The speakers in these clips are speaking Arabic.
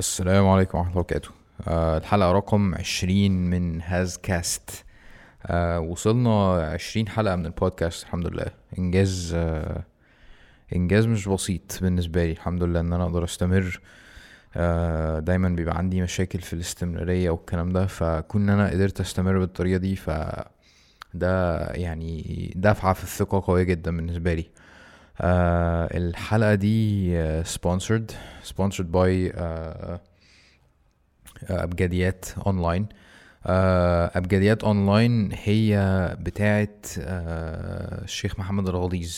السلام عليكم ورحمة الله وبركاته. آه، الحلقة رقم عشرين من هاز كاست آه، وصلنا عشرين حلقة من البودكاست الحمد لله. إنجاز آه، إنجاز مش بسيط بالنسبة لي الحمد لله إن أنا أقدر أستمر. آه، دايما بيبقى عندي مشاكل في الاستمرارية والكلام ده فكون إن أنا قدرت أستمر بالطريقة دي ف ده يعني دفعة في الثقة قوية جدا بالنسبة لي. آه الحلقة دي sponsored sponsored by أبجديات أونلاين آه، أبجديات أونلاين هي بتاعت آه، الشيخ محمد الغليظ.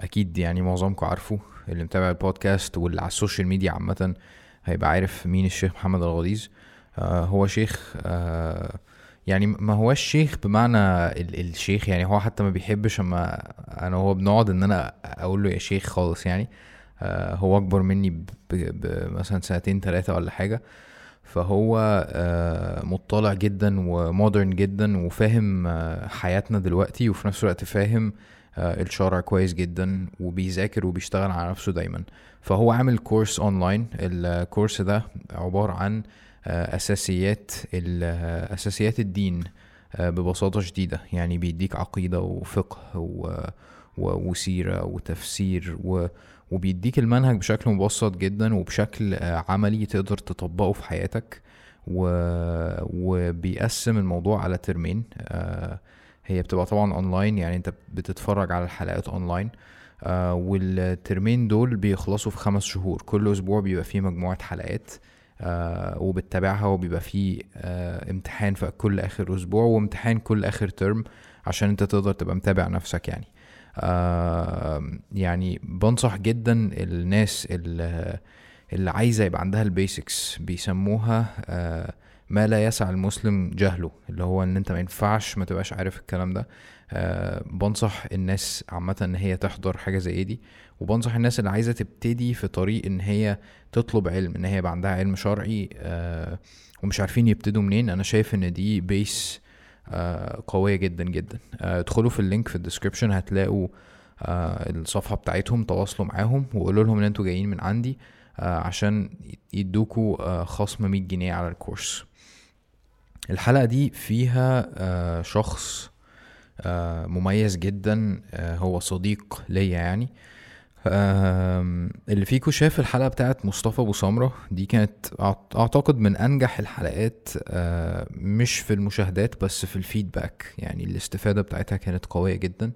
أكيد يعني معظمكم عارفه اللي متابع البودكاست واللي على ال social media عامة هيبقى عارف مين الشيخ محمد الغليظ. آه، هو شيخ آه، يعني ما هوش شيخ بمعنى ال- الشيخ يعني هو حتى ما بيحبش أما أنا وهو بنقعد إن أنا أقول له يا شيخ خالص يعني. آه، هو أكبر مني مثلا سنتين ثلاثة ولا حاجة. فهو آه، مطلع جدا و modern جدا وفاهم آه، حياتنا دلوقتي وفي نفس الوقت فاهم آه، الشرع كويس جدا وبيذاكر وبيشتغل على نفسه دايما. فهو عامل course online ال course ده عبارة عن أساسيات أساسيات الدين آه، ببساطة شديدة. يعني بيديك عقيدة وفقه وسيرة وتفسير و... وبيديك المنهج بشكل مبسط جدا وبشكل آه، عملي تقدر تطبقه في حياتك. و... وبيقسم الموضوع على term ين آه، هي بتبقى طبعا اونلاين يعني أنت بتتفرج على الحلقات online وال term ين دول بيخلصوا في خمس شهور. كل أسبوع بيبقى فيه مجموعة حلقات. آه، وبتتابعها وبيبقى فيه آه، امتحان في كل آخر أسبوع وامتحان كل آخر ترم عشان انت تقدر تبقى متابع نفسك يعني. آه، يعني بنصح جدا الناس اللي, اللي عايزة يبقى عندها البيسكس بيسموها آه، ما لا يسع المسلم جهله اللي هو إن انت ما ينفعش ما تبقاش عارف الكلام ده. آه، بنصح الناس عامة إن هي تحضر حاجة زي دي وبنصح الناس اللي عايزة تبتدي في طريق إن هي تطلب علم إن هي يبقى عندها علم شرعي آه، ومش عارفين يبتدوا منين. أنا شايف إن دي base آه، قوية جدا جدا. آه، ادخلوا في ال link في ال description هتلاقوا آه، الصفحة بتاعتهم تواصلوا معاهم وقولوا لهم إن أنتوا جايين من عندي آه، عشان يدوكوا آه، خصم 100 جنيه على ال course. الحلقة دي فيها آه، شخص آه، مميز جدا آه، هو صديق ليا يعني. آم، اللي فيكو شاف الحلقة بتاعت مصطفى أبو سمرة دي كانت أعت- أعتقد من أنجح الحلقات آه، مش في المشاهدات بس في الفيدباك. يعني الاستفادة بتاعتها كانت قوية جدا.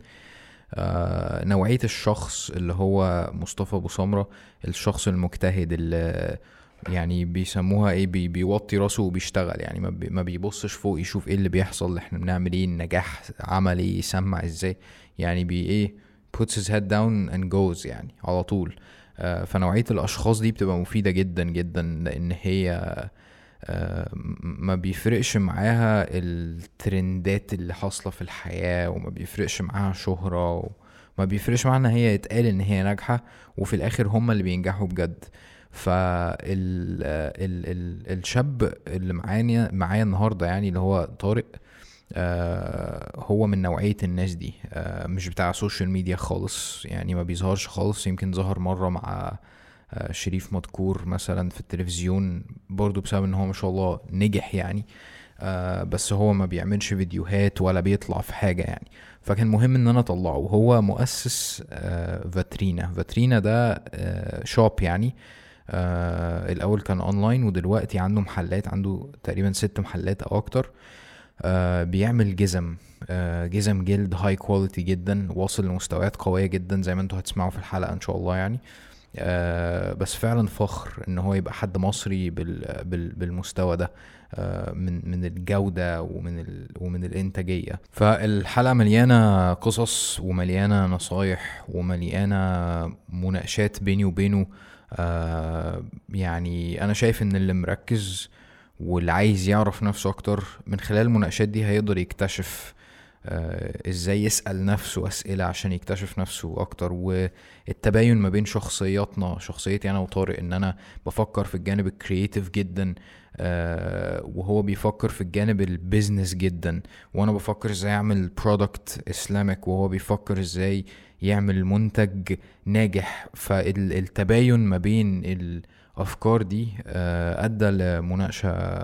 آه، نوعية الشخص اللي هو مصطفى أبو سمرة الشخص المجتهد اللي يعني بيسموها إيه بي بيوطي راسه وبيشتغل. يعني ما, ما بيبصش فوق يشوف إيه اللي بيحصل إحنا بنعمل إيه النجاح عملي يسمع إزاي. يعني بي إيه puts his head down and goes يعني على طول. آه، فنوعية الأشخاص دي بتبقى مفيدة جدا جدا لأن هي آه، ما بيفرقش معاها الترندات اللي حاصلة في الحياة وما بيفرقش معاها شهرة وما بيفرقش معاها إن هي يتقال إن هي ناجحة وفي الآخر هم اللي بينجحوا بجد. فال ال ال الشاب اللي معايا معايا النهارده يعني اللي هو طارق آه هو من نوعية الناس دي. آه مش بتاع social media خالص يعني ما بيظهرش خالص. يمكن ظهر مرة مع آه شريف مدكور مثلا في التلفزيون برضو بسبب إن هو ما شاء الله نجح يعني. بس هو ما بيعملش فيديوهات ولا بيطلع في حاجة يعني. فكان مهم إن أنا أطلعه. هو مؤسس فاترينا. فاترينا ده shop يعني. الأول كان اونلاين ودلوقتي عنده محلات عنده تقريبا ست محلات أو أكتر. بيعمل جزم آه جزم جلد هاي كواليتي جدا واصل لمستويات قوية جدا زي ما أنتوا هتسمعوا في الحلقة إن شاء الله يعني. آه بس فعلا فخر إن هو يبقى حد مصري بال بال بالمستوى ده آه من من الجودة ومن ومن الإنتاجية. فالحلقة مليانة قصص ومليانة نصايح ومليانة مناقشات بيني وبينه. آه يعني أنا شايف إن اللي مركز واللي عايز يعرف نفسه أكتر من خلال المناقشات دي هيقدر يكتشف آه، إزاي يسأل نفسه أسئلة عشان يكتشف نفسه أكتر. والتباين ما بين شخصياتنا شخصيتي أنا وطارق إن أنا بفكر في الجانب ال creative جدا آه، وهو بيفكر في الجانب ال business جدا. وأنا بفكر إزاي أعمل product اسلامك وهو بيفكر إزاي يعمل منتج ناجح. فالتباين ما بين ال افكار دي آه، أدى لمناقشة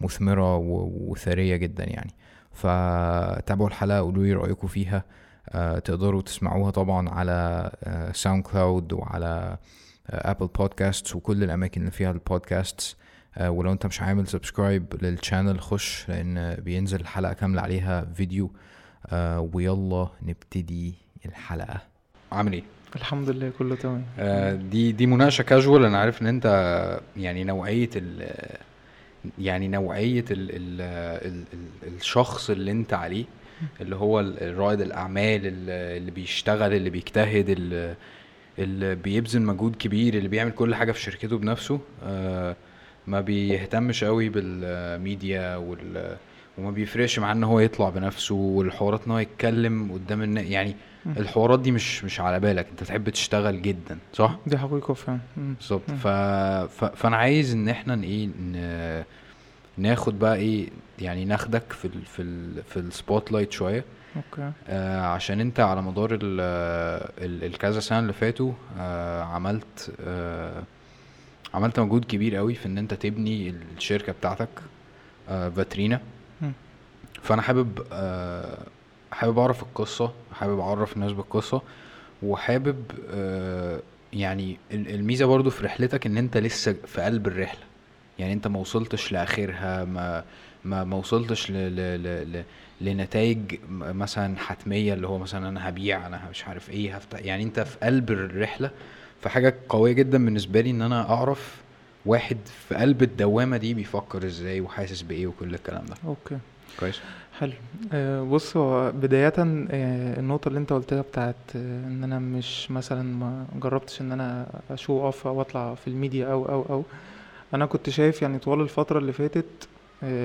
مثمرة وثرية جدا يعني. فتابعوا الحلقة قولوا لي رأيكم فيها. آه، تقدروا تسمعوها طبعا على SoundCloud وعلى Apple Podcast وكل الأماكن اللي فيها البودكاست آه، ولو أنت مش عامل subscribe لل channel خش لأن بينزل الحلقة كاملة عليها فيديو. آه، ويلا نبتدي الحلقة. عامل إيه؟ الحمد لله كله تمام. آه، دي دي مناقشة كاجوال أنا عارف إن أنت يعني نوعية ال يعني نوعية ال ال ال ال الشخص اللي أنت عليه اللي هو رائد الأعمال اللي بيشتغل اللي بيجتهد اللي, اللي بيبذل مجهود كبير اللي بيعمل كل حاجة في شركته بنفسه. آه، ما بيهتمش قوي بالميديا وال وما بيفرقش معاه إن هو يطلع بنفسه والحوارات إن هو يتكلم قدام الناس يعني. الحوارات دي مش مش على بالك أنت تحب تشتغل جدا صح دي حقيقة فعلا. بالظبط. ف... ف... فأنا عايز إن إحنا إيه ن... ناخد بقى إيه يعني ناخدك في ال... في ال... في ال spotlight شوية okay آه عشان أنت على مدار ال... ال... الكذا سنة اللي فاتوا آه عملت آه عملت مجهود كبير قوي في إن أنت تبني الشركة بتاعتك آه فاترينا. فانا حابب آه حابب اعرف القصة حابب اعرف الناس بالقصة وحابب آه يعني ال- الميزة برضو في رحلتك ان انت لسه في قلب الرحلة. يعني انت ما وصلتش لآخرها ما ما ما وصلتش ل ل ل ل لنتائج مثلا حتمية اللي هو مثلا أنا هبيع أنا مش عارف إيه هفتح يعني انت في قلب الرحلة. فحاجة قوية جدا بالنسبة لي إن أنا أعرف واحد في قلب الدوامة دي بيفكر إزاي وحاسس بإيه وكل الكلام ده. أوكي. كويس. حلو. آه بص هو بداية آه النقطة اللي انت قلتها بتاعت آه ان أنا مش مثلا ما جربتش ان أنا أ show off أو اطلع في الميديا أو أو أو. أنا كنت شايف يعني طوال الفترة اللي فاتت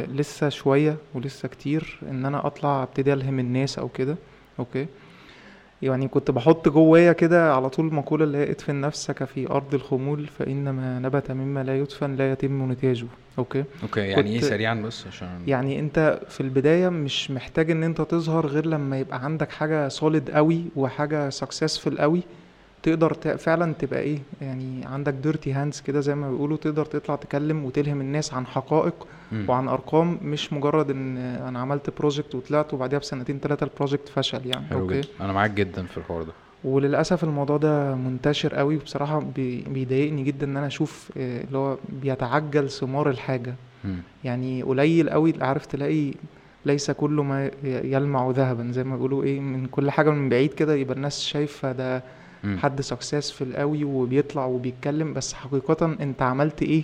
لسه شوية ولسه كتير إن أنا أطلع أبتدي ألهم الناس أو كده okay. يعني كنت بحط جوايا كده على طول مقولة اللي هي ادفن نفسك في أرض الخمول فإن ما نبت مما لا يدفن لا يتم نتاجه. okay? okay يعني إيه كنت- سريعا بس عشان يعني أنت في البداية مش محتاج إن أنت تظهر غير لما يبقى عندك حاجة solid قوي وحاجة successful قوي. تقدر فعلا تبقى إيه يعني عندك dirty hands كده زي ما بيقولوا تقدر تطلع تكلم وتلهم الناس عن حقائق مم. وعن أرقام مش مجرد إن أنا عملت project وطلعت وبعديها بسنتين ثلاثة ال project فشل يعني حلو okay جدا أنا معاك جدا في الحوار ده وللأسف الموضوع ده منتشر قوي وبصراحة بي- بيضايقني جدا إن أنا أشوف آه، اللي هو بيتعجل ثمار الحاجة مم. يعني قليل قوي عارف تلاقي ليس كل ما يلمع ذهبا زي ما بيقولوا إيه من كل حاجة من بعيد كده يبقى الناس شايفة ده مم. حد successful قوي وبيطلع وبيتكلم بس حقيقة انت عملت إيه؟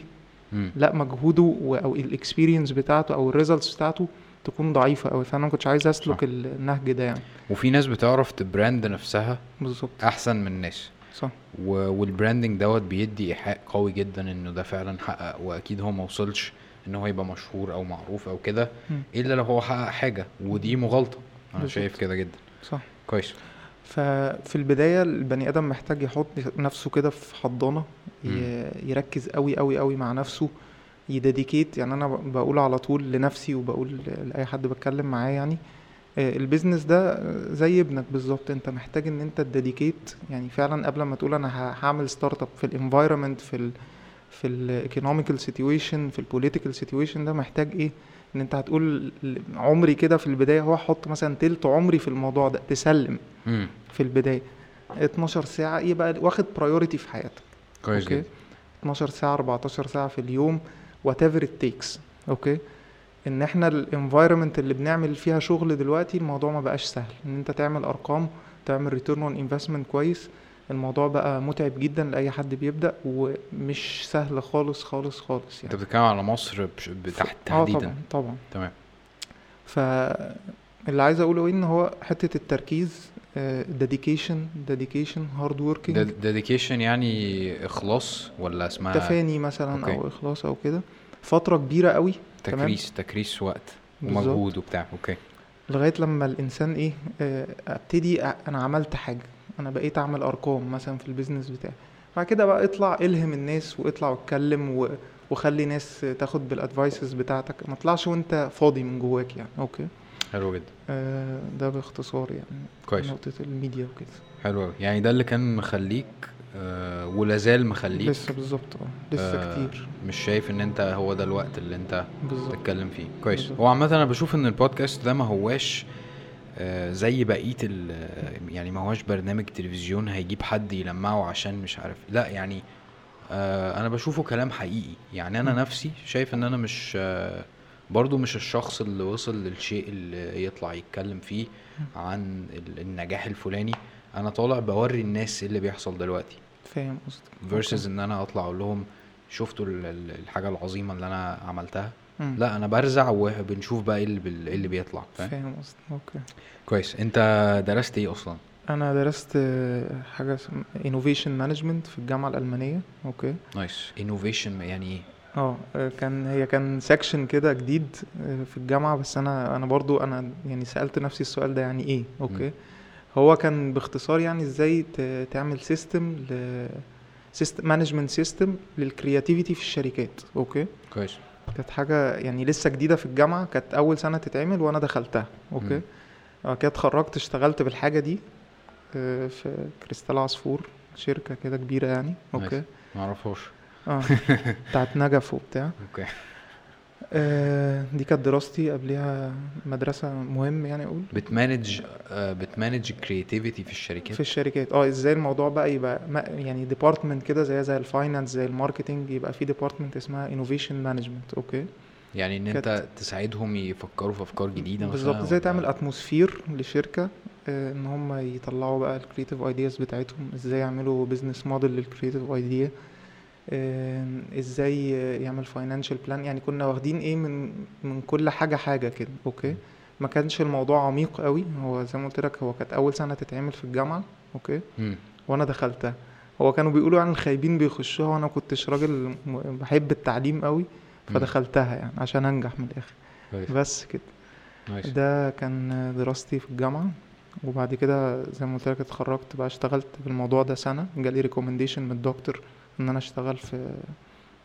مم. لا مجهوده أو ال experience بتاعته أو ال results بتاعته تكون ضعيفة قوي فأنا ما كنتش عايز صح. اسلك النهج ده يعني. وفي ناس بتعرف ت brand نفسها بالظبط. أحسن من الناس صح. و... وال branding دوت بيدي إيحاء قوي جدا انه ده فعلا حقق وأكيد هو ما وصلش إن هو يبقى مشهور أو معروف أو كده. إلا لو هو حقق حاجة ودي مغالطة. أنا بالظبط. شايف كده جدا. صح. كويس. ففي البداية البني آدم محتاج يحط نفسه كده في حضانة. يركز قوي قوي قوي مع نفسه ي dedicate. يعني أنا بقول على طول لنفسي وبقول لأي حد بتكلم معاه يعني آه، ال business ده زي ابنك بالظبط. أنت محتاج إن أنت ت dedicate. يعني فعلا قبل ما تقول أنا هعمل startup في ال environment في ال في ال economical situation في ال political situation ده محتاج إيه؟ إن أنت هتقول عمري كده في البداية هو أحط مثلا تلت عمري في الموضوع ده تسلم. في البداية. 12 ساعة يبقى واخد priority في حياتك. كويس okay? جدا. 12 ساعة 14 ساعة في اليوم whatever it takes okay? إن إحنا ال environment اللي بنعمل فيها شغل دلوقتي الموضوع ما بقاش سهل. إن أنت تعمل أرقام تعمل return on investment كويس الموضوع بقى متعب جدا لأي حد بيبدأ ومش سهل خالص خالص خالص أنت يعني بتتكلم على مصر. تحت آه تحديدا. طبعا طبعا. تمام. فاللي عايز أقوله إن هو حتة التركيز dedication dedication hard working dedication يعني إخلاص ولا اسمها تفاني مثلا okay. أو إخلاص أو كده. فترة كبيرة قوي تمام؟ تكريس تكريس وقت. ومجهود وبتاع. أوكي. لغاية لما الإنسان إيه آه، أبتدي أنا عملت حاجة. أنا بقيت أعمل أرقام مثلا في ال business بتاعي. بعد كده بقى اطلع إلهم الناس واطلع واتكلم و... وخلي ناس تاخد بال advices بتاعتك. ما تطلعش وأنت فاضي من جواك يعني. okay? حلو جدا. آه ده باختصار يعني كويس. نقطة الميديا وكده. حلو قوي يعني ده اللي كان مخليك آه ولا مخليك لسه بالظبط آه لسه آه كتير. مش شايف إن أنت هو ده الوقت اللي أنت بالظبط. تتكلم فيه. كويس. هو عامة أنا بشوف إن البودكاست ده ما هواش آه، زي بقية يعني ما هواش برنامج تلفزيون هيجيب حد يلمعه عشان مش عارف. لا يعني آه، أنا بشوفه كلام حقيقي. يعني أنا م. نفسي شايف إن أنا مش آه، برضو مش الشخص اللي وصل للشيء اللي يطلع يتكلم فيه عن ال- النجاح الفلاني. أنا طالع بوري الناس إيه اللي بيحصل دلوقتي. فاهم قصدك. Versus إن أنا أطلع أقول لهم شفتوا ال- ال- الحاجة العظيمة اللي أنا عملتها؟ مم. لا أنا برزع وبنشوف بقى إيه اللي, إيه اللي بيطلع فاهم؟ قصدك. okay. كويس. أنت درست إيه أصلا؟ أنا درست حاجة اسمها innovation management في الجامعة الألمانية. okay. nice innovation يعني إيه؟ آه آه، كان هي كان section كده جديد آه، في الجامعة بس أنا أنا برضو أنا يعني سألت نفسي السؤال ده يعني إيه okay? هو كان باختصار يعني إزاي تعمل system ل system management system لل creativity في الشركات okay؟ كويس. كانت حاجة يعني لسه جديدة في الجامعة كانت أول سنة تتعمل وأنا دخلتها okay. بعد كده اتخرجت اشتغلت بالحاجة دي آه، في كريستال عصفور شركة كده كبيرة يعني okay؟ ما أعرفهاش. آه. بتاعت نجف وبتاع. okay. آه، دي كانت دراستي قبلها مدرسة مهم يعني أقول. بت manage آه بت manage ال creativity في الشركات؟ في الشركات. آه إزاي الموضوع بقى يبقى يعني department كده زي زي ال finance زي ال marketing يبقى في department اسمها innovation management okay. يعني إن أنت تساعدهم يفكروا في أفكار جديدة مثلا بالظبط. إزاي تعمل atmosphere لشركة؟ آه، إن هم يطلعوا بقى ال creative ideas بتاعتهم. إزاي يعملوا business model لل creative idea إزاي يعمل financial plan يعني كنا واخدين إيه من من كل حاجة حاجة كده okay؟ ما كانش الموضوع عميق قوي. هو زي ما قلت لك هو كانت أول سنة تتعمل في الجامعة okay. وأنا دخلتها. هو كانوا بيقولوا يعني الخايبين بيخشوها وأنا كنتش راجل بحب التعليم قوي فدخلتها يعني عشان أنجح من الآخر. كويس. بس كده. nice ده كان دراستي في الجامعة. وبعد كده زي ما قلت لك اتخرجت بقى اشتغلت في الموضوع ده سنة. جالي recommendation من الدكتور إن أنا أشتغل في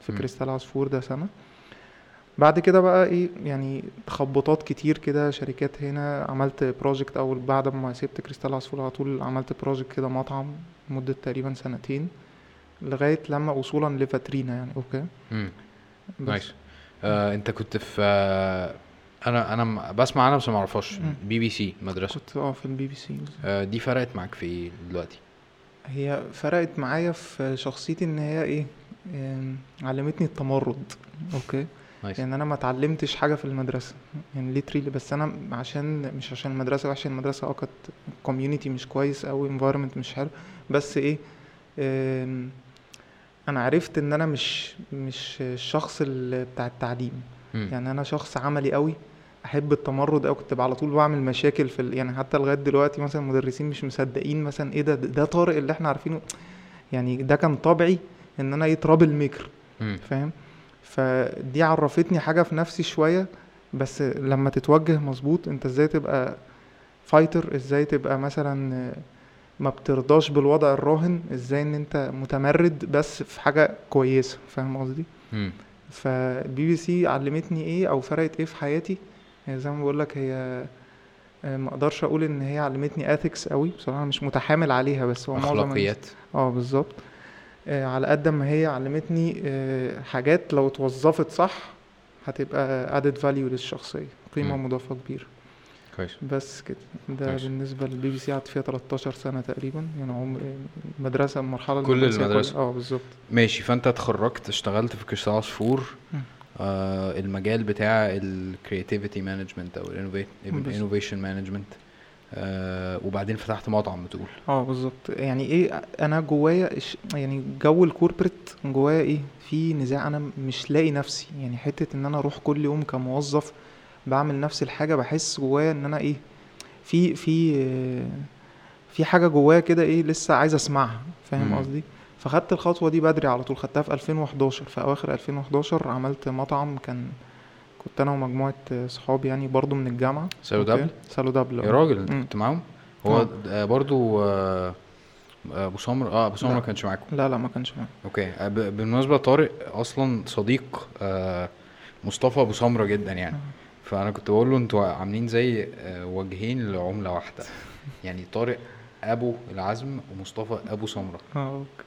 في. كريستال عصفور ده سنة بعد كده بقى إيه يعني تخبطات كتير كده شركات هنا عملت project أول بعد ما سبت كريستال عصفور على طول عملت project كده مطعم مدة تقريبا سنتين لغاية لما وصولا لفاترينا يعني okay. بس. nice آه أنت كنت في آه أنا أنا بسمع عنها بس ما أعرفهاش مم. بي بي سي مدرسة كنت آه في البي بي سي آه دي فرقت معاك في إيه دلوقتي هي فرقت معايا في شخصيتي إن هي إيه آم، علمتني التمرد. okay. nice. يعني أنا ما اتعلمتش حاجة في المدرسة. يعني literally بس أنا عشان مش عشان المدرسة وحشه المدرسة أه كانت community مش كويس أو environment مش حلو. بس إيه آم، أنا عرفت إن أنا مش مش الشخص اللي بتاع التعليم. مم. يعني أنا شخص عملي قوي أحب التمرد أو كنت على طول بعمل مشاكل في ال... يعني حتى لغاية دلوقتي مثلا المدرسين مش مصدقين مثلا إيه ده ده طارق اللي إحنا عارفينه. يعني ده كان طبعي إن أنا إيه trouble maker. فاهم؟ فدي عرفتني حاجة في نفسي شوية بس لما تتوجه مظبوط أنت إزاي تبقى fighter إزاي تبقى مثلا ما بترضاش بالوضع الراهن؟ إزاي إن أنت متمرد بس في حاجة كويسة؟ فاهم قصدي. فالبي بي سي علمتني إيه أو فرقت إيه في حياتي؟ هي زي ما بقول لك هي آه، ما أقدرش أقول ان هي علمتني ethics قوي بصراحة مش متحامل عليها بس هو معظم أخلاقيات آه بالظبط آه، على قد ما هي علمتني آه، حاجات لو اتوظفت صح هتبقى added value للشخصية قيمة مم. مضافة كبيرة كويس بس كده ده كويس. بالنسبة للبي بي سي قعدت فيها 13 سنة تقريبا يعني عمر مدرسة المرحلة كل. كلها. آه بالظبط ماشي فأنت اتخرجت اشتغلت في كريستال عصفور المجال بتاع ال creativity management أو. ال innovation management آه وبعدين فتحت مطعم بتقول. آه بالظبط. يعني إيه أنا جوايا يعني جو الكوربريت جوايا إيه في نزاع. أنا مش لاقي نفسي. يعني حتة إن أنا أروح كل يوم كموظف بعمل نفس الحاجة بحس جوايا إن أنا إيه في في آه، في حاجة جوايا كده إيه لسه عايز أسمعها. فاهم. قصدي؟ فخدت الخطوة دي بدري على طول خدتها في 2011 في أواخر 2011 عملت مطعم كان كنت أنا ومجموعة صحابي يعني برضو من الجامعة. سالو؟ دابل سالودابل يا. راجل. كنت معاهم؟ هو آه. آه برضو آه أبو سمرة؟ آه أبو سمرة. ما كانش معاكم. لا لا ما كانش معايا okay. بالمناسبة طارق أصلا صديق آه مصطفى أبو سمرة جدا يعني. فأنا كنت بقول له أنتوا عاملين زي وجهين لعملة واحدة. يعني طارق أبو العزم ومصطفى أبو سمرة. آه okay.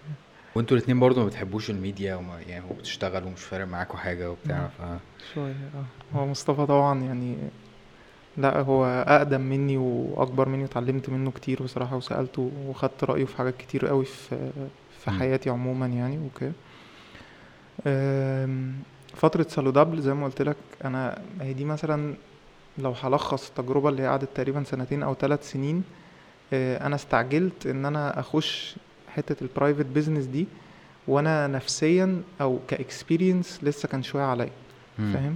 وانتوا الاثنين برضو ما بتحبوش الميديا وما يعني وبتشتغلوا ومش فارق معاكوا حاجة وبتاع. ف شوية آه هو مصطفى طبعا يعني لا هو أقدم مني وأكبر مني واتعلمت منه كتير بصراحة وسألته وخدت رأيه في حاجات كتير قوي في في. حياتي عموما يعني okay فترة سالودابل زي ما قلت لك أنا هي دي مثلا لو هلخص التجربة اللي قعدت تقريبا سنتين أو ثلاث سنين آه، أنا استعجلت إن أنا أخش حتة ال private business دي وأنا نفسيا أو ك experience لسه كان شوية عليا. فاهم؟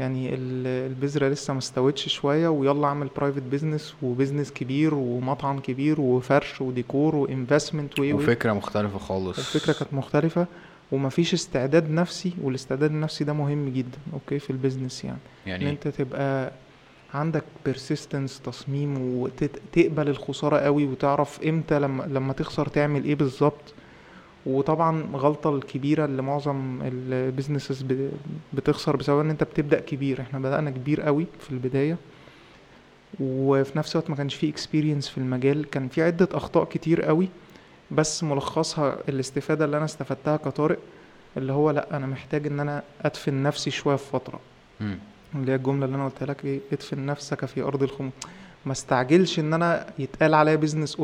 يعني ال- البذرة لسه ما استوتش شوية ويلا أعمل private business و business كبير ومطعم كبير وفرش وديكور و investment و وفكرة مختلفة خالص. الفكرة كانت مختلفة ومفيش استعداد نفسي والاستعداد النفسي ده مهم جدا okay في ال business يعني. إن يعني أنت تبقى عندك persistence تصميم وتقبل الخسارة قوي وتعرف إمتى لما لما تخسر تعمل إيه بالظبط. وطبعا غلطة الكبيرة اللي معظم ال businesses بتخسر بسبب إن أنت بتبدأ كبير. إحنا بدأنا كبير قوي في البداية. وفي نفس الوقت ما كانش فيه experience في المجال. كان في عدة أخطاء كتير قوي. بس ملخصها الاستفادة اللي أنا استفدتها كطارق اللي هو لأ أنا محتاج إن أنا أدفن نفسي شوية في فترة. اللي هي الجملة اللي أنا قلتها لك إيه ادفن نفسك في أرض الخمول ما استعجلش إن أنا يتقال عليا business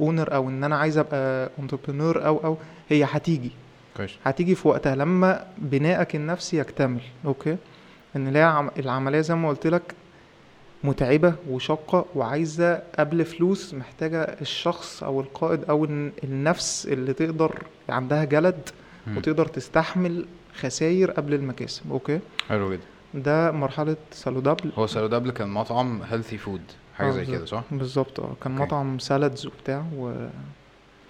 owner أو إن أنا عايز أبقى entrepreneur أو أو هي هتيجي. كويس. هتيجي في وقتها لما بنائك النفسي يكتمل. okay؟ إن هي عم- العملية زي ما قلت لك متعبة وشاقة وعايزة قبل فلوس محتاجة الشخص أو القائد أو الن- النفس اللي تقدر عندها جلد مم. وتقدر تستحمل خسائر قبل المكاسب. okay؟ حلو جدا. ده مرحلة سالودابل هو سالودابل كان مطعم healthy food حاجة آه، زي كده. صح بالظبط آه كان okay. مطعم salads وبتاع و...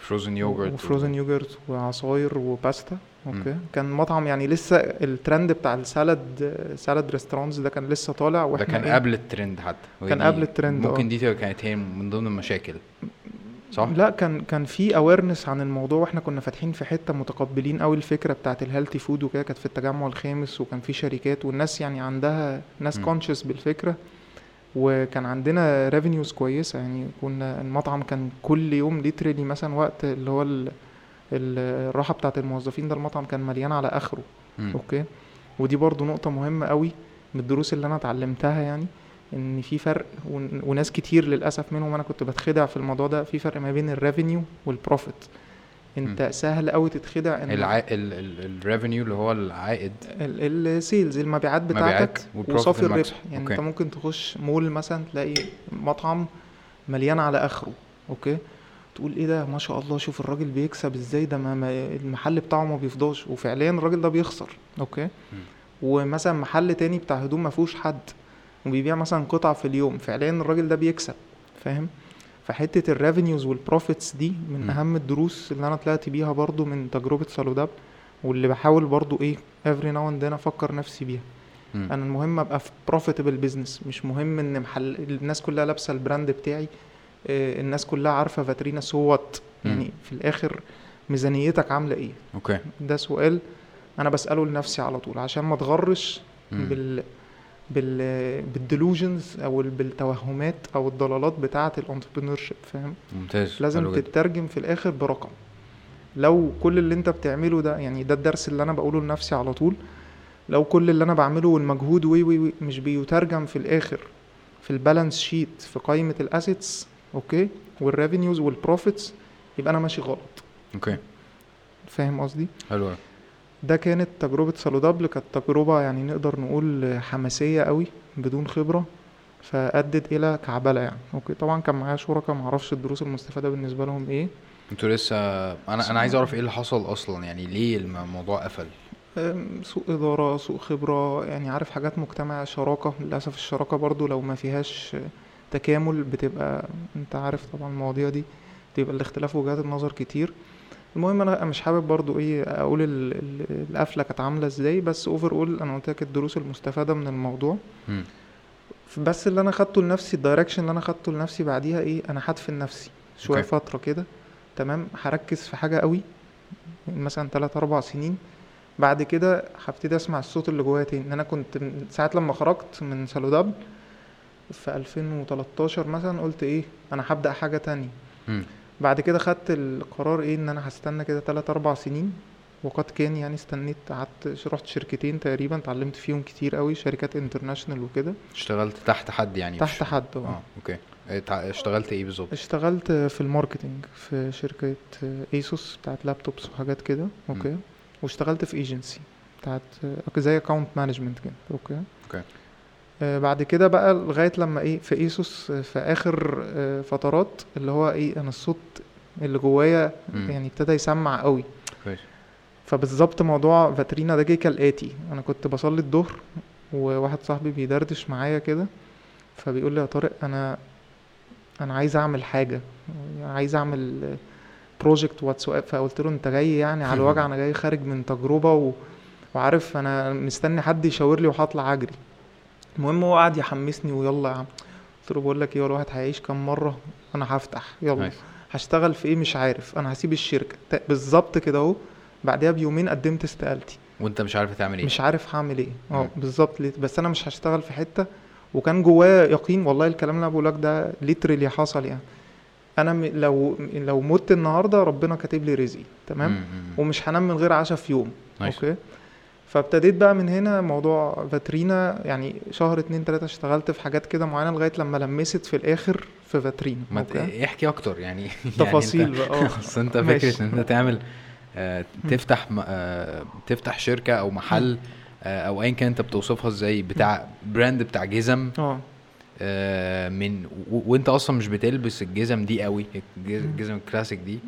frozen yogurt و frozen yogurt وعصاير وباستا okay. كان مطعم يعني لسه الترند بتاع ال salad salad restaurants ده كان لسه طالع ده وإحنا كان إيه؟ قبل الترند حتى كان قبل الترند، ممكن آه. دي كانت هي من ضمن المشاكل صح؟ لا كان كان في awareness عن الموضوع وإحنا كنا فاتحين في حتة متقبلين قوي الفكرة بتاعت ال healthy food وكده كانت في التجمع الخامس وكان في شركات والناس يعني عندها ناس. conscious بالفكرة وكان عندنا revenues كويسة يعني. كنا المطعم كان كل يوم literally مثلا وقت اللي هو ال- ال- الراحة بتاعت الموظفين ده المطعم كان مليان على آخره. مم. okay؟ ودي برضو نقطة مهمة قوي من الدروس اللي أنا اتعلمتها يعني. إن في فرق ون- وناس كتير للأسف منهم أنا كنت بتخدع في الموضوع ده في فرق ما بين ال revenue وال profit أنت سهل قوي تتخدع إن الع... ال revenue اللي هو العائد. ال sales المبيعات مبيعات بتاعتك وصافي الربح. يعني okay. أنت ممكن تخش مول مثلا تلاقي مطعم مليان على آخره. okay؟ تقول إيه ده؟ ما شاء الله شوف الراجل بيكسب إزاي؟ ده ما ما المحل بتاعه ما بيفضاش. وفعليا الراجل ده بيخسر. okay؟ ومثلا محل تاني بتاع هدوم ما فيهوش حد. وبيبيع مثلا قطع في اليوم فعليا الراجل ده بيكسب فاهم فحتة ال revenues وال profits دي من مم. أهم الدروس اللي أنا طلعت بيها برضو من تجربة سالودابل واللي بحاول برضو إيه every now and أفكر نفسي بيها مم. أنا المهم أبقى في profitable business مش مهم إن محل الناس كلها لابسة ال brand بتاعي آه، الناس كلها عارفة فاترينا so what مم. يعني في الآخر ميزانيتك عاملة إيه okay ده سؤال أنا بسأله لنفسي على طول عشان ما. بال بال بال delusions أو ال- بالتوهمات أو الضلالات بتاعة ال entrepreneurship فاهم؟ ممتاز لازم. تترجم في الآخر برقم. لو كل اللي أنت بتعمله ده يعني ده الدرس اللي أنا بقوله لنفسي على طول لو كل اللي أنا بعمله والمجهود وي وي وي مش بيترجم في الآخر في ال balance sheet في قائمة ال assets okay؟ وال revenues وال profits يبقى أنا ماشي غلط. okay. فاهم قصدي؟ حلو. ده كانت تجربة سالودابل كانت تجربة يعني نقدر نقول حماسية قوي بدون خبرة فأدت إلى كعبلة يعني. okay طبعا كان معايا شركاء معرفش الدروس المستفادة بالنسبة لهم إيه. أنتوا لسه أنا أنا عايز أعرف إيه اللي حصل أصلا؟ يعني ليه الم- الموضوع قفل؟ سوء إدارة سوء خبرة يعني عارف حاجات مجتمع شراكة. للأسف الشراكة برضو لو ما فيهاش تكامل بتبقى أنت عارف طبعا المواضيع دي بتبقى الاختلاف وجهات النظر كتير. المهم أنا مش حابب برضو إيه أقول ال- ال- القفلة كانت عاملة إزاي بس overall أنا قلت لك الدروس المستفادة من الموضوع مم. بس اللي أنا خدته لنفسي ال direction اللي أنا خدته لنفسي بعديها إيه أنا هدفن نفسي شوية okay. فترة كده تمام هركز في حاجة قوي مثلا 3 4 سنين بعد كده هبتدي أسمع الصوت اللي جوايا تاني إن أنا كنت من ساعة لما خرجت من سالودابل في 2013 مثلا قلت إيه أنا هبدأ حاجة تانية مم. بعد كده خدت القرار إيه؟ إن أنا هستنى كده 3 4 سنين. وقد كان يعني استنيت قعدت رحت شركتين تقريبا اتعلمت فيهم كتير قوي شركات international وكده. اشتغلت تحت حد يعني؟ تحت حد آه. آه okay. اشتغلت إيه بالظبط؟ اشتغلت في ال marketing في شركة ايسوس بتاعت laptops وحاجات كده okay. واشتغلت في ايجنسي بتاعت زي account management كده okay. okay. آه بعد كده بقى لغاية لما إيه في إيسوس آه، في آخر آه فترات اللي هو إيه أنا الصوت اللي جوايا. يعني ابتدى يسمع قوي. فبالظبط موضوع فاترينا ده جه كالآتي. أنا كنت بصلي الظهر وواحد صاحبي بيدردش معايا كده فبيقول لي يا طارق أنا أنا عايز أعمل حاجة عايز أعمل project واتس فقلت له أنت جاي يعني على الوجع أنا جاي خارج من تجربة و... وعارف أنا مستني حد يشاور لي وهطلع أجري. المهم هو قعد يحمسني ويلا يا عم. قلت له بقول لك إيه الواحد هيعيش كام مرة؟ أنا هفتح. يلا. هشتغل في إيه؟ مش عارف. أنا هسيب الشركة. بالظبط كده أهو. بعدها بيومين قدمت استقالتي. وأنت مش عارف تعمل إيه. مش عارف هعمل إيه. أه. بالظبط. ليه- بس أنا مش هشتغل في حتة. وكان جوايا يقين والله الكلام اللي أنا بقوله لك ده literally حصل يعني. أنا م... لو لو مت النهارده ربنا كاتب لي رزقي. تمام؟ مم،. ومش هنام من غير عشاء في يوم. nice. okay؟ فابتديت بقى من هنا موضوع فاترينا يعني شهر اتنين تلاتة اشتغلت في حاجات كده معينة لغاية لما لمست في الآخر في فاترينا. ما احكي أكتر يعني. تفاصيل يعني بقى آه. أصل أنت ماشي. فكرة إن أنت تعمل آه، تفتح آه، تفتح شركة أو محل آه، أو ايا كان أنت بتوصفها إزاي بتاع brand بتاع جزم آه، من و- وانت أصلا مش بتلبس الجزم دي قوي الجز- الجزم الكلاسيك دي.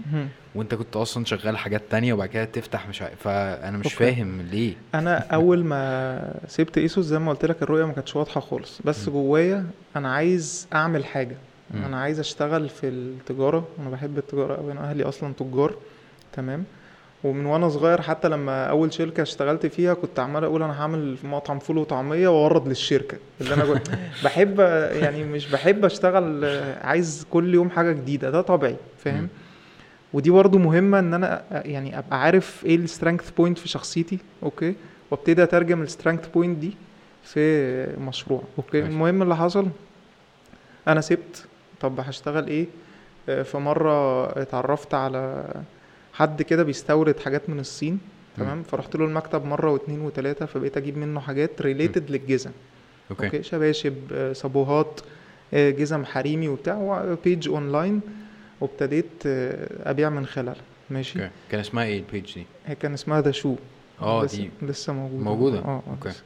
وانت كنت أصلا شغال حاجات تانية وبعد كده تفتح مش عارف فانا مش okay. فاهم ليه أنا اول ما سبت ايسوس زي ما قلت لك الرؤية ما كانتش واضحة خالص بس. جوايا أنا عايز اعمل حاجة. أنا عايز اشتغل في التجارة أنا بحب التجارة قوي أنا أهلي أصلا تجار تمام ومن وأنا صغير حتى لما اول شركة اشتغلت فيها كنت عمال أقول أنا هعمل مطعم فول وطعمية واورد للشركة. اللي أنا كنت بحب يعني مش بحب اشتغل عايز كل يوم حاجة جديدة ده طبيعي. فاهم؟ ودي برضه مهمة إن أنا يعني أبقى عارف إيه ال strength point في شخصيتي okay؟ وأبتدي أترجم ال strength point دي في مشروع okay. المهم اللي حصل أنا سبت طب هشتغل إيه؟ آه، في مره اتعرفت على حد كده بيستورد حاجات من الصين تمام؟ فرحت له المكتب مرة واتنين وتلاتة فبقيت أجيب منه حاجات related للجزم. okay, okay؟ شباشب آه، صابوهات آه، جزم حريمي وبتاع page online وابتديت آه، أبيع من خلالها ماشي؟ أوكي. كان اسمها إيه ال page دي؟ هي كان اسمها The Shoe آه دي لسه موجودة. موجودة؟ آه آه okay. لسه.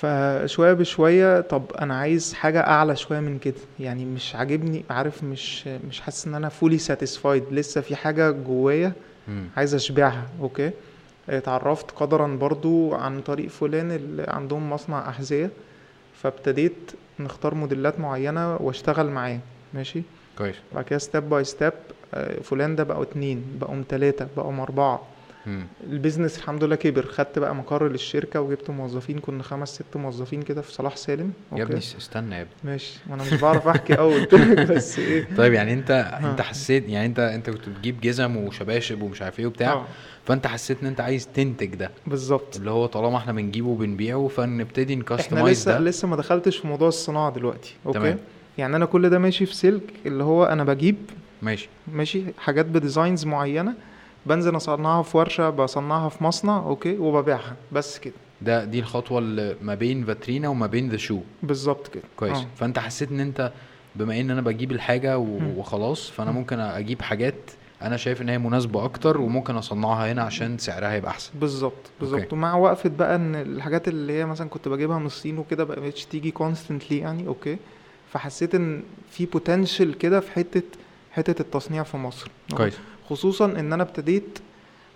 فشوية بشوية طب أنا عايز حاجة أعلى شوية من كده. يعني مش عاجبني عارف مش مش حاسس إن أنا fully satisfied لسه في حاجة جوايا. عايز أشبعها okay اتعرفت قدرا برضو عن طريق فلان اللي عندهم مصنع أحذية فابتديت نختار موديلات معينة وأشتغل معاه ماشي؟ كويس. بعد كده step by step فلان ده بقوا اتنين بقوا تلاتة بقوا أربعة. مم. ال business الحمد لله كبر. خدت بقى مقر للشركة وجبت موظفين كنا خمس ست موظفين كده في صلاح سالم. يا ابني استنى يا ابني. ماشي. وأنا مش بعرف أحكي لك بس إيه. طيب يعني أنت أنت حسيت يعني أنت أنت كنت بتجيب جزم وشباشب ومش عارف إيه وبتاع آه. فأنت حسيت إن أنت عايز تنتج ده. بالظبط. اللي هو طالما إحنا بنجيبه وبنبيعه فنبتدي إحنا ن customize لسه ده. لسه ما دخلتش في موضوع الصناعة دلوقتي. okay؟ تمام. يعني أنا كل ده ماشي في سلك اللي هو أنا بجيب ماشي. ماشي حاجات ب designs معينة بنزل اصنعها في ورشة بصنعها في مصنع okay وببيعها. بس كده. ده دي الخطوة اللي ما بين فاترينا وما بين The Shoe بالظبط كده. كويس. آه. فأنت حسيت إن أنت بما إن أنا بجيب الحاجة. وخلاص فأنا مم. ممكن أجيب حاجات أنا شايف إن هي مناسبة أكتر وممكن أصنعها هنا عشان سعرها يبقى أحسن. بالظبط بالظبط. ومع وقفة بقى إن الحاجات اللي هي مثلا كنت بجيبها من الصين وكده بقى مبقتش تيجي constantly يعني okay. فحسيت إن في potential كده في حتة حتة التصنيع في مصر. كويس. خصوصا إن أنا ابتديت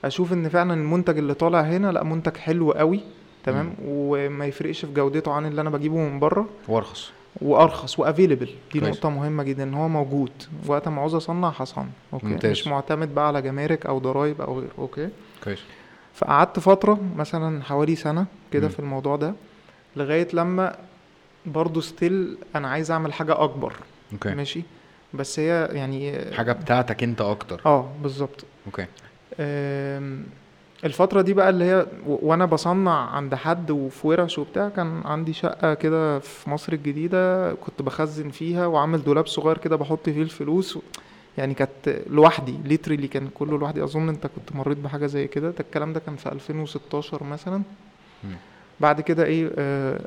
أشوف إن فعلا المنتج اللي طالع هنا لأ منتج حلو قوي تمام؟ مم. وما يفرقش في جودته عن اللي أنا بجيبه من بره. وأرخص. وأرخص و available دي كويس. نقطة مهمة جدا إن هو موجود. وقت ما عاوز أصنع هصنع okay؟ ممتاز. مش معتمد بقى على جمارك أو ضرايب أو غيره okay؟ كويس. فقعدت فترة مثلا حوالي سنة كده. في الموضوع ده لغاية لما برضو still أنا عايز أعمل حاجة أكبر. okay. ماشي؟ بس هي يعني حاجة بتاعتك انت أكتر. آه بالظبط. okay. آم، الفترة دي بقى اللي هي وأنا بصنع عند حد وفي ورش وبتاع كان عندي شقة كده في مصر الجديدة كنت بخزن فيها وعامل دولاب صغير كده بحط فيه الفلوس و... يعني كانت لوحدي literally كان كله لوحدي. أظن أنت كنت مريت بحاجة زي كده. ده الكلام ده كان في 2016 مثلا. مم. بعد كده إيه آه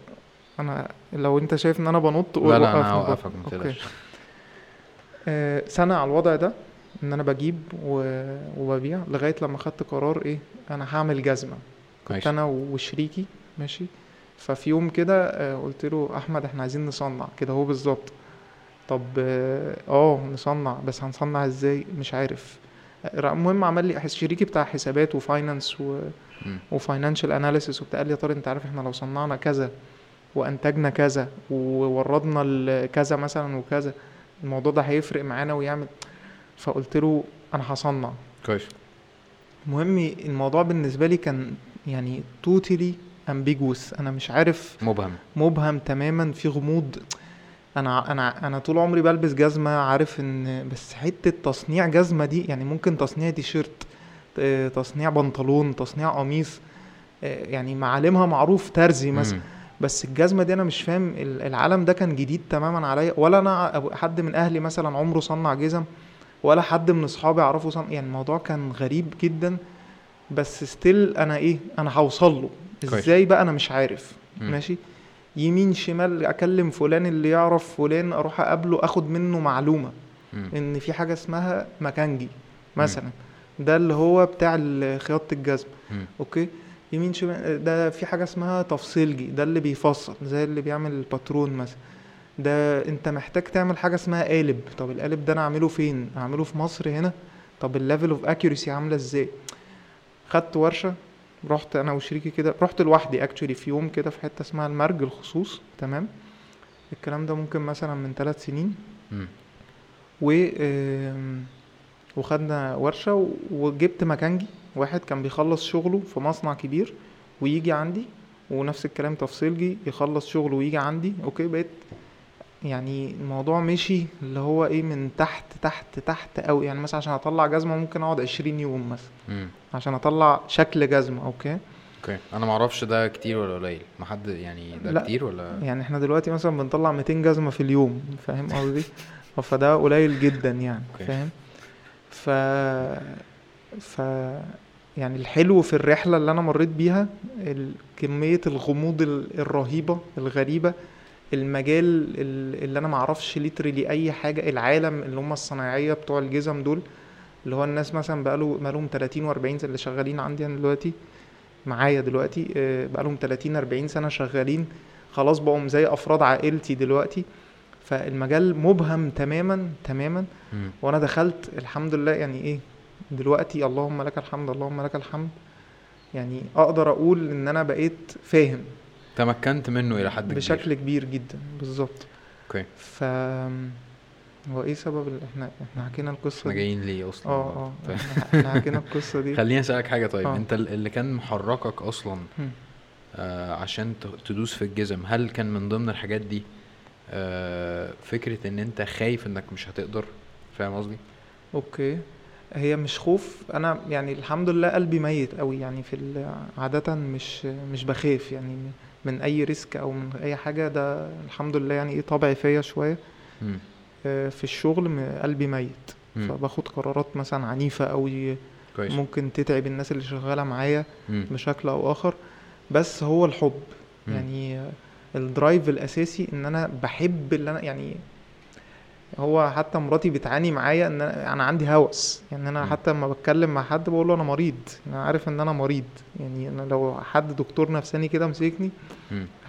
أنا لو أنت شايف إن أنا بنط قول لا لا أنا. هوقفك ما آه، سنة على الوضع ده إن أنا بجيب وببيع لغاية لما خدت قرار إيه أنا هعمل جزمة. كنت ماشي. أنا وشريكي ماشي. ففي يوم كده آه، قلت له أحمد إحنا عايزين نصنع. كده هو بالظبط. طب آه آه، نصنع. بس هنصنع إزاي؟ مش عارف. المهم عمل لي شريكي بتاع حسابات وفاينانس و. و financial analysis وبتاع قال لي يا ترى أنت عارف إحنا لو صنعنا كذا وأنتجنا كذا ووردنا كذا مثلا وكذا الموضوع ده هيفرق معانا ويعمل فقلت له أنا هصنع. كويس. المهم الموضوع بالنسبة لي كان يعني totally ambiguous أنا مش عارف مبهم. مبهم تماما في غموض. أنا أنا أنا طول عمري بلبس جزمة عارف إن بس حتة تصنيع جزمة دي يعني ممكن تصنيع تيشيرت آه، تصنيع بنطلون تصنيع قميص آه، يعني معالمها معروف ترزي مثلا. بس الجزمة دي أنا مش فاهم ال- العالم ده كان جديد تماما عليا ولا أنا حد من أهلي مثلا عمره صنع جزم ولا حد من أصحابي يعرفوا صنع يعني الموضوع كان غريب جدا بس ستيل أنا إيه أنا هوصل له. إزاي بقى أنا مش عارف مم. ماشي يمين شمال أكلم فلان اللي يعرف فلان أروح أقابله أخد منه معلومة مم. إن في حاجة اسمها مكانجي مثلا ده اللي هو بتاع خياطة الجزم. okay يمين شمال ده في حاجة اسمها تفصيلجي ده اللي بيفصل زي اللي بيعمل الباترون مثلا. ده انت محتاج تعمل حاجة اسمها قالب. طب القالب ده أنا اعمله فين؟ اعمله في مصر هنا؟ طب ال level of accuracy عاملة إزاي؟ خدت ورشة رحت أنا وشريكي كده رحت لوحدي actually في يوم كده في حتة اسمها المرج الخصوص تمام؟ الكلام ده ممكن مثلا من ثلاث سنين. و وخدنا ورشة و- وجبت مكانجي. واحد كان بيخلص شغله في مصنع كبير ويجي عندي ونفس الكلام تفصيلجي يخلص شغله ويجي عندي. okay بقيت يعني الموضوع مشي اللي هو إيه من تحت تحت تحت قوي يعني مثلا عشان أطلع جزمة ممكن أقعد عشرين يوم مثلا. عشان أطلع شكل جزمة okay؟ okay. أنا ما أعرفش ده كتير ولا قليل. ما حد يعني ده لا. كتير ولا؟ يعني إحنا دلوقتي مثلا بنطلع 200 جزمة في اليوم فاهم قصدي؟ فده قليل جدا يعني. فاهم؟ ف ف يعني الحلو في الرحلة اللي أنا مريت بيها كمية الغموض ال- الرهيبة الغريبة المجال ال- اللي أنا معرفش literally أي حاجة العالم اللي هم الصنايعية بتوع الجزم دول اللي هو الناس مثلا بقاله بقالهم 30 و40 سنة اللي شغالين عندي أنا دلوقتي معايا دلوقتي آه، بقالهم 30 40 سنة شغالين خلاص بقوا زي أفراد عائلتي دلوقتي فالمجال مبهم تماما تماما مم. وأنا دخلت الحمد لله يعني إيه دلوقتي اللهم لك الحمد اللهم لك الحمد. يعني أقدر أقول إن أنا بقيت فاهم تمكنت منه إلى حد كبير. بشكل كبير جدا بالظبط. okay. ف هو إيه سبب ال... إحنا إحنا حكينا القصة إحنا جايين ليه أصلا؟ آه آه طيب. إحنا حكينا القصة دي. خليني أسألك حاجة طيب. آه. أنت ال- اللي كان محركك أصلا. آه عشان تدوس في الجزم هل كان من ضمن الحاجات دي آه فكرة إن أنت خايف إنك مش هتقدر؟ فاهم قصدي؟ okay. هي مش خوف أنا يعني الحمد لله قلبي ميت قوي يعني في عادة مش مش بخاف يعني من أي risk أو من أي حاجة ده الحمد لله يعني إيه طبعي فيا شوية مم. آه، في الشغل م- قلبي ميت مم. فباخد قرارات مثلا عنيفة قوي كويس ممكن تتعب الناس اللي شغالة معايا. بشكل أو آخر بس هو الحب مم. يعني ال drive الأساسي إن أنا بحب اللي أنا يعني هو حتى مراتي بتعاني معايا إن أنا عندي هوس. يعني أنا. حتى لما بتكلم مع حد بقول له أنا مريض. أنا عارف إن أنا مريض. يعني أنا لو حد دكتور نفساني كده مسكني.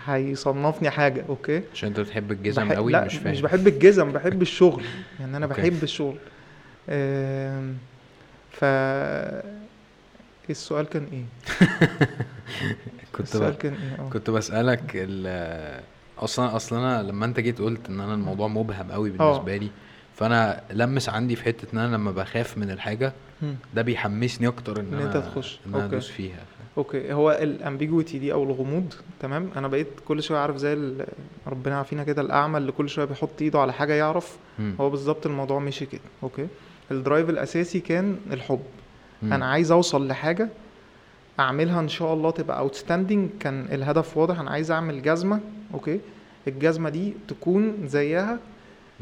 هيصنفني حاجة. أوكي؟ عشان أنت بتحب الجزم بحب قوي لا مش فاهم. مش بحب الجزم بحب الشغل. يعني أنا okay. بحب الشغل. آم، ف إيه السؤال كان إيه؟ كنت السؤال ب... كان إيه؟ آه. كنت بسألك ال... أصلا أصلا أنا لما أنت جيت قلت إن أنا الموضوع مبهم قوي بالنسبة لي فأنا لمس عندي في حتة إن أنا لما بخاف من الحاجة. ده بيحمسني أكتر إن, إن أنا أنت تخش. إن أنا. أدوس فيها okay هو ال ambiguity دي أو الغموض تمام أنا بقيت كل شوية عارف زي ربنا يعافينا كده الأعمى اللي كل شوية بيحط إيده على حاجة يعرف مم. هو بالظبط الموضوع مشي كده okay ال drive الأساسي كان الحب مم. أنا عايز أوصل لحاجة أعملها إن شاء الله تبقى outstanding كان الهدف واضح أنا عايز أعمل جزمة okay الجزمة دي تكون زيها.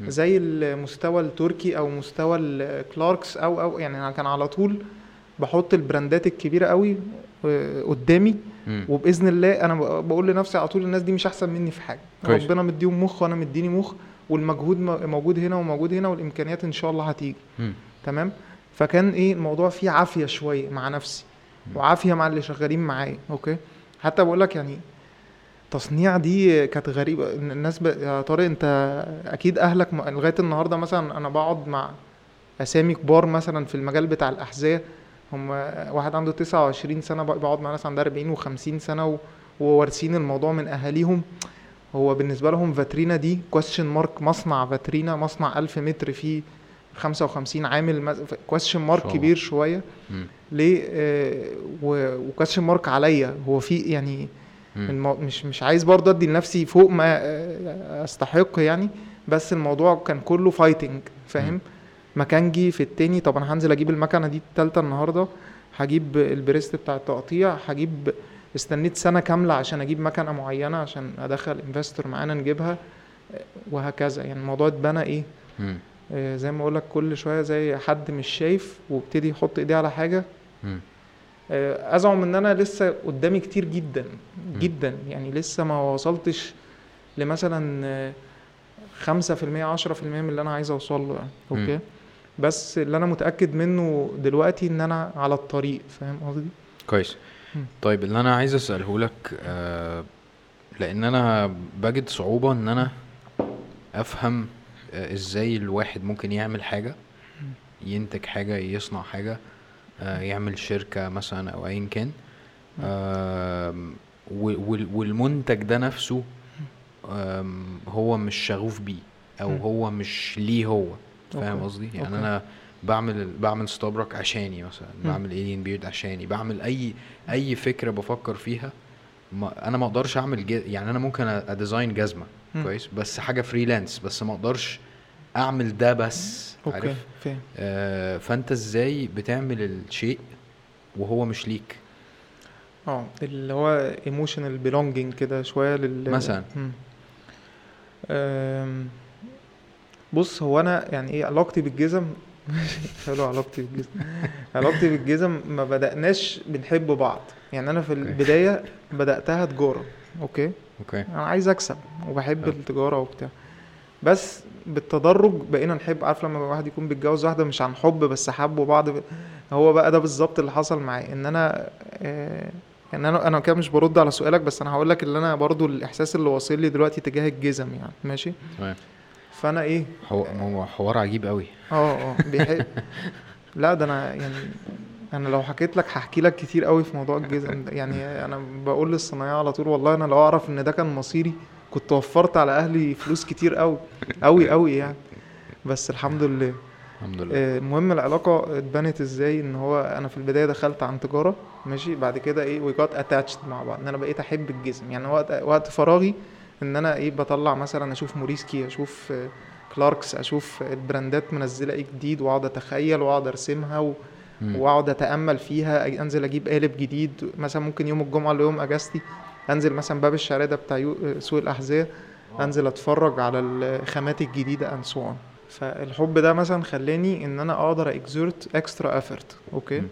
زي المستوى التركي أو مستوى ال Clarks أو أو يعني أنا كان على طول بحط البراندات الكبيرة قوي آه، قدامي. وبإذن الله أنا بقول لنفسي على طول الناس دي مش أحسن مني في حاجة كويس. ربنا مديهم مخ وأنا مديني مخ والمجهود موجود هنا وموجود هنا والإمكانيات إن شاء الله هتيجي. تمام فكان إيه الموضوع فيه عافية شوية مع نفسي. وعافية مع اللي شغالين معايا okay؟ حتى بقول لك يعني تصنيع دي كانت غريبة. الناس ب... يا طارق أنت أكيد أهلك م... لغاية النهارده مثلا أنا بقعد مع أسامي كبار مثلا في المجال بتاع الأحذية. هم واحد عنده 29 سنة بق- بقعد مع ناس عندها 40 و50 سنة و... ووارثين الموضوع من أهاليهم. هو بالنسبة لهم فاترينا دي question mark مصنع فاترينا مصنع 1000 متر فيه 55 عامل question mark. كبير شوية. مم. ليه و question mark عليا هو في يعني. مش مش عايز برضه أدي لنفسي فوق ما آه، أستحق يعني بس الموضوع كان كله fighting. فاهم مكانجي في التاني طب أنا هنزل أجيب المكنة دي التالتة النهارده هجيب ال press بتاع التقطيع هجيب استنيت سنة كاملة عشان أجيب مكنة معينة عشان أدخل investor معانا نجيبها آه، وهكذا يعني الموضوع اتبنى إيه. آه، زي ما أقول لك كل شوية زي حد مش شايف وابتدي يحط ايديه على حاجة. آه، ازعم ان أنا لسه قدامي كتير جدا. جدا يعني لسه ما وصلتش لمثلا آه، خمسة في المية عشرة في المية من اللي أنا عايز أوصل له يعني مم. أوكي بس اللي أنا متأكد منه دلوقتي إن أنا على الطريق فاهم قصدي؟ كويس. طيب اللي أنا عايز اسأله لك آه لأن أنا بجد صعوبة ان أنا افهم آه إزاي الواحد ممكن يعمل حاجة ينتج حاجة يصنع حاجة آه يعمل شركة مثلا أو ايا كان والمنتج ده نفسه هو مش شغوف بيه أو. هو مش ليه هو فاهم. قصدي يعني okay. أنا بعمل بعمل ستابرك عشاني مثلا. بعمل الين بيرد عشاني بعمل اي أي فكرة بفكر فيها ما أنا ما أقدرش أعمل. يعني أنا ممكن ا design جزمة. كويس. بس حاجة freelance بس ما أقدرش اعمل ده بس okay عارف؟ فاهم. آه فانت إزاي بتعمل الشيء وهو مش ليك؟ آه اللي هو emotional belonging كده شوية لل مثلا. بص هو أنا يعني إيه علاقتي بالجزم حلو علاقتي بالجزم علاقتي بالجزم ما بدأناش بنحب بعض. يعني أنا في okay. البداية بدأتها تجارة okay؟ أوكي. أنا عايز أكسب وبحب حلو. التجارة وبتاع. بس بالتدرج بقينا نحب عارف لما واحد يكون بيتجوز واحدة مش عن حب بس حبوا بعض ب... هو بقى ده بالظبط اللي حصل معايا. إن أنا آه إن أنا أنا كده مش برد على سؤالك بس أنا هقول لك اللي أنا برضو الإحساس اللي واصل لي دلوقتي تجاه الجزم يعني. ماشي؟ تمام. فأنا إيه؟ هو هو حوار عجيب قوي آه آه. بيحب. لا ده أنا يعني أنا لو حكيت لك هحكي لك كتير قوي في موضوع الجزم ده يعني أنا بقول للصنايعيه على طول والله أنا لو أعرف إن ده كان مصيري كنت وفرت على أهلي فلوس كتير قوي قوي قوي يعني. بس الحمد لله. الحمد لله. آه، المهم العلاقة اتبنت إزاي؟ إن هو أنا في البداية دخلت عن تجارة ماشي؟ بعد كده إيه we got attached مع بعض إن أنا بقيت أحب الجسم. يعني وقت وقت فراغي إن أنا إيه بطلع مثلا أشوف Moreschi أشوف Clarks أشوف البراندات منزلة إيه جديد وأقعد أتخيل وأقعد أرسمها و... واقعد اتامل فيها انزل أجيب قالب جديد مثلا ممكن يوم الجمعة اللي يوم اجازتي انزل مثلا باب الشارع بتاع. سوق الأحذية انزل اتفرج على الخامات الجديدة on فالحب ده مثلا خلاني إن أنا أقدر exert extra effort okay مم.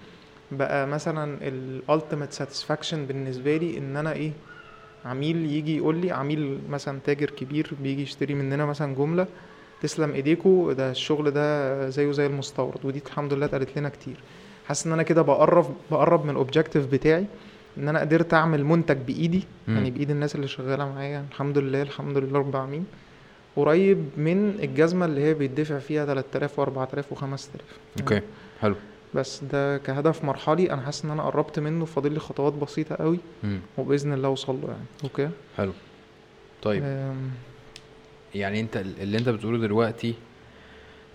بقى مثلا ال ultimate satisfaction بالنسبة لي إن أنا إيه عميل يجي يقول لي عميل مثلا تاجر كبير بيجي يشتري مننا مثلا جملة تسلم ايديكوا ده الشغل ده زيه زي المستورد ودي الحمد لله اتقالت لنا كتير. حاسس ان أنا كده بقرب بقرب من ال objective بتاعي ان أنا قدرت اعمل منتج بإيدي مم. يعني بإيد الناس اللي شغالة معايا الحمد لله الحمد لله رب العالمين. قريب من الجزمة اللي هي بيدفع فيها 3000 و4000 و5000 okay حلو. بس ده كهدف مرحلي أنا حاسس إن أنا قربت منه فاضل لي خطوات بسيطة قوي مم. وبإذن الله أوصل له يعني. okay؟ حلو. طيب. أم، يعني انت اللي انت بتقوله دلوقتي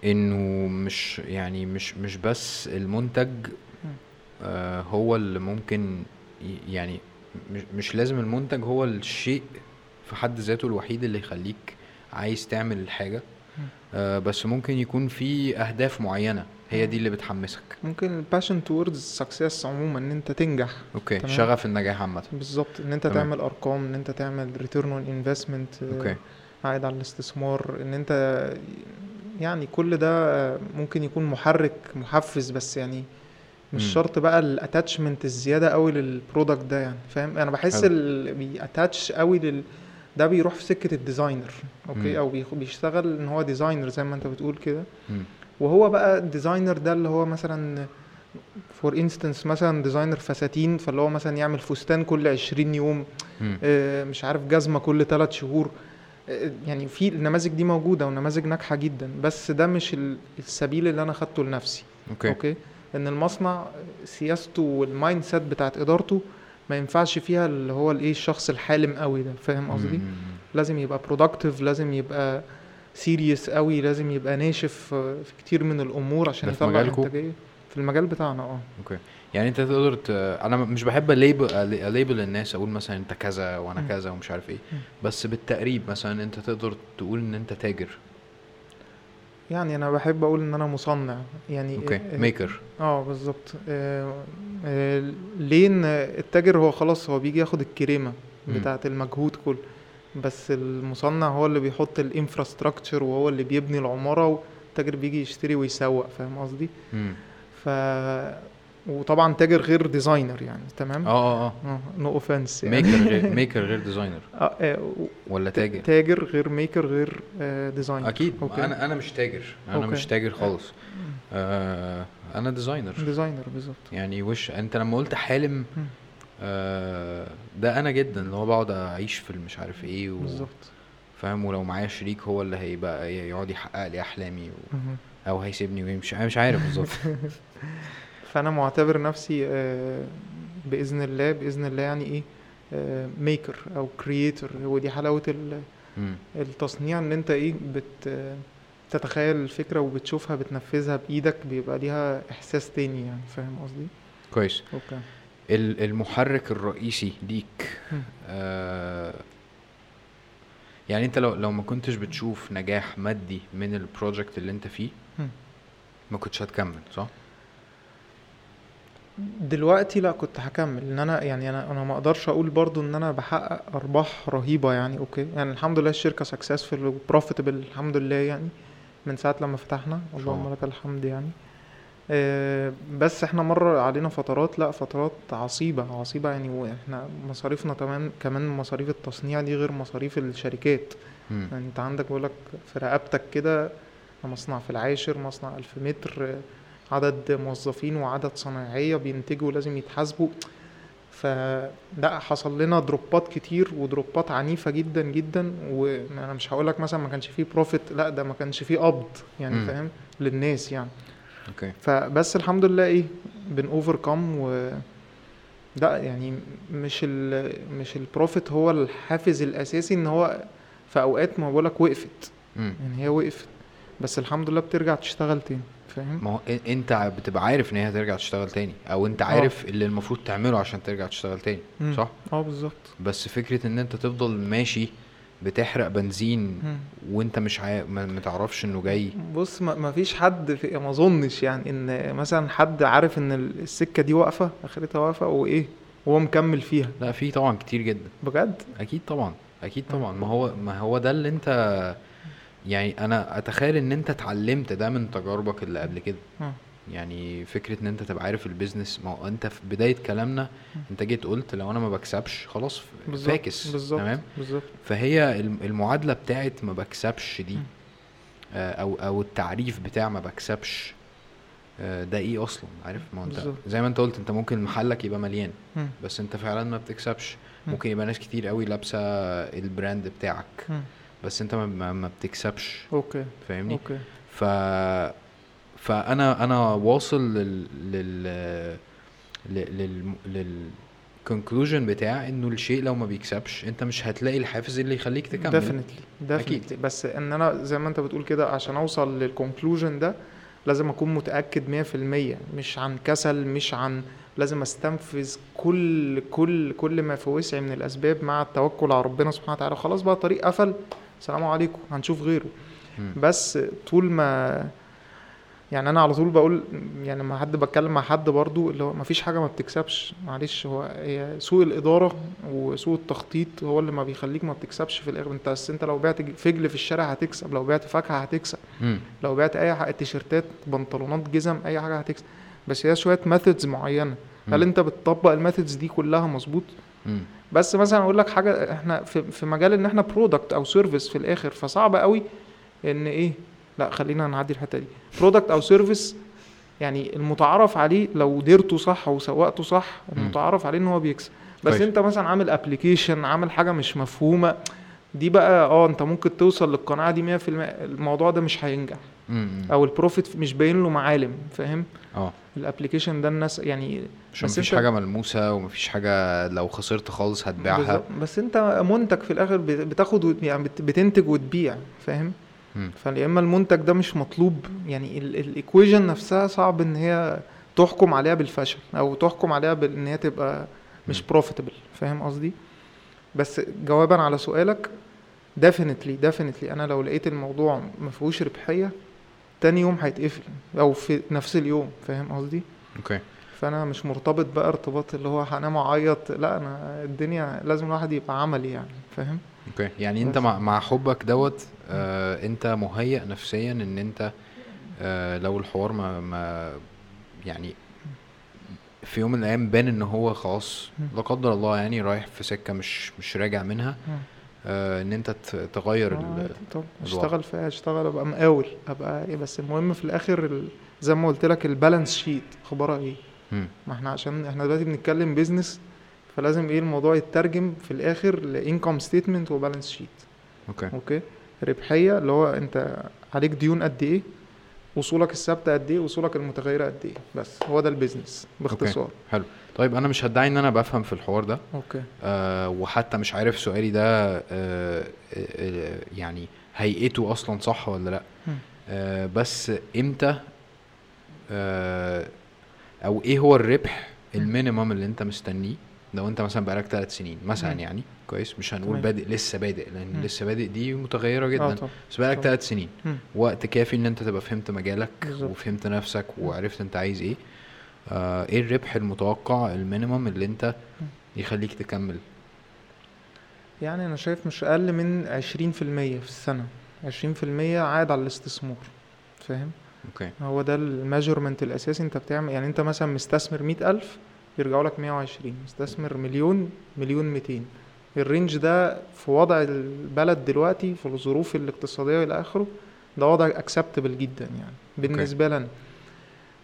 انه مش يعني مش مش بس المنتج آه هو اللي ممكن يعني مش, مش لازم المنتج هو الشيء في حد ذاته الوحيد اللي يخليك عايز تعمل الحاجة. آه بس ممكن يكون في أهداف معينة هي دي اللي بتحمسك. ممكن ال passion towards success عموما إن أنت تنجح. okay تمام. شغف النجاح عامة. بالظبط إن أنت تمام. تعمل أرقام إن أنت تعمل return on investment okay. عائد على الاستثمار إن أنت يعني كل ده ممكن يكون محرك محفز بس يعني مش مم. شرط بقى ال attachment الزيادة قوي لل product ده يعني فاهم أنا بحس. اللي بي attach قوي لل ده بيروح في سكة ال designer okay مم. أو بيشتغل إن هو designer زي ما أنت بتقول كده. وهو بقى ال designer ده اللي هو مثلا for instance مثلا designer فساتين فاللي هو مثلا يعمل فستان كل 20 يوم. آه، مش عارف جزمة كل 3 شهور يعني في النماذج دي موجودة ونماذج ناجحة جدا بس ده مش ال- السبيل اللي أنا خدته لنفسي. Okay. Okay? إن المصنع سياسته وال mindset بتاعت إدارته ما ينفعش فيها اللي هو الإيه الشخص الحالم قوي ده. فاهم قصدي. لازم يبقى productive لازم يبقى serious قوي لازم يبقى ناشف في كتير من الأمور عشان يطلع؟ انتاجيه في المجال بتاعنا آه. Okay. يعني انت تقدر ت... أنا مش بحب label label الناس أقول مثلا انت كذا وأنا. كذا ومش عارف إيه. بس بالتقريب مثلا انت تقدر تقول ان انت تاجر يعني أنا بحب أقول ان أنا مصنع يعني okay maker آه بالظبط آه، آه، ليه إن التاجر هو خلاص هو بيجي ياخد الكريمة. بتاعه المجهود كله بس المصنع هو اللي بيحط ال infrastructure وهو اللي بيبني العمارة والتاجر بيجي يشتري ويسوق فاهم قصدي. ف وطبعا تاجر غير designer يعني تمام؟ آه آه آه. no offense يعني. ميكر غير ميكر غير ديزاينر آه، آه، ولا تاجر؟ تاجر غير maker غير آه، designer أكيد. Okay. أنا أنا مش تاجر. أنا okay. مش تاجر خالص. آه أنا designer designer بالظبط. يعني وش أنت لما قلت حالم. آه ده أنا جدا اللي هو بقعد أعيش في المش عارف إيه و... بالظبط. فاهم؟ ولو معايا شريك هو اللي هيبقى يقعد يحقق لي أحلامي و... أو هيسيبني ويمشي. أنا مش عارف بالظبط. فأنا معتبر نفسي آه، بإذن الله بإذن الله يعني إيه maker أو creator ودي حلاوة. التصنيع إن أنت إيه بت آه، تتخيل الفكرة وبتشوفها بتنفذها بإيدك بيبقى ليها إحساس تاني يعني فاهم قصدي كويس okay ال- المحرك الرئيسي ليك. آه يعني أنت لو لو ما كنتش بتشوف نجاح مادي من ال project اللي أنت فيه. ما كنتش هتكمل صح؟ دلوقتي لا كنت هكمل. إن أنا يعني أنا أنا ما أقدرش أقول برضو إن أنا بحقق أرباح رهيبة يعني okay. يعني الحمد لله الشركة successful و profitable الحمد لله يعني من ساعة لما فتحنا. اللهم الله. لك الحمد يعني. آه، بس إحنا مر علينا فترات لا فترات عصيبة عصيبة يعني. وإحنا مصاريفنا كمان كمان مصاريف التصنيع دي غير مصاريف الشركات. يعني أنت عندك بقولك في رقبتك كده مصنع في العاشر مصنع ألف متر آه، عدد موظفين وعدد صنايعية بينتجوا لازم يتحاسبوا. فلا حصل لنا drop ات كتير و drop ات عنيفة جدا جدا وأنا مش هقولك مثلا ما كانش فيه profit لا ده ما كانش فيه قبض يعني. فاهم؟ للناس يعني. Okay. فبس الحمد لله إيه been overcome و لا يعني مش ال مش البروفيت هو الحافز الأساسي إن هو في أوقات ما بقولك وقفت. يعني هي وقفت. بس الحمد لله بترجع تشتغل تاني. فاهم ما هو انت بتبقى عارف ان هي هترجع تشتغل تاني أو انت آه. عارف اللي المفروض تعمله عشان ترجع تشتغل تاني مم. صح آه بالظبط بس فكرة ان انت تفضل ماشي بتحرق بنزين مم. وانت مش عا... ما تعرفش انه جاي بص ما ما فيش حد في ما اظنش يعني ان مثلا حد عارف ان السكة دي واقفة اخرتها واقفة وايه وهو مكمل فيها لا في طبعا كتير جدا بجد أكيد طبعا أكيد. طبعا ما هو ما هو ده اللي انت يعني أنا أتخيل إن أنت اتعلمت ده من تجاربك اللي قبل كده. يعني فكرة إن أنت تبقى عارف ال business ما هو أنت في بداية كلامنا. أنت جيت قلت لو أنا ما بكسبش خلاص فاكس بالظبط تمام بالظبط فهي الم- المعادلة بتاعت ما بكسبش دي. آه، أو أو التعريف بتاع ما بكسبش آه، ده إيه أصلا عارف ما أنت. زي ما أنت قلت أنت ممكن محلك يبقى مليان. بس أنت فعلا ما بتكسبش مم. ممكن يبقى ناس كتير قوي لابسة ال brand بتاعك. بس انت ما, ما, بتكسبش. Okay. فاهمني؟ Okay. ف فانا أنا واصل لل لل لل لل بتاع إنه الشيء لو ما بيكسبش أنت مش هتلاقي الحافز اللي يخليك تكمل. Definitely. Definitely بس إن أنا زي ما أنت بتقول كده عشان أوصل لل conclusion ده لازم أكون متأكد 100% مش عن كسل مش عن لازم أستنفذ كل كل كل ما في وسعي من الأسباب مع التوكل على ربنا سبحانه وتعالى. خلاص بقى الطريق قفل. السلام عليكم هنشوف غيره. بس طول ما يعني أنا على طول بقول يعني لما حد بتكلم مع حد برضو اللي هو مفيش حاجة ما بتكسبش. معلش هو هي سوء الإدارة وسوء التخطيط هو اللي ما بيخليك ما بتكسبش في الآخر. انت بس انت لو بعت فجل في الشارع هتكسب لو بعت فاكهة هتكسب. لو بعت أي حاجة تيشيرتات بنطلونات جزم أي حاجة هتكسب. بس هي شوية methods معينة. هل. انت بتطبق ال methods دي كلها مظبوط؟ مم. بس مثلا أقول لك حاجة إحنا في, في مجال إن إحنا product أو service في الآخر فصعب قوي إن إيه لا خلينا نعدي الحتة دي product أو service يعني المتعارف عليه لو أدرته صح وسوقته صح. المتعارف عليه إن هو بيكسب بس كويس. أنت مثلا عامل application عامل حاجة مش مفهومة دي بقى آه أنت ممكن توصل للقناعة دي 100% الموضوع ده مش هينجح. أو ال profit مش باين له معالم فاهم آه ال application ده الناس يعني بس مفيش حاجة ملموسة ومفيش حاجة لو خسرت خالص هتبيعها. بس أنت منتج في الآخر بت- بتاخد يعني بت- بتنتج وتبيع فاهم. فيا إما المنتج ده مش مطلوب يعني ال equation نفسها صعب إن هي تحكم عليها بالفشل أو تحكم عليها بان هي تبقى مش. profitable فاهم قصدي بس جوابا على سؤالك definitely definitely أنا لو لقيت الموضوع ما فيهوش ربحية تاني يوم هيتقفل أو في نفس اليوم فاهم قصدي؟ Okay. فأنا مش مرتبط بقى ارتباط اللي هو هنام أعيط لا أنا الدنيا لازم الواحد يبقى عملي يعني فاهم؟ Okay. يعني أنت. مع, مع حبك دوت آه أنت مهيأ نفسيا إن أنت آه لو الحوار ما, ما يعني في يوم من الأيام بان إن هو خلاص. لا قدر الله يعني رايح في سكة مش مش راجع منها إن أنت تغير آه،. اشتغل فيها اشتغل أبقى مقاول أبقى إيه بس المهم في الآخر ال... زي ما قلت لك ال balance sheet اخبارها إيه. ما إحنا عشان إحنا دلوقتي بنتكلم business فلازم إيه الموضوع يترجم في الآخر ل income statement و balance sheet okay. Okay? ربحية اللي هو أنت عليك ديون قد إيه وأصولك الثابتة قد إيه وأصولك المتغيرة قد إيه. بس هو ده ال business باختصار. حلو. طيب أنا مش هدعي إن أنا بفهم في الحوار ده okay آه وحتى مش عارف سؤالي ده آه آه يعني هيئته أصلا صح ولا لأ. آه بس إمتى آه أو إيه هو الربح ال minimum اللي أنت مستنيه لو أنت مثلا بقالك ثلاث سنين مثلا مم. يعني كويس مش هنقول تمام. بادئ لسه بادئ لأن مم. لسه بادئ دي متغيرة آه جدا طبعا بس بقالك. ثلاث سنين مم. وقت كافي إن أنت تبقى فهمت مجالك بالظبط. وفهمت نفسك وعرفت أنت عايز إيه آه إيه الربح المتوقع ال minimum اللي انت يخليك تكمل؟ يعني أنا شايف مش أقل من عشرين في في المية عائد على الاستثمار فاهم؟ Okay. هو ده ال measurement الاساسي. انت بتعمل يعني انت مثلا مستثمر مئة ألف يرجعوا لك مية وعشرين. مستثمر مليون مليون ميتين. ال range ده في وضع البلد دلوقتي في الظروف الاقتصادية إلى آخره ده وضع acceptable جدا يعني. بالنسبة لنا.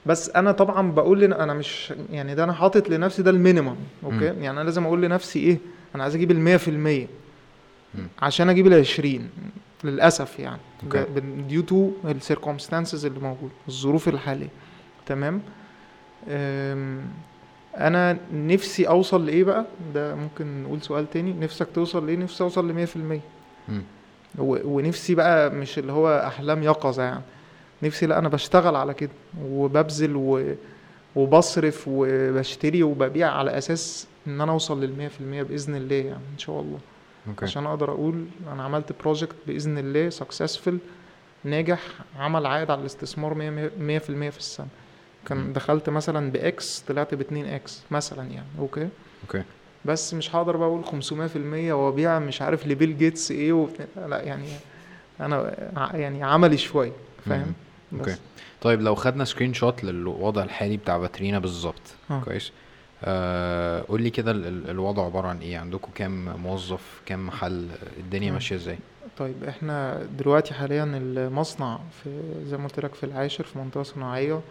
بس أنا طبعا بقول لنا أنا مش يعني ده أنا حاطط لنفسي ده ال minimum okay مم. يعني أنا لازم أقول لنفسي إيه أنا عايز أجيب المية في المية مم. عشان أجيب العشرين للأسف يعني. Due to ال circumstances اللي موجود الظروف الحالية تمام أنا نفسي أوصل لإيه بقى ده ممكن نقول سؤال تاني نفسك توصل لإيه نفسي أوصل لمية في المية مم. و- ونفسي بقى مش اللي هو أحلام يقظة يعني نفسي لا أنا بشتغل على كده وببذل و... وبصرف وبشتري وببيع على أساس إن أنا أوصل للمية في المية بإذن الله يعني إن شاء الله. Okay. عشان أقدر أقول أنا عملت project بإذن الله successful ناجح عمل عائد على الاستثمار 100% في, في السنة. كان دخلت مثلا ب X طلعت ب 2 X مثلا يعني okay؟ Okay. بس مش هقدر بقى أقول 500% وأبيع مش عارف لبيل جيتس إيه وبتاع لا يعني أنا يعني عملي شوية فاهم؟ Okay. طيب لو خدنا screenshot للوضع الحالي بتاع باترينا بالظبط آه. كويس؟ آه قول لي كده ال- ال- الوضع عبارة عن إيه؟ عندكم كام موظف كام محل؟ الدنيا مم. ماشية إزاي؟ طيب إحنا دلوقتي حاليا المصنع في زي ما قلت لك في العاشر في منطقة صناعية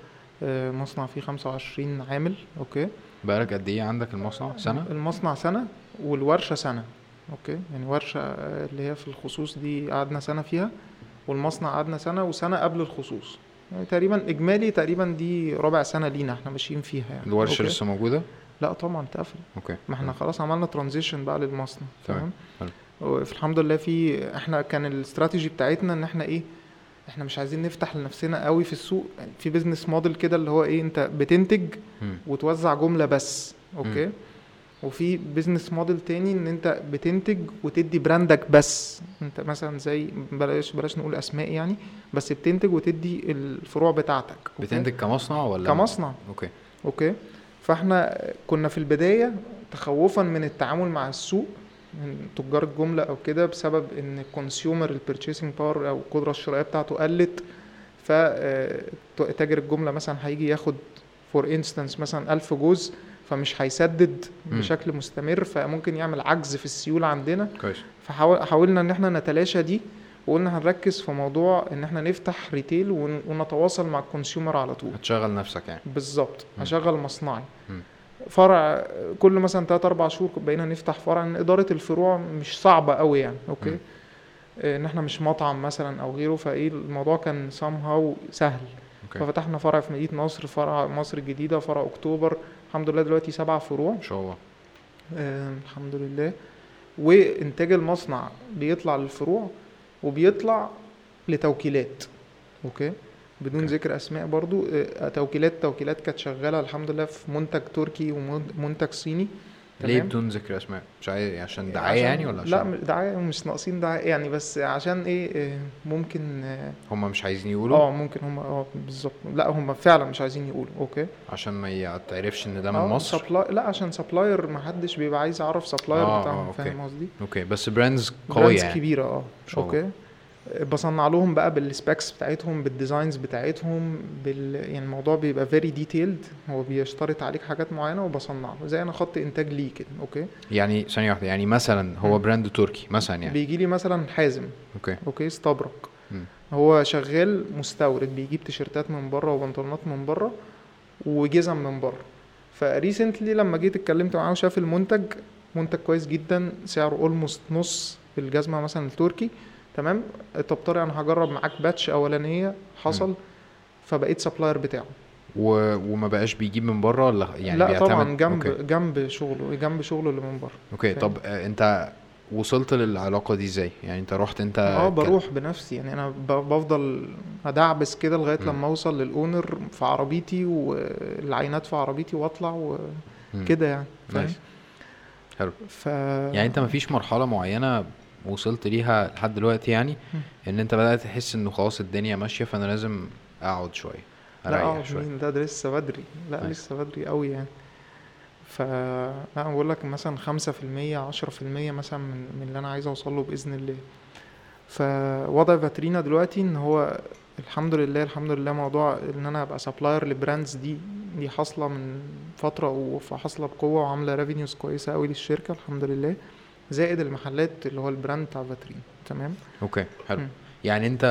آه، مصنع فيه 25 عامل okay؟ بقالك قد إيه عندك المصنع؟ سنة؟ المصنع سنة والورشة سنة okay؟ يعني ورشة آه، اللي هي في الخصوص دي قعدنا سنة فيها والمصنع قعدنا سنة وسنة قبل الخصوص. يعني تقريبا إجمالي تقريبا دي ربع سنة لينا إحنا ماشيين فيها يعني. الورشة؟ لسه موجودة؟ لا طبعا اتقفل okay. ما إحنا خلاص عملنا transition بقى للمصنع تمام، الحمد لله في إحنا كان الاستراتيجي بتاعتنا إن إحنا إيه إحنا مش عايزين نفتح لنفسنا قوي في السوق. يعني في business model كده اللي هو إيه أنت بتنتج مم. وتوزع جملة بس okay؟ وفي business model تاني إن أنت بتنتج وتدي brand ك بس. أنت مثلا زي بلاش بلاش نقول أسماء يعني بس بتنتج وتدي الفروع بتاعتك. Okay؟ بتنتج كمصنع ولا؟ كمصنع. Okay. Okay؟ فإحنا كنا في البداية تخوفا من التعامل مع السوق من تجار الجملة أو كده بسبب إن ال consumer ال purchasing power أو القدرة الشرائية بتاعته قلت. فتاجر الجملة مثلا هيجي ياخد for instance مثلا 1000 جوز فمش هيسدد. بشكل مستمر فممكن يعمل عجز في السيولة عندنا. كويس. فحاولنا إن إحنا نتلاشى دي وقلنا هنركز في موضوع إن إحنا نفتح retail ون- ونتواصل مع ال consumer على طول. هتشغل نفسك يعني. بالظبط. هشغل مصنعي. مم. فرع كل مثلا 3 4 شهور بقينا نفتح فرع. إن إدارة الفروع مش صعبة قوي يعني okay. آه، إن إحنا مش مطعم مثلا أو غيره فإيه الموضوع كان somehow سهل. Okay. ففتحنا فرع في مدينة نصر فرع مصر الجديدة فرع أكتوبر. الحمد لله دلوقتي سبع فروع. إن شاء الله. آه الحمد لله. وإنتاج المصنع بيطلع للفروع وبيطلع لتوكيلات. Okay؟ بدون okay. ذكر أسماء برضو. آه توكيلات توكيلات كانت شغالة الحمد لله في منتج تركي ومنتج صيني. ليه؟ بدون ذكر أسماء؟ مش عايز عشان دعاية عشان- يعني ولا عشان لا دعاية مش ناقصين دعاية يعني بس عشان إيه آه، ممكن آه هم مش عايزين يقولوا؟ آه، ممكن هم آه بالظبط. لا هم فعلا مش عايزين يقولوا okay؟ عشان ما يتعرفش إن ده من آه، مصر؟ supply- لا عشان supplier ما حدش بيبقى عايز يعرف ال supplier آه، آه، بتاعهم. فاهم قصدي؟ Okay بس brands قوية brands يعني. كبيرة آه. Okay؟ بصنع لهم بقى بال specs بتاعتهم بال designs بتاعتهم بال يعني الموضوع بيبقى very detailed هو بيشترط عليك حاجات معينة وبصنع له زي أنا خط إنتاج ليه كده okay؟ يعني ثانية واحدة يعني مثلا هو مم. brand تركي مثلا يعني. بيجي لي مثلا حازم okay. Okay؟ is a brand. هو شغال مستورد بيجيب تيشيرتات من بره وبنطلونات من بره وجزم من بره. ف recently لما جيت اتكلمت معاه وشاف المنتج منتج كويس جدا سعره almost نص الجزمة مثلا التركي تمام؟ طب طارق أنا هجرب معاك batch أولانية حصل فبقيت ال supplier بتاعه. و... وما بقاش بيجيب من بره؟ ولا يعني لا بيعتمد؟ طبعا جنب okay, جنب شغله جنب شغله اللي من بره. Okay. فاهم. طب آه، أنت وصلت للعلاقة دي إزاي؟ يعني أنت رحت أنت آه بروح بنفسي. يعني أنا بفضل ادعبس كده لغاية مم. لما أوصل لل owner في عربيتي والعينات في عربيتي وأطلع. وكده يعني. فاهم؟ حلو. ف يعني أنت مفيش مرحلة معينة وصلت ليها لحد دلوقتي يعني. إن أنت بدأت تحس إنه خلاص الدنيا ماشية فأنا لازم أقعد شوية لا أريح أقعد شوية. مين ده, ده لسه بدري. لا أيوة. لسه بدري قوي يعني. ف لا أنا بقول لك مثلا خمسة في المية عشرة في المية مثلا من, من اللي أنا عايز أوصل له بإذن الله. فوضع فاترينا دلوقتي إن هو الحمد لله الحمد لله موضوع إن أنا أبقى supplier ل brands دي دي حاصلة من فترة وحاصلة بقوة وعاملة revenues كويسة قوي للشركة الحمد لله. زائد المحلات اللي هو ال brand بتاع فاترين تمام okay حلو مم. يعني أنت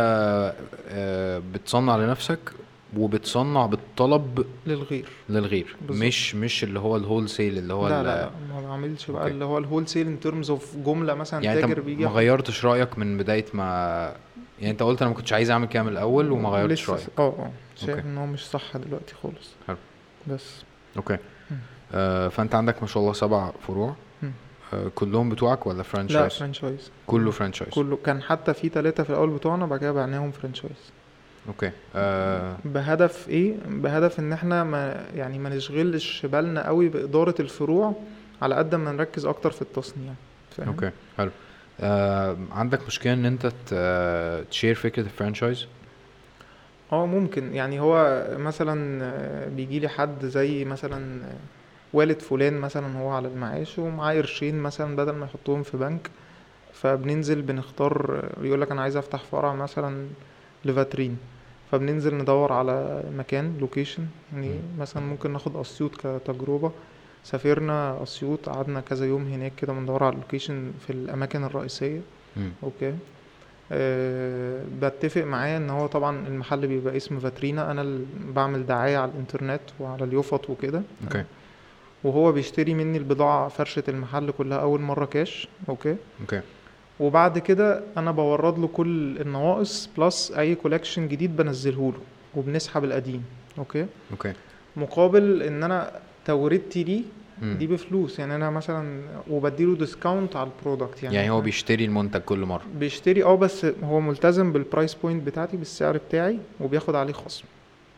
آه، بتصنع لنفسك وبتصنع بالطلب للغير للغير بالظبط. مش مش اللي هو ال wholesale اللي هو لا لا لا ما بعملش بقى okay. اللي هو ال wholesale in terms of جملة مثلا يعني تاجر بيجي ما غيرتش رأيك من بداية ما يعني أنت قلت أنا ما كنتش عايز أعمل كده من الأول وما غيرتش رأيك آه آه شايف. إن هو مش صح دلوقتي خالص حلو. بس okay. آه فأنت عندك ما شاء الله سبع فروع كلهم بتوعك ولا لا franchise franchise كله franchise كله. كان حتى في ثلاثة في الأول بتوعنا بعد كده بعناهم franchise okay. آه بهدف إيه؟ بهدف إن إحنا ما يعني ما نشغلش بالنا قوي بإدارة الفروع على قد ما نركز أكتر في التصنيع. فاهم؟ okay حلو. آه عندك مشكلة إن أنت آه، تشير فكرة ال franchise آه ممكن. يعني هو مثلا بيجي لي حد زي مثلا والد فلان مثلا هو على المعاش ومعاه قرشين مثلا بدل ما يحطهم في بنك فبننزل بنختار يقول لك أنا عايز أفتح فرع مثلا لفاترين فبننزل ندور على مكان location يعني. مثلا ممكن ناخد أسيوط كتجربة. سافرنا أسيوط قعدنا كذا يوم هناك كده بندور على ال location في الأماكن الرئيسية. مم. okay. أه بتفق معاه إن هو طبعا المحل بيبقى اسم فاترينا. أنا اللي بعمل دعاية على الإنترنت وعلى اليوفط وكده. okay. وهو بيشتري مني البضاعة فرشة المحل كلها أول مرة cash okay؟ okay. وبعد كده أنا بورد له كل النواقص plus أي collection جديد بنزله له وبنسحب القديم okay؟ okay. مقابل إن أنا توريدتي ليه. دي بفلوس يعني أنا مثلا وبديله discount على ال product يعني يعني هو بيشتري المنتج كل مرة. بيشتري آه بس هو ملتزم بال price point بتاعتي بالسعر بتاعي وبياخد عليه خصم.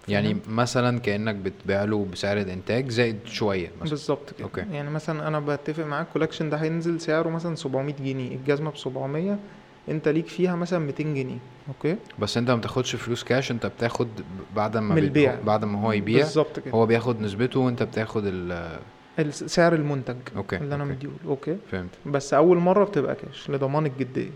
يعني؟ مثلا كأنك بتبيع له بسعر الإنتاج زائد شوية مثلا بالظبط كده okay. يعني مثلا أنا بتفق معاك ال collection ده هينزل سعره مثلا 700 جنيه الجزمة ب 700 أنت ليك فيها مثلا 200 جنيه okay بس أنت ما بتاخدش فلوس كاش أنت بتاخد بعد ما من بي- البيع. بعد ما هو يبيع بالظبط كده هو بياخد نسبته وأنت بتاخد ال سعر المنتج okay اللي أنا okay. مديهوله okay فهمت بس أول مرة بتبقى كاش لضمان الجديه.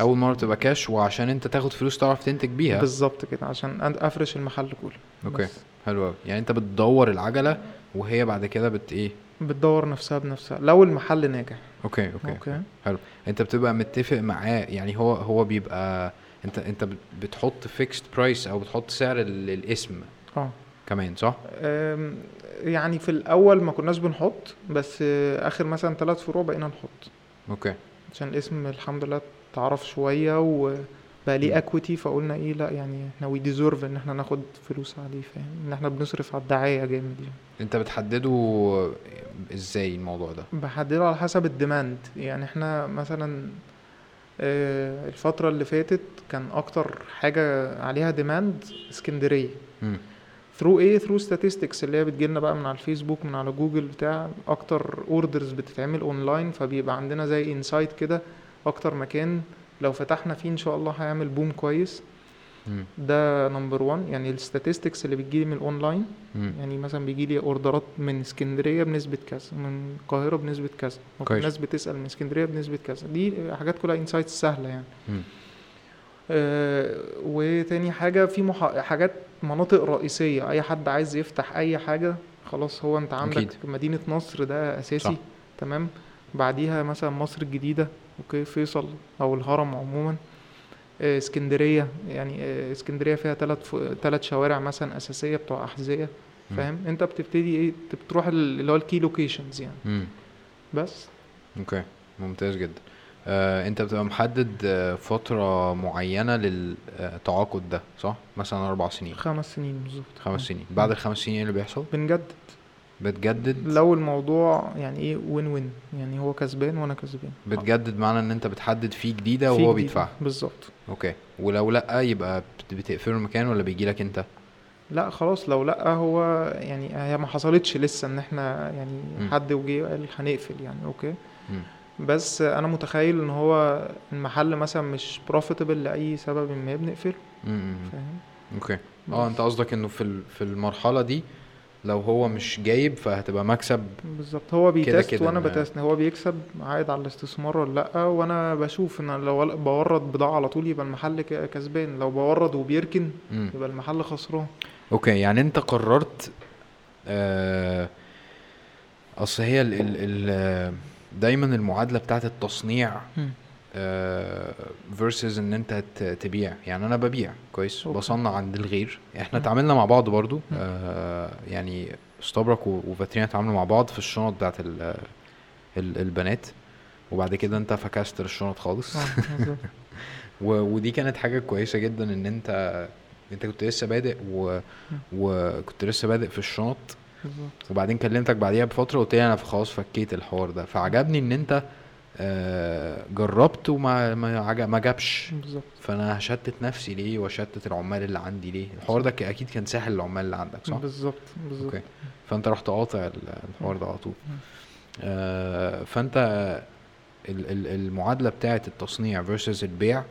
أول مرة بتبقى كاش وعشان أنت تاخد فلوس تعرف تنتج بيها. بالظبط كده عشان أفرش المحل كله. أوكي. بس. حلو قوي يعني أنت بتدور العجلة وهي بعد كده بت إيه؟ بتدور نفسها بنفسها. لو المحل ناجح. okay okay, okay. okay. حلو. أنت بتبقى متفق معاه يعني هو هو بيبقى أنت أنت بت- بتحط fixed price أو بتحط سعر ال- الاسم آه. كمان صح؟ يعني في الأول ما كناش بنحط بس آخر مثلا ثلاث فروع بقينا نحط. okay. عشان الاسم الحمد لله اتعرف شوية وبقى. ليه equity فقلنا إيه لأ يعني إحنا we deserve إن إحنا ناخد فلوس عليه فاهم؟ إن إحنا بنصرف على الدعاية جامد يعني. أنت بتحدده إزاي الموضوع ده؟ بحدده على حسب ال demand يعني إحنا مثلا آه، الفترة اللي فاتت كان أكتر حاجة عليها demand اسكندرية. through إيه through statistics اللي هي بتجيلنا بقى من على الفيسبوك من على جوجل بتاع أكتر orders بتتعمل اونلاين فبيبقى عندنا زي insight كده أكتر مكان لو فتحنا فيه إن شاء الله هيعمل boom كويس. ده number 1 يعني ال statistics اللي بتجيلي من الاونلاين. يعني مثلا بيجيلي اوردرات من اسكندرية بنسبة كذا من القاهرة بنسبة كذا. الناس بتسأل من اسكندرية بنسبة كذا دي حاجات كلها insights سهلة يعني مم. آه، وتاني حاجة في مح... حاجات مناطق رئيسية أي حد عايز يفتح أي حاجة خلاص هو أنت عندك أكيد. مدينة نصر ده أساسي صح. تمام بعديها مثلا مصر الجديدة okay فيصل أو الهرم عموما. آه، اسكندرية يعني آه، اسكندرية فيها ف... تلات شوارع مثلا أساسية بتوع مم. فاهم؟ أنت بتبتدي إيه أنت بتروح ال- اللي هو ال key locations يعني. مم. بس. okay ممتاز جدا. آه، أنت بتبقى محدد آه، فترة معينة للتعاقد ده صح؟ مثلا أربع سنين. خمس سنين بالظبط. خمس سنين. بعد الخمس سنين إيه اللي بيحصل؟ بنجدد. بتجدد لو الموضوع يعني إيه win win يعني هو كسبان وأنا كسبان بتجدد معنى إن أنت بتحدد فيه جديدة في وهو جديد. بيدفع بالظبط okay ولو لأ يبقى بت- بتقفله المكان ولا بيجيلك أنت؟ لأ خلاص لو لأ هو يعني هي ما حصلتش لسه إن إحنا يعني مم. حد وجه قال هنقفل يعني okay مم. بس أنا متخيل إن هو المحل مثلا مش profitable لأي سبب ما بنقفل مم، مم. فاهم okay آه. أنت قصدك إنه في في المرحلة دي لو هو مش جايب فهتبقى مكسب بالظبط. هو بي test كده. وأنا ب test. هو بيكسب عائد على الاستثمار ولا لأ؟ وأنا بشوف إن لو بورد بضاعة على طول يبقى المحل كسبان. لو بورد وبيركن مم. يبقى المحل خسران. okay يعني أنت قررت آه أصل هي ال ال ال دايما المعادلة بتاعت التصنيع آه versus إن أنت تبيع. يعني أنا ببيع كويس؟ okay. بصنع عند الغير. إحنا. اتعاملنا مع بعض برضو. آه يعني استبرق و- وفاترينا اتعاملوا مع بعض في الشنط بتاعت ال ال البنات. وبعد كده أنت فكست الشنط خالص. و... ودي كانت حاجة كويسة جدا إن أنت أنت كنت لسه بادئ و... وكنت لسه بادئ في الشنط. وبعدين كلمتك بعديها بفترة قلت لي أنا خلاص فكيت الحوار ده. فعجبني إن أنت آه، جربت وما ما, ما جابش. بالظبط. فأنا هشتت نفسي ليه واشتت العمال اللي عندي ليه؟ الحوار ده أكيد كان ساحل العمال اللي عندك صح؟ بالظبط بالظبط. أوكي. فأنت رحت قاطع ال- الحوار ده على طول. آه، فأنت ال- ال- المعادلة بتاعه التصنيع versus البيع.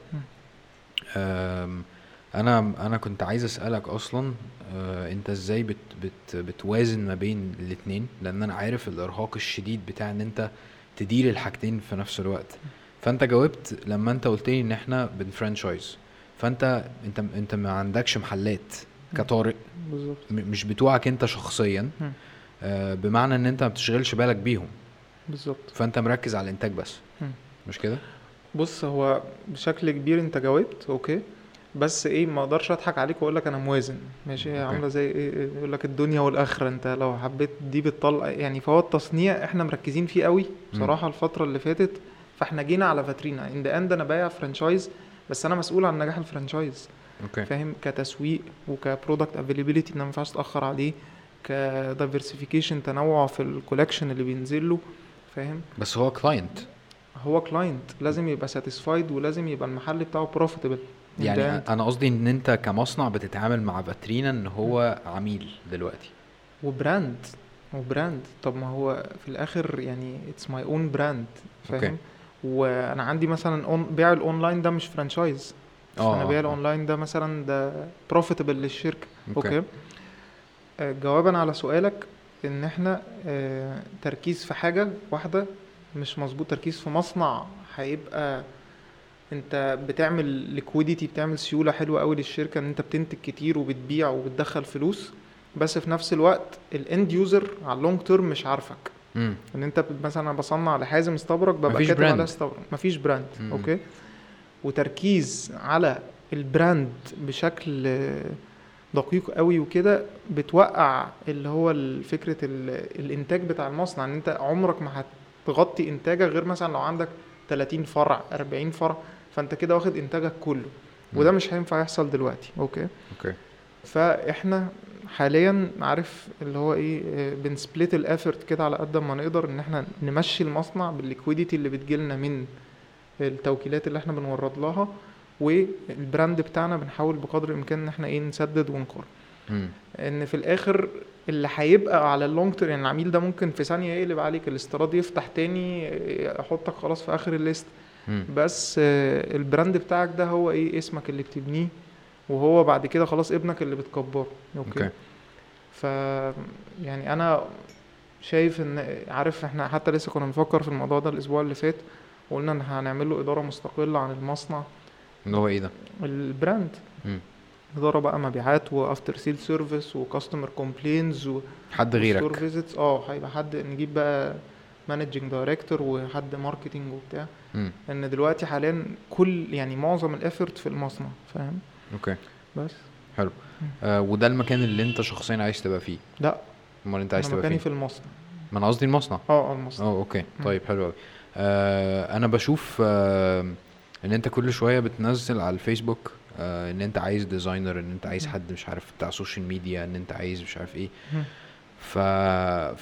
أنا أنا كنت عايز أسألك أصلا آه، أنت إزاي بت بت بتوازن ما بين الاتنين؟ لأن أنا عارف الإرهاق الشديد بتاع إن أنت تدير الحاجتين في نفس الوقت. فانت جاوبت لما انت قلت لي ان إحنا بنفرانشايز. فانت انت انت ما عندكش محلات كطارق. بالظبط. مش بتوعك انت شخصيا. آه، بمعنى ان انت ما بتشغلش بالك بيهم. بالظبط. فانت مركز على الإنتاج بس. مش كده؟ بص هو بشكل كبير انت جاوبت okay. بس إيه ما أقدرش أضحك عليك وأقول لك أنا موازن. ماشي؟ هي. عاملة زي إيه إيه، يقول لك الدنيا والآخرة. أنت لو حبيت دي بتطلع يعني فهو التصنيع إحنا مركزين فيه قوي بصراحة الفترة اللي فاتت. فإحنا جينا على فاترينا. end أنا بايع franchise بس أنا مسؤول عن نجاح ال franchise. okay. فاهم؟ كتسويق وك product availability إن ما ينفعش أتأخر عليه. ك diversification تنوع في ال collection اللي بينزل له فاهم؟ بس هو كلاينت هو كلاينت لازم يبقى satisfied ولازم يبقى المحل بتاعه profitable يعني end. أنا قصدي إن أنت كمصنع بتتعامل مع فاترينا إن هو عميل دلوقتي و brand و brand طب ما هو في الآخر يعني it's my own brand okay. فاهم وأنا عندي مثلا بيع الأونلاين ده مش franchise آه، أنا آه، بيع آه. الأونلاين ده مثلا ده profitable للشركة okay. okay آه، جوابا على سؤالك إن إحنا آه، تركيز في حاجة واحدة مش مظبوط تركيز في مصنع هيبقى انت بتعمل liquidity بتعمل سيولة حلوة قوي للشركة ان انت بتنتج كتير وبتبيع وبتدخل فلوس. بس في نفس الوقت ال end user على ال long term مش عارفك. مم. ان انت مثلا أنا بصنع لحازم استبرق ببقى كاتب. عليها استبرق. مفيش brand مم. okay؟ وتركيز على ال brand بشكل دقيق قوي وكده بتوقع اللي هو فكرة ال- الإنتاج بتاع المصنع. إن أنت عمرك ما هتغطي إنتاجك غير مثلا لو عندك 30 فرع 40 فرع. فانت كده واخد انتاجك كله. وده. مش هينفع يحصل دلوقتي okay؟ okay. فإحنا حاليا عارف اللي هو إيه آه، بن split ال effort كده على قد ما نقدر إن إحنا نمشي المصنع بال liquidity اللي بتجيلنا من التوكيلات اللي إحنا بنورد لها وال brand بتاعنا بنحاول بقدر الإمكان إن إحنا إيه نسدد ونقر. إن في الآخر اللي هيبقى على ال long term يعني العميل ده ممكن في ثانية يقلب عليك الاستيراد يفتح تاني آه، احطك خلاص في آخر ال list. مم. بس آه، ال brand بتاعك ده هو إيه؟ اسمك اللي بتبنيه وهو بعد كده خلاص ابنك اللي بتكبره. okay, okay. ف يعني أنا شايف إن عارف إحنا حتى لسه كنا بنفكر في الموضوع ده الأسبوع اللي فات وقلنا إن هنعمل له إدارة مستقلة عن المصنع. اللي هو إيه ده؟ ال brand. مم. إدارة بقى مبيعات و after sale service و customer complaints حد غيرك. آه هيبقى حد نجيب بقى managing director وحد marketing وبتاع مم. إن دلوقتي حاليا كل يعني معظم ال effort في المصنع فاهم؟ okay. بس. حلو. آه وده المكان اللي أنت شخصيا عايز تبقى فيه؟ لا. أمال أنت عايز تبقى مكاني فيه في المصنع. ما أنا قصدي المصنع. آه آه المصنع. آه okay. طيب حلو قوي آه أنا بشوف آه إن أنت كل شوية بتنزل على الفيسبوك آه إن أنت عايز designer إن أنت عايز. حد مش عارف بتاع social media إن أنت عايز مش عارف إيه. ف...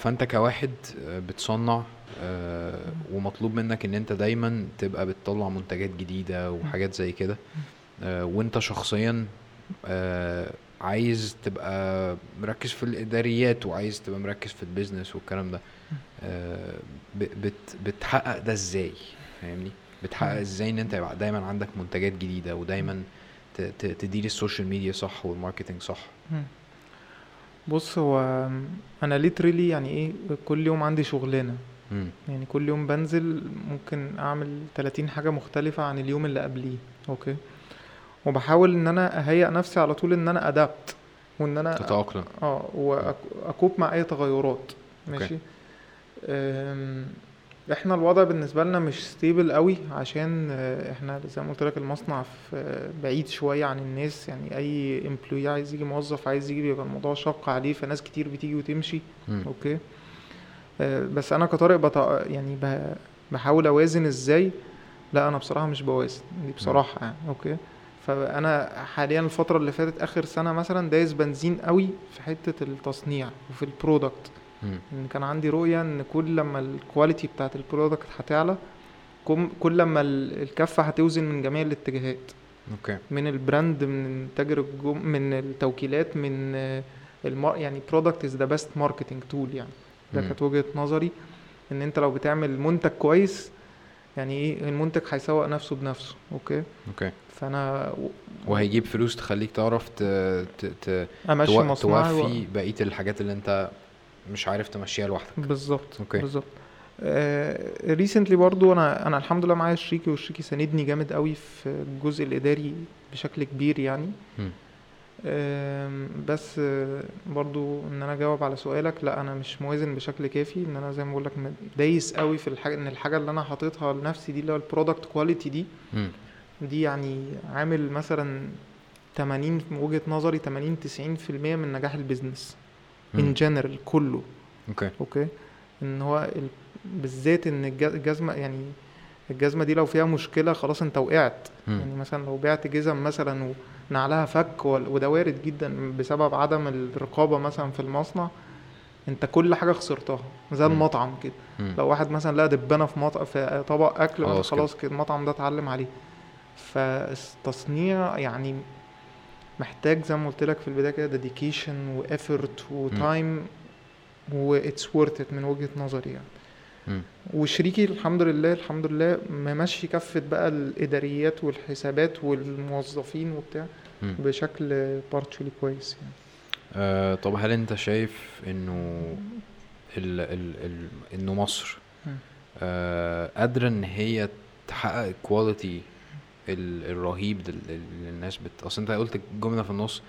فأنت كواحد آه، بتصنع آه، ومطلوب منك إن أنت دايما تبقى بتطلع منتجات جديدة وحاجات زي كده آه، وأنت شخصيا آه، عايز تبقى مركز في الإداريات وعايز تبقى مركز في ال business والكلام ده آه، بت بتحقق ده إزاي فاهمني بتحقق. إزاي إن أنت يبقى دايما عندك منتجات جديدة ودايما تدير ال social media صح وال marketing صح. بص هو أنا literally يعني إيه كل يوم عندي شغلانة مم. يعني كل يوم بنزل ممكن أعمل 30 حاجة مختلفة عن اليوم اللي قبليه. okay؟ وبحاول إن أنا أهيئ نفسي على طول إن أنا adapt وإن أنا تتأقلم. آه و cope مع أي تغيرات. ماشي؟ إحنا الوضع بالنسبة لنا مش stable قوي عشان آه، إحنا زي ما قلت لك المصنع في بعيد شوية عن الناس. يعني أي employee عايز يجي موظف عايز يجي بيبقى الموضوع شاق عليه فناس كتير بتيجي وتمشي. مم. okay؟ بس أنا كطارق بط... يعني ب- بحاول أوازن إزاي. لا أنا بصراحة مش بوازن دي بصراحة يعني okay. فأنا حاليا الفترة اللي فاتت آخر سنة مثلا دايس بنزين قوي في حتة التصنيع وفي ال product. إن كان عندي رؤية إن كل لما ال quality بتاعت ال product هتعلى كل لما ال- الكفة هتوزن من جميع الاتجاهات. okay. من ال brand من تاجر الجملة من التوكيلات من آه، المار يعني product is the best marketing tool يعني. ده. كانت وجهة نظري إن أنت لو بتعمل منتج كويس يعني إيه المنتج هيسوق نفسه بنفسه okay؟ okay. فأنا و- وهيجيب فلوس تخليك تعرف ت... ت... ت... تو... مصنعي و- توفي بقية الحاجات اللي أنت مش عارف تمشيها لوحدك. بالظبط okay. بالظبط. recently برضو أنا أنا الحمد لله معايا شريكي والشريكي ساندني جامد قوي في الجزء الإداري بشكل كبير يعني. بس آه، برضو إن أنا أجاوب على سؤالك لأ أنا مش موازن بشكل كافي إن أنا زي ما بقول لك دايس قوي في الحاجة إن الحاجة اللي أنا حاططها لنفسي دي اللي هو ال product quality دي. دي يعني عامل مثلا 80 من وجهة نظري 80 90% من نجاح ال business. in general كله okay okay إن هو ال... بالذات إن الج- الجزمة يعني الجزمة دي لو فيها مشكلة خلاص أنت وقعت مم. يعني مثلا لو بعت جزم مثلا ونعلها فك وده وارد جدا بسبب عدم الرقابة مثلا في المصنع انت كل حاجة خسرتها زي. المطعم كده. لو واحد مثلا لقى دبانة في مطعم في طبق أكل خلاص كده المطعم ده اتعلم عليه فالتصنيع يعني محتاج زي ما قلت لك في البداية كده dedication و effort و time و it's worth من وجهة نظري يعني. وشريكي الحمد لله الحمد لله ممشي كفة بقى الإداريات والحسابات والموظفين وبتاع مم. بشكل partially كويس يعني آه طب هل أنت شايف إنه ال ال ال إنه مصر. آه قادرة إن هي تحقق ال quality الرهيب اللي الناس بت أصل أنت قلت جملة في النص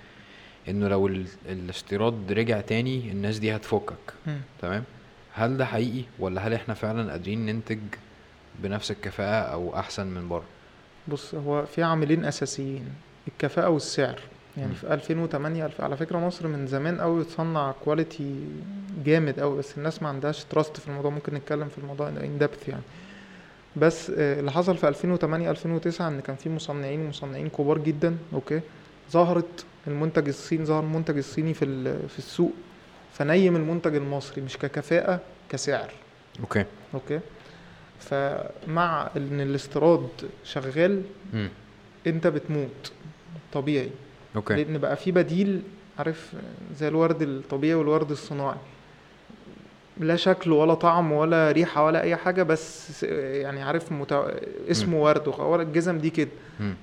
إنه لو ال... الاستيراد رجع تاني الناس دي هتفكك. تمام هل ده حقيقي ولا هل إحنا فعلا قادرين ننتج بنفس الكفاءة أو أحسن من بره؟ بص هو في عاملين أساسيين الكفاءة والسعر. يعني مم. في 2008 الف- على فكرة مصر من زمان قوي بتصنع quality جامد قوي بس الناس ما عندهاش trust في الموضوع. ممكن نتكلم في الموضوع in depth يعني. بس آه، اللي حصل في 2008 2009 إن كان في مصنعين مصنعين كبار جدا okay. ظهرت المنتج الصيني ظهر المنتج الصيني في في السوق. فنيم المنتج المصري مش ككفاءة كسعر. okay. okay؟ فمع إن الاستيراد شغال امم أنت بتموت. طبيعي. okay. لأن بقى في بديل عارف زي الورد الطبيعي والورد الصناعي. لا شكل ولا طعم ولا ريحة ولا أي حاجة بس يعني عارف مت... اسمه ورد الجزم دي كده.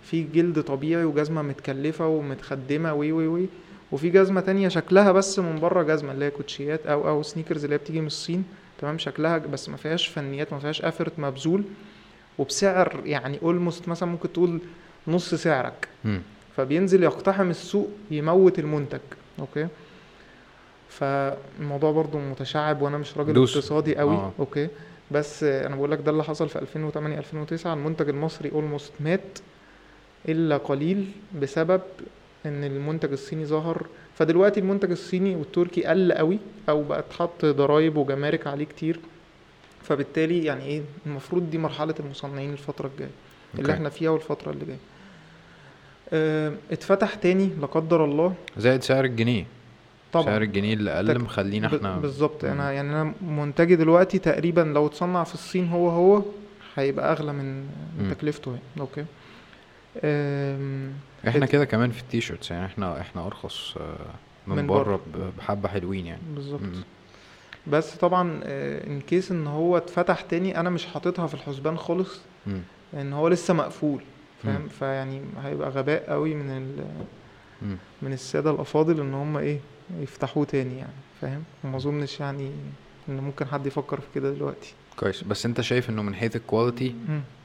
في جلد طبيعي وجزمة متكلفة ومتخدمة وي وي وي. وفي جزمة تانية شكلها بس من بره جزمة اللي هي كوتشيات أو أو sneakers اللي هي بتيجي من الصين. تمام؟ شكلها بس ما فيهاش فنيات ما فيهاش effort مبذول. وبسعر يعني almost مثلا ممكن تقول نص سعرك. مم. فبينزل يقتحم السوق يموت المنتج. okay؟ فالموضوع برضو متشعب وأنا مش راجل دوس. اقتصادي قوي. آه. okay؟ بس أنا بقول لك ده اللي حصل في 2008 2009 المنتج المصري almost مات إلا قليل بسبب إن المنتج الصيني ظهر. فدلوقتي المنتج الصيني والتركي قل قوي أو بقى اتحط ضرايب وجمارك عليه كتير. فبالتالي يعني إيه المفروض دي مرحلة المصنعين الفترة الجاية اللي. إحنا فيها والفترة اللي جاية. آه، اتفتح تاني لا قدر الله. زائد سعر الجنيه. طبعا. سعر الجنيه اللي قل مخلينا إحنا بالظبط. أنا يعني أنا منتجي دلوقتي تقريبا لو اتصنع في الصين هو هو هيبقى أغلى من. تكلفته هنا أوكي. إحنا ات- كده كمان في ال T-shirts يعني إحنا إحنا أرخص آه، من, من بره بحبة حلوين يعني. بالظبط. بس طبعا in case إن هو اتفتح تاني أنا مش حاططها في الحسبان خالص. لأن هو لسه مقفول فاهم. فيعني هيبقى غباء قوي من ال... من السادة الأفاضل إن هم إيه يفتحوه تاني يعني فاهم؟ وما أظنش يعني إن ممكن حد يفكر في كده دلوقتي. كويس. بس انت شايف انه من حيث ال quality.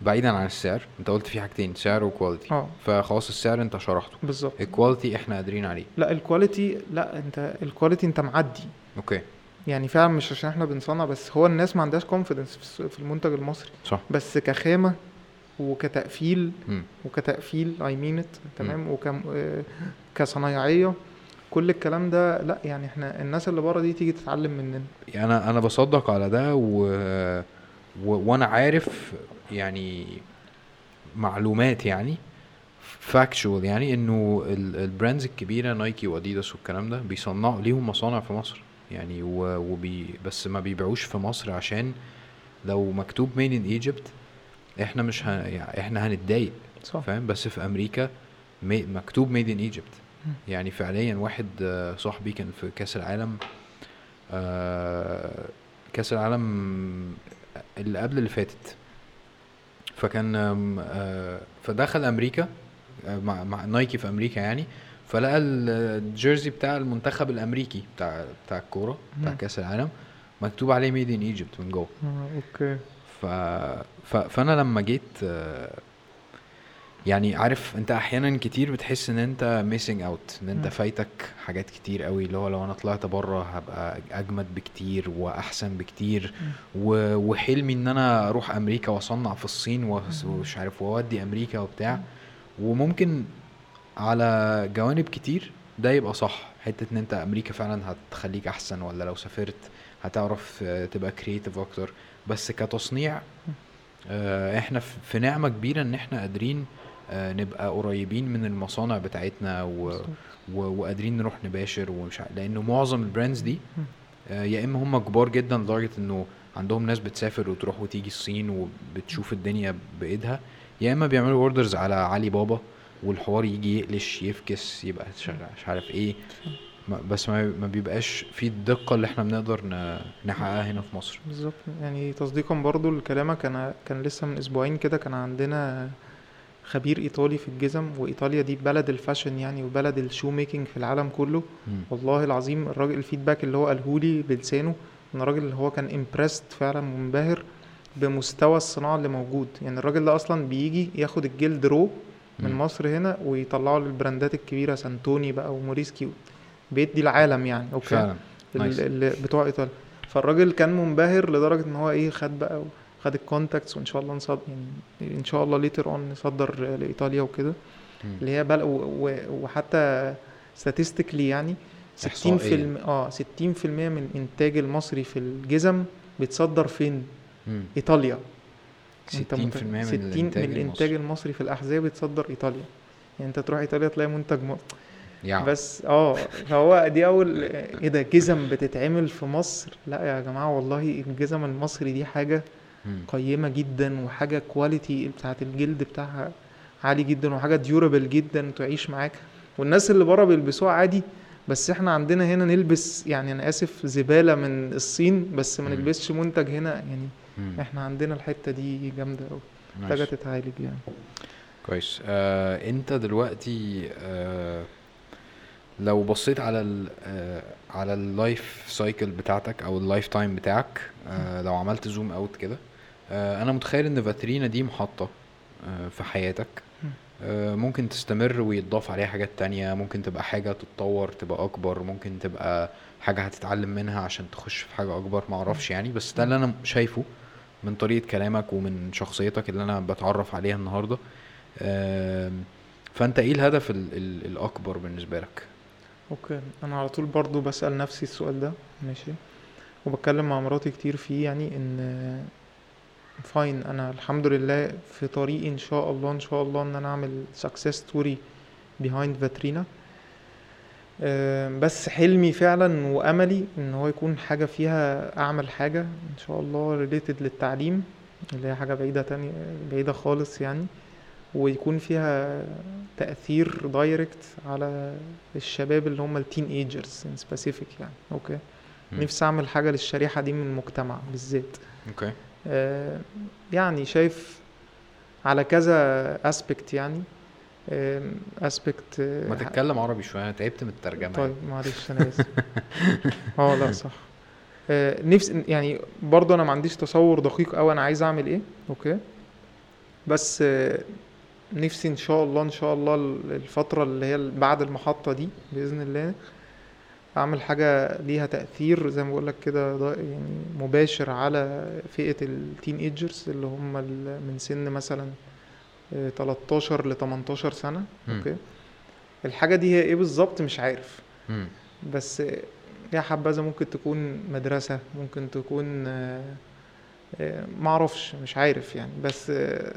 بعيدا عن السعر انت قلت في حاجتين سعر و quality آه. فخلاص السعر انت شرحته. بالظبط. ال quality إحنا قادرين عليه. لا ال quality لا انت ال quality انت معدي. okay. يعني فعلا مش عشان إحنا بنصنع بس هو الناس ما عندهاش confidence في المنتج المصري. صح. بس كخامة وكتقفيل مم. وكتقفيل I mean تمام وكم آه، كصنايعية كل الكلام ده لا يعني إحنا الناس اللي بره دي تيجي تتعلم مننا. أنا أنا بصدق على ده و... و... وأنا عارف يعني معلومات يعني factual يعني إنه ال- ال brands الكبيرة نايكي وأديداس والكلام ده بيصنعوا ليهم مصانع في مصر. يعني و... وبي... بس ما بيبيعوش في مصر عشان لو مكتوب made in Egypt إحنا مش ه... يعني إحنا هنتضايق فاهم؟ بس في أمريكا مي... مكتوب made in Egypt. يعني فعليا واحد آه، صاحبي كان في كأس العالم آه، كأس العالم اللي قبل اللي فاتت. فكان آه، فدخل أمريكا مع, مع نايكي في أمريكا يعني. فلقى ال- ال jersey بتاع المنتخب الأمريكي بتاع بتاع الكورة بتاع. كأس العالم مكتوب عليه made in Egypt من جوه. okay. ف... ف... فأنا لما جيت يعني عارف انت أحيانا كتير بتحس ان انت missing out ان انت مم. فايتك حاجات كتير قوي اللي هو لو أنا طلعت بره هبقى اجمد بكتير واحسن بكتير. و... وحلمي ان أنا أروح أمريكا واصنع في الصين. ومش عارف واودي أمريكا وبتاع. وممكن على جوانب كتير ده يبقى صح. حتة ان انت أمريكا فعلا هتخليك احسن ولا لو سافرت هتعرف تبقى creative أكتر. بس كتصنيع آه، إحنا في نعمة كبيرة إن إحنا قادرين نبقى قريبين من المصانع بتاعتنا و... و... وقادرين نروح نباشر ومش لأنه معظم ال brands دي. آه، يا إما هم كبار جدا لدرجة إنه عندهم ناس بتسافر وتروح وتيجي الصين وبتشوف الدنيا بإيدها يا إما بيعملوا orders على علي بابا والحوار يجي يقلش يفكس يبقى مش عارف إيه. بس ما بيبقاش في الدقة اللي إحنا بنقدر نحققها هنا في مصر. بالظبط. يعني تصديقا برضو لكلامك أنا كان لسه من أسبوعين كده كان عندنا خبير إيطالي في الجزم وإيطاليا دي بلد ال fashion يعني وبلد ال shoe making في العالم كله مم. والله العظيم الراجل ال feedback اللي هو قالهولي بلسانه إن الراجل اللي هو كان impressed فعلا منبهر بمستوى الصناعة اللي موجود يعني الراجل ده أصلا بيجي ياخد الجلد raw من مم. مصر هنا ويطلعه لل brandات الكبيرة سانتوني بقى وموريسكي بيدي العالم يعني okay فعلا nice. ال- ال- بتوع إيطاليا فالراجل كان منبهر لدرجة إن هو إيه خد بقى خد ال contacts وإن شاء الله نصدر يعني إن شاء الله later on نصدر لإيطاليا وكده. اللي هي بل وحتى statistically يعني 60 إحصائياً. فيلم آه 60% من إنتاج المصري في الجزم بيتصدر فين مم. إيطاليا 60% أنت من مت- 60 الانتاج من الإنتاج المصري. المصري في الأحذية بيتصدر إيطاليا يعني أنت تروح إيطاليا تلاقي منتج م... يا بس آه فهو دي اول إيه ده جزم بتتعمل في مصر لا يا جماعة والله الجزم المصري دي حاجة. قيمة جدا وحاجة quality بتاعت الجلد بتاعها عالي جدا وحاجة durable جدا تعيش معاك. والناس اللي بره بيلبسوها عادي بس إحنا عندنا هنا نلبس يعني أنا آسف زبالة من الصين بس ما. نلبسش منتج هنا. يعني مم. إحنا عندنا الحتة دي جامدة قوي. محتاجة تتعالج يعني. كويس. آه انت دلوقتي آه لو بصيت على ال آه على ال life cycle بتاعتك أو ال lifetime بتاعك آه لو عملت zoom out كده أنا متخيل إن فاترينا دي محطة آه في حياتك. آه ممكن تستمر ويتضاف عليها حاجات تانية ممكن تبقى حاجة تتطور تبقى أكبر ممكن تبقى حاجة هتتعلم منها عشان تخش في حاجة أكبر معرفش يعني. بس ده اللي أنا شايفه من طريقة كلامك ومن شخصيتك اللي أنا بتعرف عليها النهاردة. آم، فأنت إيه الهدف ال ال الأكبر بالنسبة لك؟ okay. أنا على طول برضو بسأل نفسي السؤال ده ماشي؟ وبتكلم مع مراتي كتير فيه يعني إن fine أنا الحمد لله في طريقي إن شاء الله إن شاء الله إن أنا أعمل success story behind فاترينا بس حلمي فعلا وأملي إن هو يكون حاجة فيها أعمل حاجة إن شاء الله related للتعليم اللي هي حاجة بعيدة تانية بعيدة خالص يعني ويكون فيها تأثير direct على الشباب اللي هم ال teenagers in specific يعني. okay مم. نفسي أعمل حاجة للشريحة دي من المجتمع بالذات. okay يعني شايف على كذا aspect يعني. aspect ما تتكلم عربي شوية أنا تعبت من الترجمة طيب معلش أنا آسف. آه لا صح. آه نفسي يعني برضه أنا ما عنديش تصور دقيق قوي أنا عايز أعمل إيه okay. بس آه نفسي إن شاء الله إن شاء الله الفترة اللي هي بعد المحطة دي بإذن الله أعمل حاجة ليها تأثير زي ما بقول لك كده يعني مباشر على فئة ال teenagers اللي هم من سن مثلا آه، 13 ل 18 سنة مم. okay الحاجة دي هي إيه بالظبط مش عارف مم. بس يا حبذا ممكن تكون مدرسة ممكن تكون آه، آه، معرفش مش عارف يعني بس آه،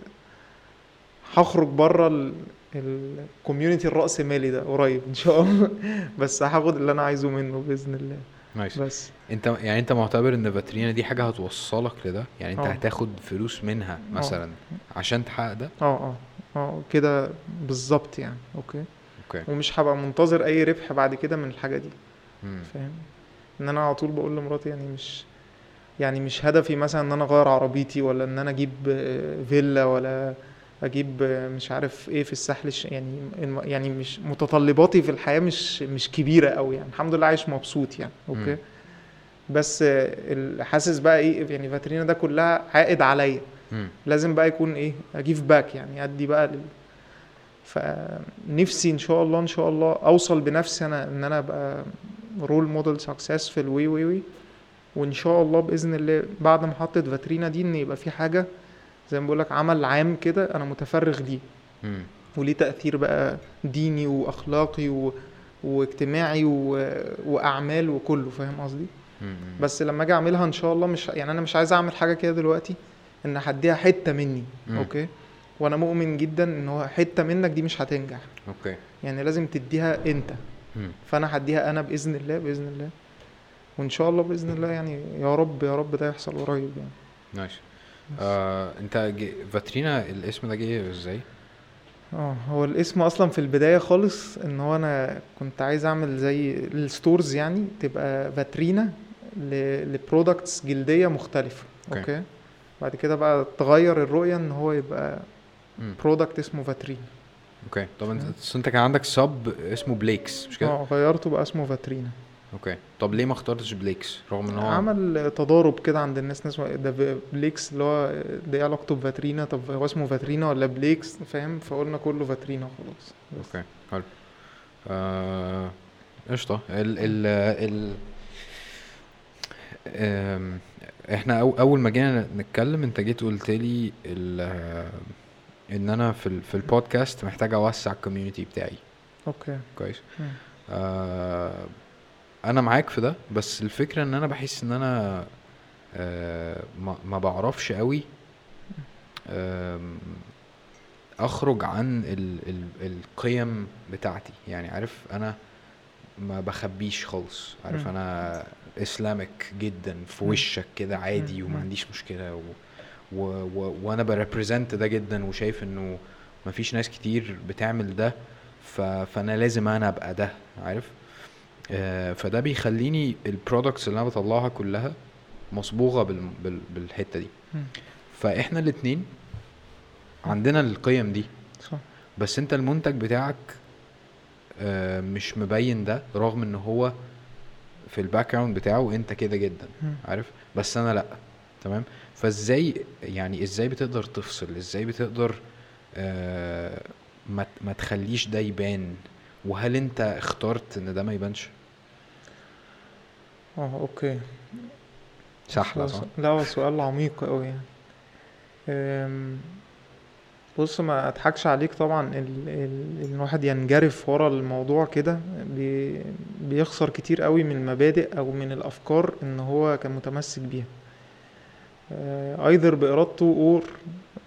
هخرج بره ال community الرأسمالي ده قريب إن شاء الله. بس هاخد اللي أنا عايزه منه بإذن الله. nice بس. أنت يعني أنت معتبر إن فاترينا دي حاجة هتوصلك لده؟ يعني أنت آه. هتاخد فلوس منها مثلا عشان تحقق ده؟ آه آه آه كده بالظبط يعني. okay. okay. ومش هبقى منتظر أي ربح بعد كده من الحاجة دي. فاهم؟ إن أنا على طول بقول لمراتي يعني مش يعني مش هدفي مثلا إن أنا أغير عربيتي ولا إن أنا أجيب آه، فيلا ولا أجيب مش عارف إيه في الساحل الش- يعني يعني مش متطلباتي في الحياة مش مش كبيرة قوي يعني. الحمد لله عايش مبسوط يعني. okay. بس حاسس بقى إيه يعني فاترينا ده كلها عائد عليا. لازم بقى يكون إيه I give back يعني أدي بقى لل... فنفسي إن شاء الله إن شاء الله أوصل بنفسي أنا إن أنا أبقى role model successful وي وي وي. وإن شاء الله بإذن الله بعد محطه فاترينا دي إن يبقى في حاجة زي ما بقول لك عمل عام كده أنا متفرغ ليه. وليه تأثير بقى ديني وأخلاقي و... واجتماعي و... وأعمال وكله فاهم قصدي. بس لما أجي أعملها إن شاء الله مش يعني أنا مش عايز أعمل حاجة كده دلوقتي إن هديها حتة مني مم. okay؟ وأنا مؤمن جدا إن هو حتة منك دي مش هتنجح. okay. يعني لازم تديها أنت. مم. فأنا هديها أنا بإذن الله بإذن الله. وإن شاء الله بإذن الله يعني يا رب يا رب ده يحصل قريب يعني. nice آه انت جي... فاترينا الاسم ده جه إزاي؟ آه هو الاسم أصلا في البداية خالص إن هو أنا كنت عايز أعمل زي ال stores يعني تبقى فاترينا ل products جلدية مختلفة okay. okay؟ بعد كده بقى تغير الرؤية إن هو يبقى. product اسمه فاترينا. okay. طب انت أنت كان عندك sub اسمه بليكس مش كده؟ آه غيرته بقى اسمه فاترينا. okay. طب ليه ما اخترتش بليكس؟ رغم إن هو عمل تضارب كده عند الناس ناس ده بليكس اللي هو ده إيه علاقته بفاترينا. طب هو اسمه فاترينا ولا بليكس؟ فاهم؟ فقلنا كله فاترينا خلاص. okay حلو. آه، قشطة. ال ال ال آم، إحنا أو أول ما جينا نتكلم أنت جيت قلت لي ال- آه، إن أنا في ال في البودكاست محتاج أوسع ال community بتاعي. Okay. كويس. آه أنا معاك في ده بس الفكرة إن أنا بحس إن أنا آه ما, ما بعرفش قوي أخرج عن ال ال القيم بتاعتي يعني عارف أنا ما بخبيش خالص عارف. أنا إسلاميك جدا في. وشك كده عادي. وما. عنديش مشكلة و و و وأنا ب represent ده جدا وشايف إنه ما فيش ناس كتير بتعمل ده ف فأنا لازم أنا أبقى ده عارف فده بيخليني ال products اللي أنا بطلعها كلها مصبوغة بال بال بالحتة دي. فإحنا الاتنين عندنا القيم دي. صح. بس أنت المنتج بتاعك آه، مش مبين ده رغم إن هو في ال background بتاعه أنت كده جدا. عارف؟ بس أنا لأ. تمام؟ فإزاي يعني إزاي بتقدر تفصل؟ إزاي بتقدر آه ما تخليش ده يبان؟ وهل أنت اخترت إن ده ما يبانش؟ آه okay. هو صح؟ لا هو سؤال عميق قوي يعني. أم، بص ما أضحكش عليك طبعا ال... ال... إن الواحد ينجرف ورا الموضوع كده. بي... بيخسر كتير قوي من المبادئ أو من الأفكار إن هو كان متمسك بيها. either بإرادته or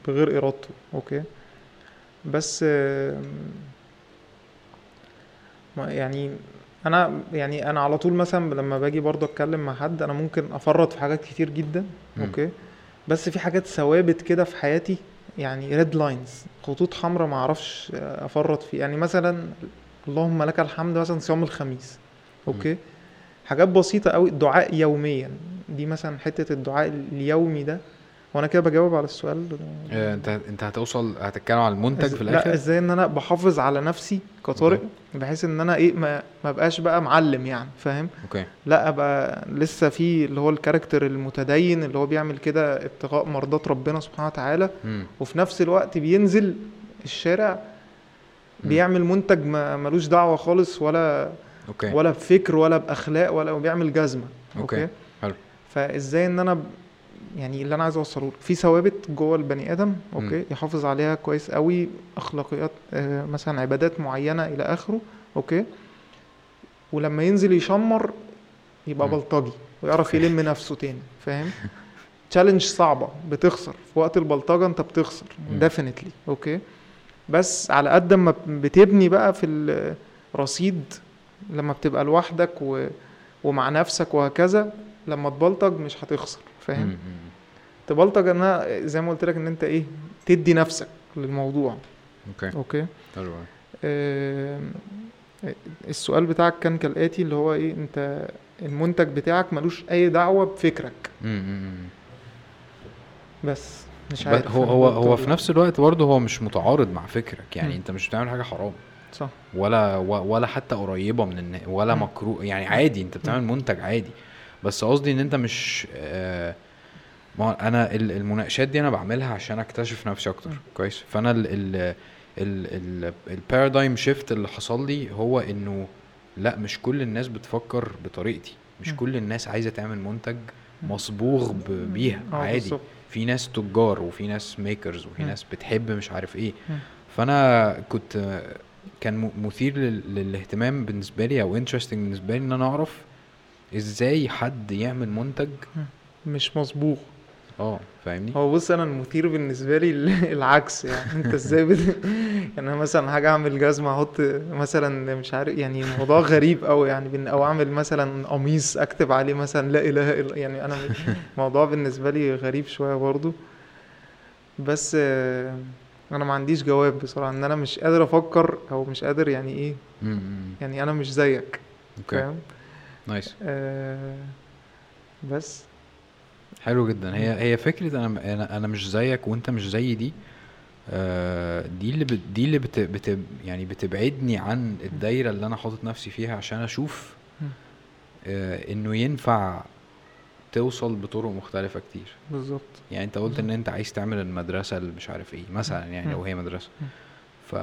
بغير إرادته okay. بس ما يعني أنا يعني أنا على طول مثلا لما باجي برضه أتكلم مع حد أنا ممكن أفرط في حاجات كتير جدا مم. Okay؟ بس في حاجات ثوابت كده في حياتي يعني red lines خطوط حمراء ما أعرفش أفرط فيه. يعني مثلا اللهم لك الحمد مثلا صيام الخميس okay؟ حاجات بسيطة قوي دعاء يوميا. دي مثلا حتة الدعاء اليومي ده. وأنا كده بجاوب على السؤال آه أنت أنت هتوصل هتتكلم على المنتج في لا الآخر؟ إزاي إن أنا بحافظ على نفسي كطارق؟ بحيث إن أنا إيه ما ما بقاش بقى معلم يعني فاهم؟ Okay. لا أبقى لسه في اللي هو ال character المتدين اللي هو بيعمل كده ابتغاء مرضات ربنا سبحانه وتعالى. امم وفي نفس الوقت بينزل الشارع. بيعمل منتج ما ملوش دعوة خالص ولا okay. ولا بفكر ولا بأخلاق ولا وبيعمل جزمة. Okay. Okay؟ حلو. فإزاي إن أنا يعني اللي أنا عايز أوصله في ثوابت جوه البني آدم okay مم. يحافظ عليها كويس قوي أخلاقيات آه، مثلا عبادات معينة إلى آخره okay ولما ينزل يشمر يبقى. بلطجي ويعرف. يلم نفسه تاني فاهم challenge صعبة بتخسر في وقت البلطجة أنت بتخسر. definitely okay بس على قد ما بتبني بقى في الرصيد لما بتبقى لوحدك و... ومع نفسك وهكذا لما تبلطج مش هتخسر فاهم تبلطج أنا زي ما قلت لك إن أنت إيه تدي نفسك للموضوع okay okay حلو. آم، السؤال بتاعك كان كالآتي اللي هو إيه أنت المنتج بتاعك ملوش أي دعوة بفكرك. بس مش عارف هو هو هو في. نفس الوقت برضه هو مش متعارض مع فكرك يعني مم. أنت مش بتعمل حاجة حرام صح ولا ولا حتى قريبة من. ولا. مكروه يعني عادي أنت بتعمل منتج عادي بس قصدي إن أنت مش آه ما أنا ال- المناقشات دي أنا بعملها عشان أكتشف نفسي أكتر مم. كويس فأنا ال ال ال ال paradigm shift اللي حصل لي هو إنه لا مش كل الناس بتفكر بطريقتي مش مم. كل الناس عايزة تعمل منتج. مصبوغ بيها آه عادي في ناس تجار وفي ناس makers وفي مم. ناس بتحب مش عارف إيه. فأنا كنت كان م- مثير لل- للاهتمام بالنسبة لي أو interesting بالنسبة لي إن أنا أعرف إزاي حد يعمل منتج مش مصبوغ آه فاهمني؟ هو بص أنا المثير بالنسبة لي ال- العكس يعني. أنت إزاي بت... يعني أنا مثلا حاجة أعمل جزمة أحط مثلا مش عارف يعني الموضوع غريب قوي يعني بن- أو أعمل مثلا قميص أكتب عليه مثلا لا إله إلا يعني أنا الموضوع بالنسبة لي غريب شوية برضو بس آه، أنا ما عنديش جواب بصراحة. إن أنا مش قادر أفكر أو مش قادر يعني إيه. يعني أنا مش زيك okay. فاهم؟ Nice. آه بس. حلو جدا. هي هي فكرة أنا أنا مش زيك وأنت مش زيي دي. آه، دي اللي بت دي اللي بت بت يعني بتبعدني عن الدايرة اللي أنا حاطط نفسي فيها عشان أشوف. آه، إنه ينفع توصل بطرق مختلفة كتير. بالظبط. يعني أنت قلت إن أنت عايز تعمل المدرسة اللي مش عارف إيه مثلا يعني لو. هي مدرسة. ف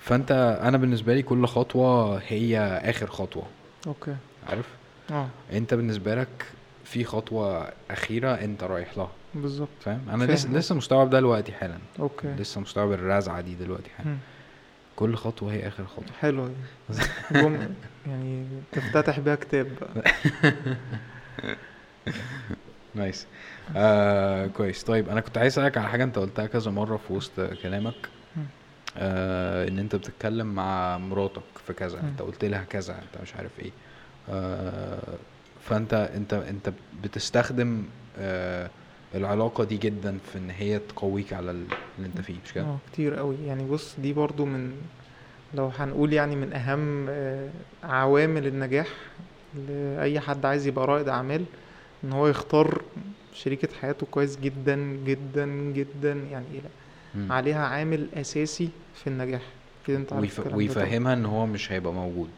فأنت أنا بالنسبة لي كل خطوة هي آخر خطوة. Okay. عارف؟ آه. أنت بالنسبة لك في خطوة أخيرة أنت رايح لها. بالظبط. فاهم؟ أنا لسه. لسه مستوعب ده دلوقتي حالا. Okay. لسه مستوعب الرزعة دي دلوقتي حالا. مم. كل خطوة هي آخر خطوة. حلوة جم يعني تفتتح بيها كتاب بقى. نايس آه كويس. طيب أنا كنت عايز أسألك على حاجة أنت قلتها كذا مرة في وسط كلامك. آه إن أنت بتتكلم مع مراتك في كذا. أنت قلت لها كذا أنت مش عارف إيه. آه فانت انت انت بتستخدم آه العلاقة دي جدا في إن هي تقويك على ال- اللي أنت فيه مش كده؟ آه كتير قوي. يعني بص دي برضو من لو هنقول يعني من أهم آه، عوامل النجاح لأي حد عايز يبقى رائد أعمال إن هو يختار شريكة حياته كويس جدا جدا جدا يعني إيه لا مم. عليها عامل أساسي في النجاح. كده أنت عارف ويف... ويفهمها إن هو مش هيبقى موجود.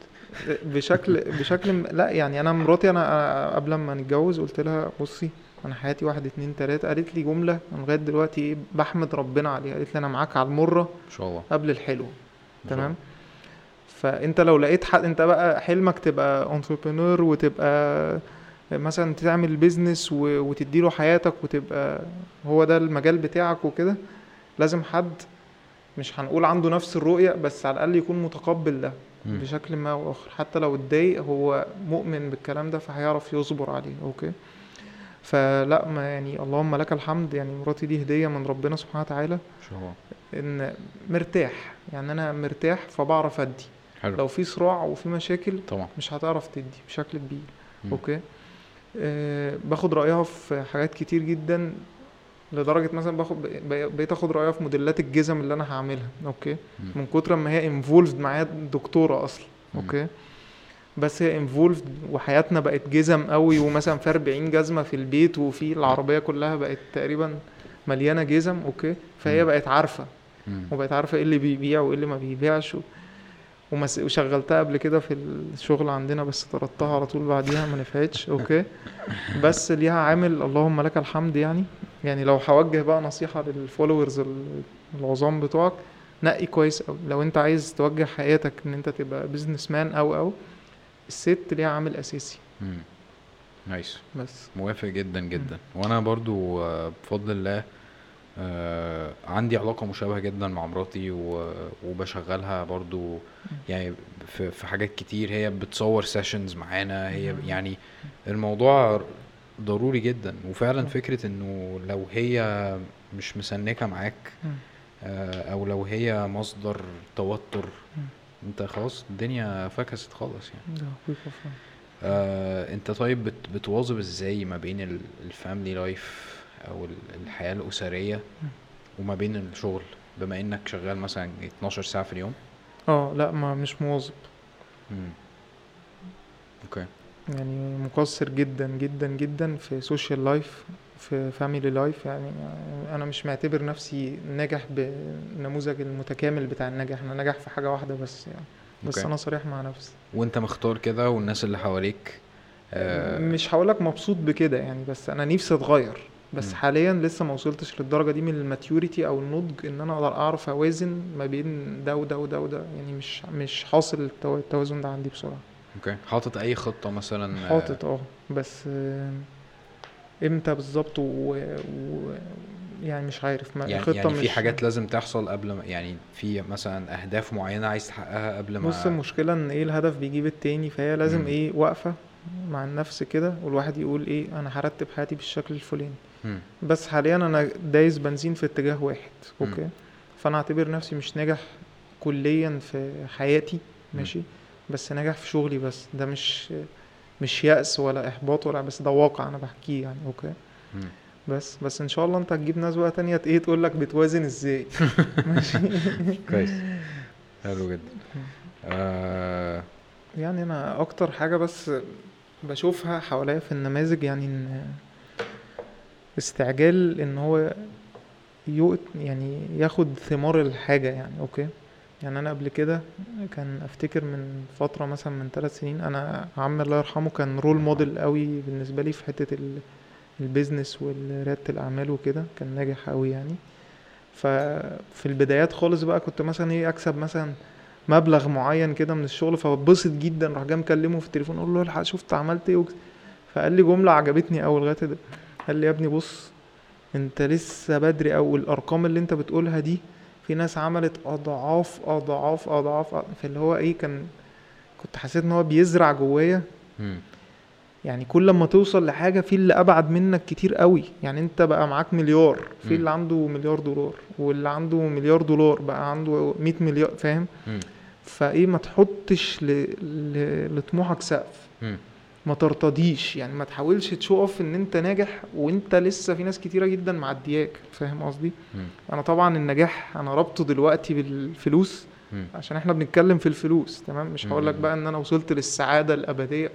بشكل بشكل لا يعني أنا مراتي أنا قبل ما نتجوز قلت لها بصي أنا حياتي واحد اتنين تلاتة قالت لي جملة أنا لغاية دلوقتي إيه بحمد ربنا عليها قالت لي أنا معاك على المرة إن شاء الله قبل الحلو تمام. فأنت لو لقيت حد أنت بقى حلمك تبقى entrepreneur وتبقى مثلا تعمل بيزنس. وتديله حياتك وتبقى هو ده المجال بتاعك وكده لازم حد مش هنقول عنده نفس الرؤية بس على الأقل يكون متقبل ده بشكل ما أو آخر. حتى لو اتضايق هو مؤمن بالكلام ده فهيعرف يصبر عليه okay؟ فلا ما يعني اللهم لك الحمد. يعني مراتي دي هدية من ربنا سبحانه وتعالى. إن مرتاح. يعني أنا مرتاح فبعرف أدي. حلو. لو في صراع وفي مشاكل طبعا. مش هتعرف تدي بشكل كبير. أوكي؟ أه باخد رأيها في حاجات كتير جدا. لدرجة مثلا باخد بق- بقيت آخد رأيها في موديلات الجزم اللي أنا هعملها أوكي مم. من كتر ما هي involved معايا دكتورة أصلا مم. أوكي بس هي involved وحياتنا بقت جزم قوي ومثلا في 40 جزمة في البيت وفي العربية كلها بقت تقريبا مليانة جزم أوكي فهي مم. بقت عارفة. وبقت عارفة إيه اللي بيبيع وإيه اللي ما بيبيعش. وشغلتها قبل كده في الشغل عندنا بس طردتها على طول بعديها ما نفعتش. أوكي. بس ليها عامل اللهم لك الحمد يعني. يعني لو هوجه بقى نصيحة لل followers ال- العظام بتوعك نقي كويس قوي لو أنت عايز توجه حياتك إن أنت تبقى businessman أو أو الست ليها عامل أساسي. مم. nice. بس. موافق جدا جدا. وأنا برضو آه، بفضل الله آه، عندي علاقة مشابهة جدا مع مراتي وبشغلها برضو يعني في في حاجات كتير هي بتصور sessions معانا هي. يعني الموضوع ضروري جدا وفعلا صح. فكرة إنه لو هي مش مسينكة معاك. آه، أو لو هي مصدر توتر. أنت خلاص الدنيا فكست خالص يعني. آه، أنت طيب بت بتوازن إزاي ما بين ال family life أو ال- الحياة الأسرية وما بين الشغل بما إنك شغال مثلا 12 ساعة في اليوم. آه لا ما مش موازن. أوكي. يعني مقصر جدا جدا جدا في social life في family life يعني أنا مش معتبر نفسي ناجح بالنموذج المتكامل بتاع النجاح. أنا ناجح في حاجة واحدة بس يعني. بس أوكي. أنا صريح مع نفسي. وأنت مختار كده والناس اللي حواليك آه، مش هقولك مبسوط بكده يعني بس أنا نفسي أتغير. بس مم. حاليا لسه ما وصلتش للدرجة دي من ال maturity أو النضج إن أنا أقدر أعرف أوازن ما بين ده وده وده وده. يعني مش مش حاصل التو- التوازن ده عندي بسرعة. أوكي. حاطط أي خطة مثلا؟ حاطط آه. بس آه، إمتى بالظبط و... و... يعني مش عارف. ما يعني يعني مش في حاجات لازم تحصل قبل ما يعني في مثلا أهداف معينة عايز تحققها قبل ما بص المشكلة إن إيه الهدف بيجيب التاني فهي لازم مم. إيه واقفة مع النفس كده والواحد يقول إيه أنا هرتب حياتي بالشكل الفلاني. بس حاليا أنا دايس بنزين في اتجاه واحد. أوكي؟ فأنا أعتبر نفسي مش ناجح كليا في حياتي. ماشي؟ بس ناجح في شغلي بس ده مش مش يأس ولا إحباط ولا بس ده واقع أنا بحكيه يعني أوكي. بس بس إن شاء الله أنت هتجيب ناس بقى تانية إيه تقول لك بتوازن إزاي؟ ماشي؟ كويس. حلو جدا. آه. يعني أنا أكتر حاجة بس بشوفها حواليا في النماذج يعني إن استعجال إن هو يو يعني ياخد ثمار الحاجة يعني أوكي؟ يعني أنا قبل كده كان أفتكر من فترة مثلا من ثلاث سنين أنا عمي الله يرحمه كان role model قوي بالنسبة لي في حتة ال- البيزنس وريادة الأعمال وكده كان ناجح قوي يعني. ففي البدايات خالص بقى كنت مثلا إيه أكسب مثلا مبلغ معين كده من الشغل فبتبسط جدا راح جاي مكلمه في التليفون أقول له الحق شفت عملت إيه. فقال لي جملة عجبتني أوي لغاية ده قال لي يا ابني بص انت لسه بدري أوي الأرقام اللي انت بتقولها دي في ناس عملت أضعاف أضعاف أضعاف فاللي هو إيه كان كنت حسيت إن هو بيزرع جوايا. يعني كل ما توصل لحاجة في اللي أبعد منك كتير قوي يعني أنت بقى معاك مليار في. اللي عنده مليار دولار واللي عنده مليار دولار بقى عنده 100 مليار فاهم مم. فإيه ما تحطش ل... ل... لطموحك سقف. ما ترتضيش. يعني ما تحاولش تشوف إن أنت ناجح وأنت لسه في ناس كتيرة جدا معدياك. فاهم قصدي. أنا طبعا النجاح أنا ربطه دلوقتي بالفلوس. مم. عشان إحنا بنتكلم في الفلوس. تمام؟ مش هقول لك. بقى إن أنا وصلت للسعادة الأبدية.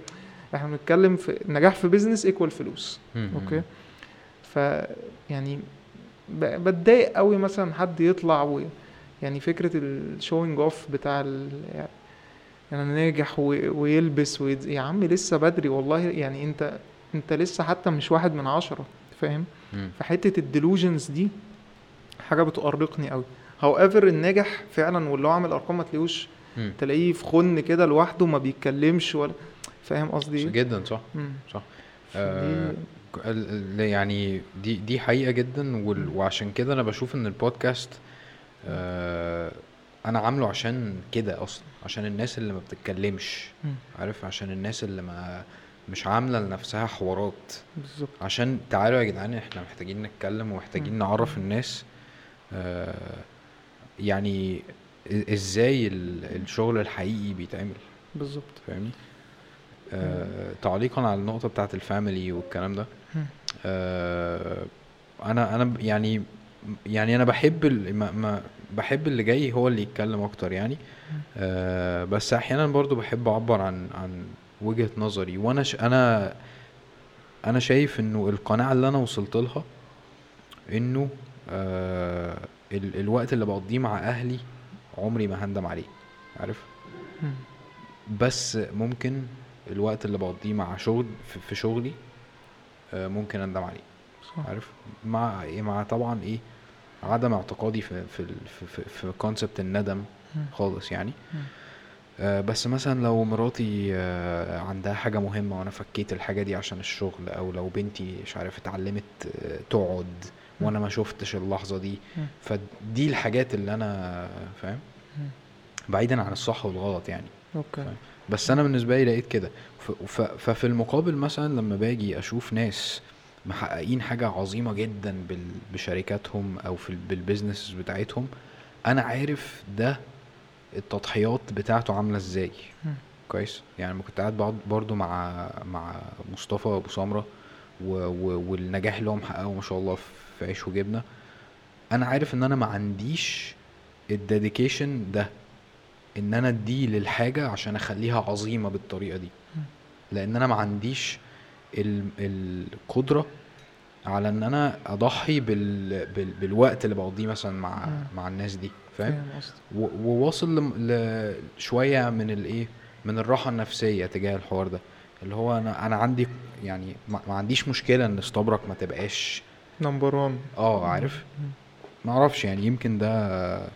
إحنا بنتكلم في نجاح في business equal فلوس. مم. أوكي؟ ف يعني بتضايق قوي مثلا حد يطلع و يعني فكرة ال showing off بتاع ال... يعني أنا ناجح. ويلبس ويد... يا عم لسه بدري والله يعني أنت أنت لسه حتى مش واحد من عشرة فاهم. فحتة ال delusions دي حاجة بتؤرقني قوي however الناجح فعلا واللي هو عامل أرقام ما تلاقيهوش. تلاقيه في خن كده لوحده ما بيتكلمش ولا فاهم قصدي إيه؟ جدا صح مم. صح آه، يعني دي دي حقيقة جدا وال- وعشان كده أنا بشوف إن البودكاست آه، أنا عامله عشان كده أصلا عشان الناس اللي ما بتتكلمش مم. عارف؟ عشان الناس اللي ما مش عاملة لنفسها حوارات. بالظبط. عشان تعالوا يا جدعان إحنا محتاجين نتكلم ومحتاجين مم. نعرف الناس آه، يعني إزاي ال- الشغل الحقيقي بيتعمل. بالظبط. فاهمني؟ آه تعليقا على النقطة بتاعت الفاميلي والكلام ده. آه أنا أنا يعني يعني أنا بحب ما ما بحب اللي جاي هو اللي يتكلم أكتر يعني. آه بس أحيانا برضو بحب أعبر عن عن وجهة نظري. وأنا ش أنا أنا شايف إنه القناعة اللي أنا وصلت لها إنه آه ال الوقت اللي بقضيه مع أهلي عمري ما هندم عليه. عارف. بس ممكن الوقت اللي بقضيه مع شغل في- في شغلي آه، ممكن أندم عليه. عارف؟ مع مع طبعا إيه عدم اعتقادي في في في في, كونسبت الندم. خالص يعني. آه، بس مثلا لو مراتي آه، عندها حاجة مهمة وأنا فكيت الحاجة دي عشان الشغل أو لو بنتي مش عارف اتعلمت آه، تقعد وأنا ما شفتش اللحظة دي. فدي الحاجات اللي أنا فاهم. بعيدا عن الصح والغلط يعني أوكي. بس أنا بالنسبة لي لقيت كده ففي المقابل مثلا لما باجي أشوف ناس محققين حاجة عظيمة جدا بشركاتهم أو في ال- بال business بتاعتهم أنا عارف ده التضحيات بتاعته عاملة إزاي. كويس يعني كنت قاعد بعض- برضو مع مع مصطفى أبو سمرة والنجاح اللي هو محققه ما شاء الله في عيش وجبنة أنا عارف إن أنا ما عنديش الديديكيشن ده إن أنا أديه للحاجة عشان أخليها عظيمة بالطريقة دي. لأن أنا ما عنديش القدرة على إن أنا أضحي بال بال بالوقت اللي بقضيه مثلا مع. مع الناس دي فاهم؟ و- وواصل ل- شوية من الايه من الراحة النفسية تجاه الحوار ده. اللي هو أنا أنا عندي يعني ما ما عنديش مشكلة إن ستيبرك ما تبقاش number 1 آه عارف؟ ما أعرفش يعني يمكن ده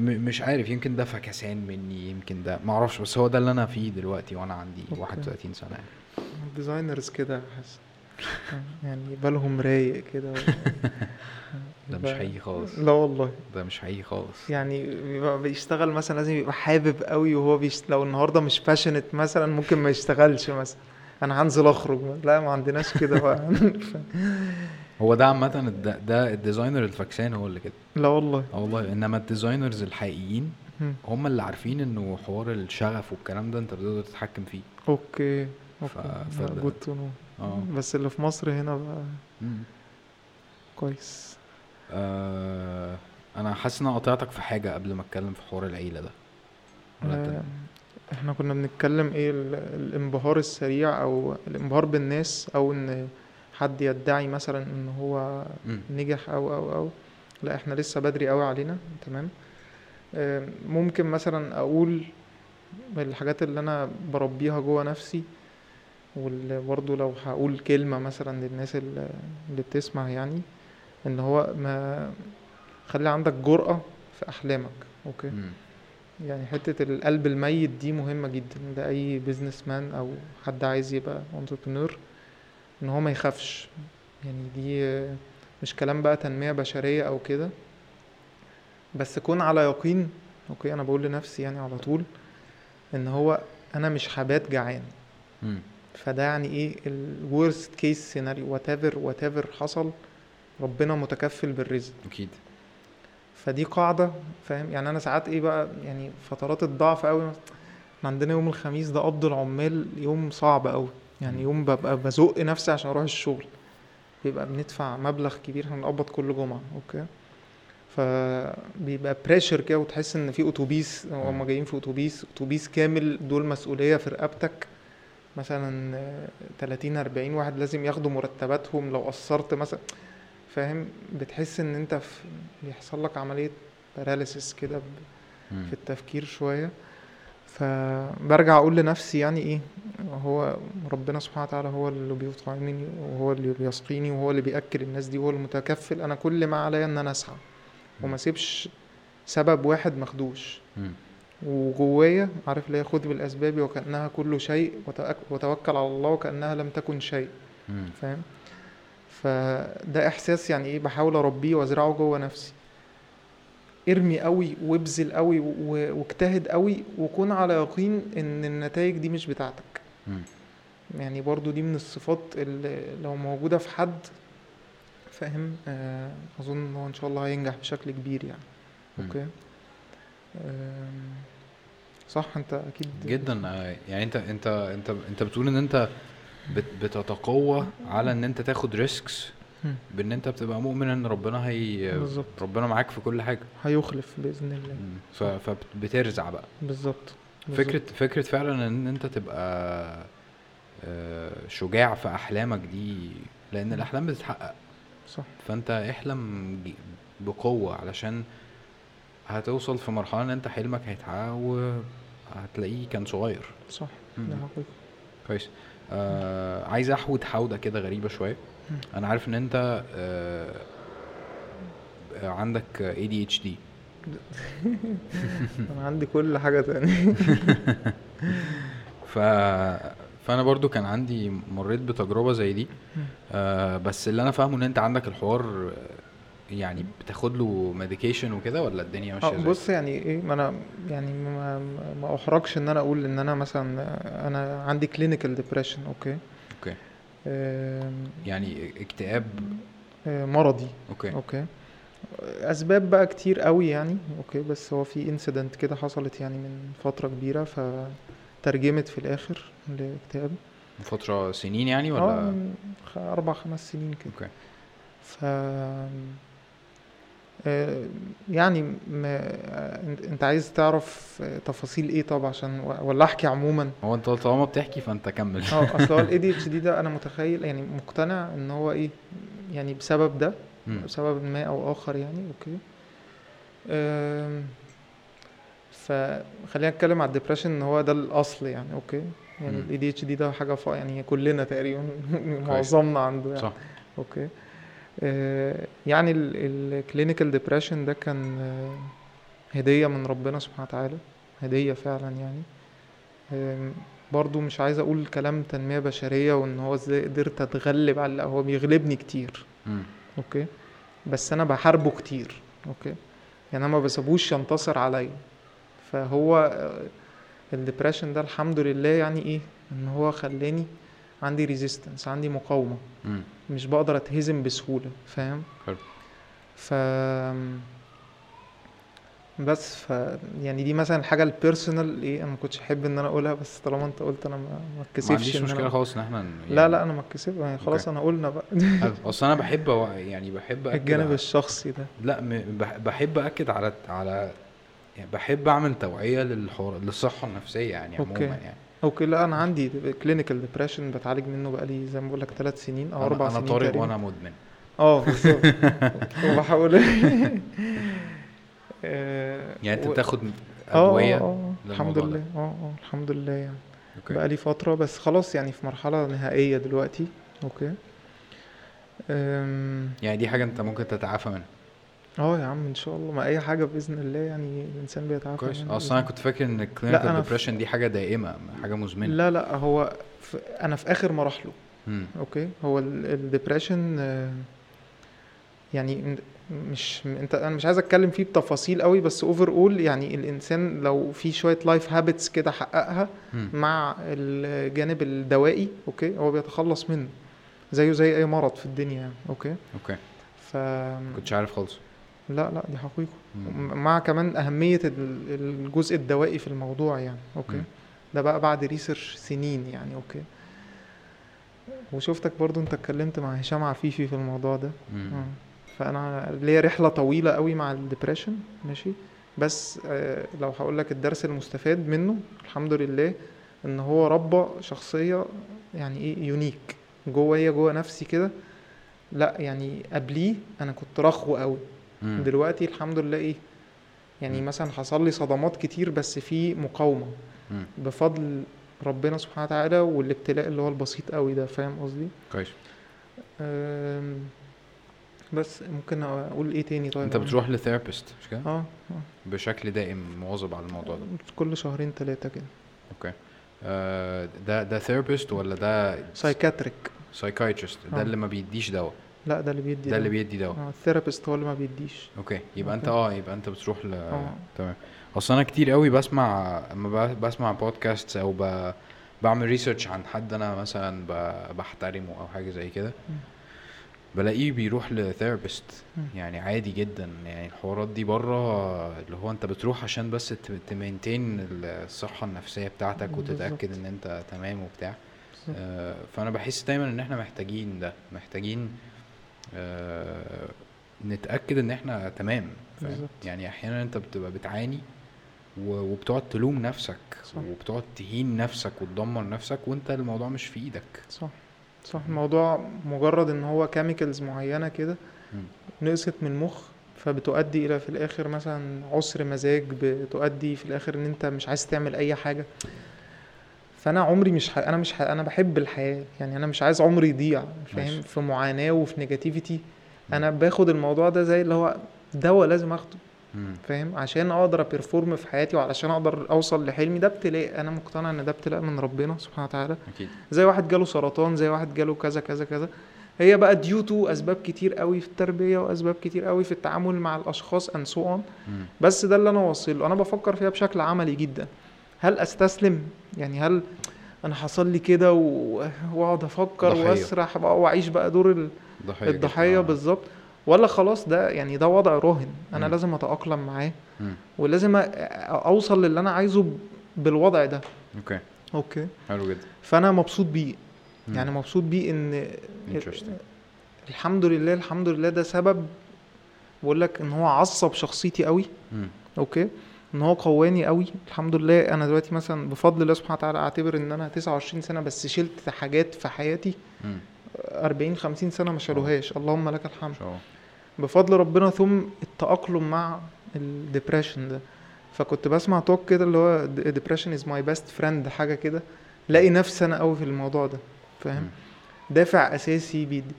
م- مش عارف يمكن ده فكسان مني يمكن ده ما أعرفش بس هو ده اللي أنا فيه دلوقتي وأنا عندي أوكي. 31 سنة. يعني ال designers كده حاسس يعني بالهم رايق كده ده مش حقيقي خالص. لا والله. ده مش حقيقي خالص. يعني بيبقى بيشتغل مثلا لازم يبقى حابب قوي وهو بيشت... لو النهارده مش passionate مثلا ممكن ما يشتغلش مثلا. أنا هنزل أخرج. لا ما عندناش كده بقى. هو ده عامة ده, ده ال designer الفكسان هو اللي كده. لا والله. آه والله إنما ال designers الحقيقيين. هم اللي عارفين إنه حوار الشغف والكلام ده أنت بتقدر تتحكم فيه. أوكي. أوكي. ف... good to know آه. بس اللي في مصر هنا بقى مم. كويس. آه... أنا حاسس إن أنا قطعتك في حاجة قبل ما أتكلم في حوار العيلة ده. آه، إحنا كنا بنتكلم إيه ال- الانبهار السريع أو الانبهار بالناس أو إن حد يدعي مثلا إن هو. نجح أو أو أو لا إحنا لسه بدري قوي علينا تمام آه، ممكن مثلا أقول الحاجات اللي أنا بربيها جوه نفسي وبرضه لو هقول كلمة مثلا للناس اللي بتسمع يعني إن هو ما خلي عندك جرأة في أحلامك أوكي مم. يعني حتة القلب الميت دي مهمة جدا ده أي businessman أو حد عايز يبقى entrepreneur إن هو ما يخافش. يعني دي مش كلام بقى تنمية بشرية أو كده. بس كون على يقين أوكي أنا بقول لنفسي يعني على طول إن هو أنا مش هبات جعان. فده يعني إيه ال worst case scenario whatever whatever حصل ربنا متكفل بالرزق. أكيد. فدي قاعدة فاهم؟ يعني أنا ساعات إيه بقى يعني فترات الضعف أوي إحنا عندنا يوم الخميس ده قبض العمال يوم صعب أوي. يعني يوم ببقى بزق نفسي عشان أروح الشغل. بيبقى بندفع مبلغ كبير بنقبض كل جمعة أوكي؟ فبيبقى pressure كده وتحس إن في أتوبيس هما جايين في أتوبيس أتوبيس كامل دول مسؤولية في رقبتك. مثلا آه، 30 40 واحد لازم ياخدوا مرتباتهم لو قصرت مثلا فاهم؟ بتحس إن أنت في بيحصل لك عملية باراليسيس كده. في التفكير شوية. فبرجع أقول لنفسي يعني إيه؟ هو ربنا سبحانه وتعالى هو اللي بيطعمني وهو اللي بيسقيني وهو اللي بيأكل الناس دي وهو المتكفل أنا كل ما عليا إن أنا أسعى وما سيبش سبب واحد مخدوش. وجوايا عارف اللي هي خذ بالأسباب وكأنها كل شيء وتوكل على الله وكأنها لم تكن شيء. فاهم فده إحساس يعني إيه بحاول أربيه وأزرعه جوه نفسي ارمي قوي وابذل قوي واجتهد قوي وكون على يقين إن النتائج دي مش بتاعتك. يعني برضو دي من الصفات اللي لو موجودة في حد فاهم؟ آه أظن إن هو إن شاء الله هينجح بشكل كبير يعني. أوكي؟ آم، صح؟ أنت أكيد جدا. آه، يعني انت انت انت أنت بتقول إن أنت بت بتتقوى على إن أنت تاخد ريسكس. بإن أنت بتبقى مؤمن إن ربنا هي بالظبط. ربنا معاك في كل حاجة. هيخلف بإذن الله. ف فبترزع بقى. بالظبط. فكرة فكرة فعلا إن أنت تبقى آه، شجاع في أحلامك دي لأن الأحلام بتتحقق. صح. فأنت احلم بقوة علشان هتوصل في مرحلة إن أنت حلمك هيتحقق وهتلاقيه كان صغير. صح. ده حقيقي. كويس. آه عايز احود حوده كده غريبة شوية. أنا عارف إن أنت آه آه، عندك ADHD أنا عندي كل حاجة تانية. ف فأنا برضو كان عندي مريت بتجربة زي دي. آه بس اللي أنا فاهمه إن أنت عندك الحوار آه، يعني بتاخد له medication وكده ولا الدنيا ماشية إزاي بص يعني إيه ما أنا يعني ما, ما- أحرجش إن أنا أقول إن أنا مثلا أنا عندي clinical depression okay؟ okay. آم، يعني اكتئاب؟ آه، مرضي okay. okay؟ أسباب بقى كتير قوي يعني. okay بس هو في incident كده حصلت يعني من فترة كبيرة فترجمت في الآخر لاكتئاب من فترة سنين يعني آه ولا؟ أربع خمس سنين كده. okay. ف آه، يعني ما آه، أنت عايز تعرف آه، تفاصيل إيه طب عشان ولا أحكي عموما؟ هو أنت طالما بتحكي فأنت كمل. آه أصل هو ال ADHD ده أنا متخيل يعني مقتنع إن هو إيه يعني بسبب ده. بسبب ما أو آخر يعني okay. فخلينا نتكلم على ال depression إن هو ده الأصل يعني okay. يعني. ال ADHD ده حاجة ف... يعني كلنا تقريبا معظمنا عنده يعني. صح. okay. آه، يعني ال clinical depression ده كان آه، هدية من ربنا سبحانه وتعالى. هدية فعلا يعني. برضو مش عايز أقول كلام تنمية بشرية وإن هو إزاي قدرت أتغلب على هو بيغلبني كتير. مم. okay. بس أنا بحاربه كتير okay؟ يعني أنا ما بسيبوش ينتصر عليا. فهو ال depression ده الحمد لله يعني إيه؟ إن هو خلاني عندي resistance عندي مقاومة. مم. مش بقدر أتهزم بسهولة فاهم؟ حلو. ف بس ف يعني دي مثلا الحاجة ال personal إيه أنا ما كنتش أحب إن أنا أقولها بس طالما أنت قلت أنا ما ما ما اتكسفش عنديش إن مشكلة خالص إن إحنا ن- لا يعني لا أنا ما اتكسف. يعني خلاص أنا قلنا بقى. أصل أنا بحب يعني بحب اكد الجانب على- الشخصي ده. لا م- بحب اكد على على يعني بحب أعمل توعية للحوار للصحة النفسية يعني عموما يعني. okay. لا أنا عندي clinical depression بتعالج منه بقالي زي ما بقول لك ثلاث سنين أو أربع أنا أنا سنين طارق وأنا مدمن. آه بالظبط. وبحاول. آه، يعني انت بتاخد آه أدوية آه آه الحمد. لله. آه آه الحمد لله يعني. okay. بقالي فترة بس خلاص يعني في مرحلة نهائية دلوقتي. okay. أم، يعني دي حاجة انت ممكن تتعافى منها؟ آه يا عم إن شاء الله. ما أي حاجة بإذن الله يعني الإنسان بيتعافى كويس. منها أصلا أنا كنت فاكر إن ال clinical depression دي حاجة دائمة حاجة. مزمنة. لا لا هو في أنا في آخر مراحله. okay. هو ال depression يعني مش م- انت أنا مش عايز اتكلم فيه بتفاصيل قوي بس overall يعني الإنسان لو في شوية life habits كده حققها مم. مع الجانب الدوائي okay هو بيتخلص منه زيه زي أي مرض في الدنيا يعني okay okay ف كنتش عارف خالص لا لا دي حقيقة مم. مع كمان ال- الجزء الدوائي في الموضوع يعني okay مم. ده بقى بعد research سنين يعني okay وشفتك برضو أنت اتكلمت مع هشام عفيفي في الموضوع ده مم. آه. فأنا ليا رحلة طويلة قوي مع ال depression ماشي بس آه لو هقول لك الدرس المستفاد منه الحمد لله إن هو ربى شخصية يعني إيه يونيك جوايا جوا نفسي كده لأ يعني قبليه أنا كنت رخو قوي مم. دلوقتي الحمد لله إيه يعني مم. مثلا حصل لي صدمات كتير بس في مقاومة مم. بفضل ربنا سبحانه وتعالى والابتلاء اللي هو البسيط قوي ده فاهم قصدي كويس بس ممكن أقول إيه تاني طيب؟ أنت بتروح ل therapist مش كده؟ آه آه، بشكل دائم مواظب على الموضوع ده. كل شهرين ثلاثة كده. okay. آه، ده ده therapist ولا ده psychiatric psychiatrist ده آه. اللي ما بيديش دواء. لا ده اللي بيدي ده اللي بيدي دواء. آه ال therapist هو اللي ما بيديش. okay. يبقى أنت. آه يبقى أنت بتروح ل آه. تمام. أصل أنا كتير قوي بسمع اما بسمع بودكاست أو ب... بعمل research عن حد أنا مثلا ب... بحترمه أو حاجة زي كده. بلاقيه بيروح لثيرابيست. يعني عادي جدا يعني الحوارات دي بره اللي هو انت بتروح عشان بس تمينتين الصحة النفسية بتاعتك وتتأكد. إن انت تمام وبتاع. آه، فأنا بحس دايما إن إحنا محتاجين ده محتاجين آه، نتأكد إن إحنا تمام. يعني أحيانا أنت بتبقى بتعاني وبتقعد تلوم نفسك صح. وبتقعد تهين نفسك وتدمر نفسك وأنت الموضوع مش في إيدك صح صح الموضوع مجرد إن هو chemicals معينة كده. نقصت من المخ فبتؤدي إلى في الآخر مثلا عسر مزاج بتؤدي في الآخر إن أنت مش عايز تعمل أي حاجة فأنا عمري مش ح... أنا مش ح... أنا بحب الحياة يعني أنا مش عايز عمري يضيع فاهم. في معاناة وفي negativity أنا باخد الموضوع ده زي اللي هو دواء لازم آخده. فاهم؟ عشان أقدر a perform في حياتي وعلشان أقدر أوصل لحلمي. ده ابتلاء. أنا مقتنع إن ده ابتلاء من ربنا سبحانه وتعالى. أكيد. زي واحد جاله سرطان زي واحد جاله كذا كذا كذا. هي بقى due to أسباب كتير قوي في التربية وأسباب كتير قوي في التعامل مع الأشخاص and so on. بس ده اللي أنا واصل له. أنا بفكر فيها بشكل عملي جدا. هل أستسلم؟ يعني هل أنا حصل لي كده وأقعد أفكر ضحية. وأسرح بقى وأعيش بقى دور. الضحية؟ آه. بالظبط. ولا خلاص ده يعني ده وضع راهن أنا مم. لازم أتأقلم معاه. ولازم أوصل للي أنا عايزه بالوضع ده. okay. okay. حلو جدا. فأنا مبسوط بيه. يعني مبسوط بيه إن. الحمد لله الحمد لله ده سبب بقول لك إن هو عصب شخصيتي قوي مم. okay. إن هو قواني قوي الحمد لله أنا دلوقتي مثلا بفضل الله سبحانه وتعالى أعتبر إن أنا 29 سنة بس شلت حاجات في حياتي مم. 40 50 سنة ما شالوهاش. اللهم لك الحمد. الله. بفضل ربنا ثم التأقلم مع ال depression ده فكنت بسمع talk كده اللي هو depression is my best friend حاجة كده لاقي نفسي أنا قوي في الموضوع ده فاهم. دافع أساسي بيدي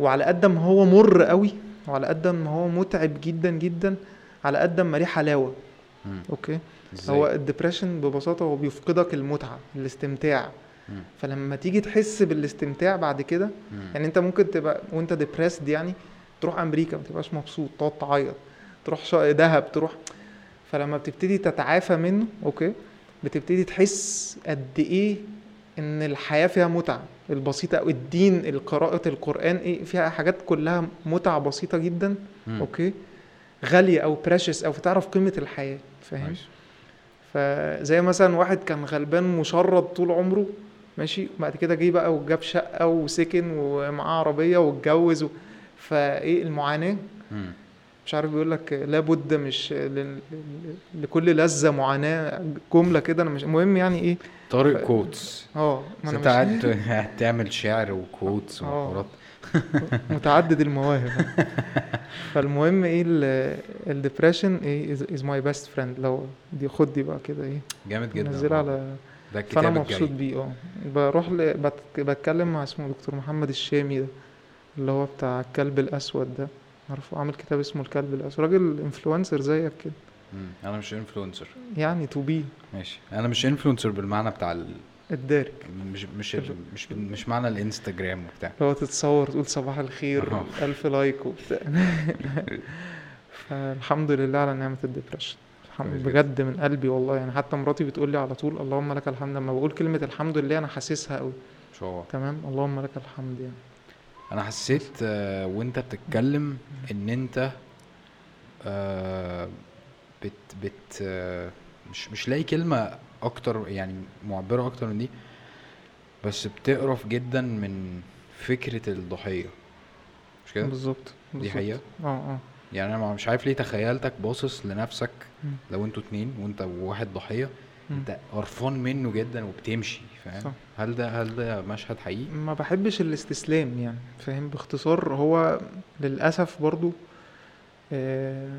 وعلى قد ما هو مر قوي وعلى قد ما هو متعب جدا جدا على قد ما ليه حلاوه مم. okay إزاي؟ هو ال depression ببساطة هو بيفقدك المتعة الاستمتاع مم. فلما تيجي تحس بالاستمتاع بعد كده. يعني أنت ممكن تبقى وأنت depressed يعني تروح أمريكا ما تبقاش مبسوط تقعد تعيط تروح دهب تروح فلما بتبتدي تتعافى منه okay بتبتدي تحس قد إيه إن الحياة فيها متعة البسيطة أو الدين قراءه القرآن إيه فيها حاجات كلها متعة بسيطة جدا مم. okay غالية أو precious أو تعرف قيمة الحياة فاهم. فزي مثلا واحد كان غلبان مشرد طول عمره ماشي بعد كده جه بقى وجاب شقة وسكن ومعاه عربية واتجوز و... فايه المعاناة. مش عارف بيقول لك لابد مش ل- لكل لذة معاناة جملة كده أنا مش المهم يعني إيه؟ طارق ف- quotes آه ما انت أنا مش قاعد تعمل شعر و quotes آه. وحوارات متعدد المواهب. فالمهم إيه ال depression إيه is my best friend لو دي خد دي بقى كده إيه؟ جامد جدا نزلها. على ده فأنا الكتاب مبسوط الجاي بيه آه. بروح ل... بت... بتكلم مع اسمه دكتور محمد الشامي ده. اللي هو بتاع الكلب الأسود ده. عارفه؟ عامل كتاب اسمه الكلب الأسود. راجل influencer زيك كده. أنا مش انفلونسر يعني to be ماشي. أنا مش influencer بالمعنى بتاع ال... ال dark. مش مش ال... مش مش معنى الإنستجرام وبتاع. لو تتصور تقول صباح الخير. ألف لايك وبتاع. فالحمد لله على كويس جدا. بجد من قلبي والله. يعني حتى مراتي بتقول لي على طول اللهم لك الحمد. لما بقول كلمة الحمد لله أنا حاسسها قوي تمام؟ اللهم لك الحمد يعني. أنا حسيت آه، وانت بتتكلم ان انت آه، بت بت آه، مش مش لاقي كلمة أكتر يعني معبرة أكتر من دي بس بتقرف جدا من فكرة الضحية مش كده؟ بالظبط دي. حقيقة آه آه يعني أنا مش عارف ليه تخيلتك باصص لنفسك. لو أنتوا اتنين وانت وواحد ضحية مم. انت قرفان منه جدا وبتمشي فاهم. هل ده هل ده مشهد حقيقي؟ ما بحبش الاستسلام يعني فاهم؟ باختصار هو للأسف برضو آه،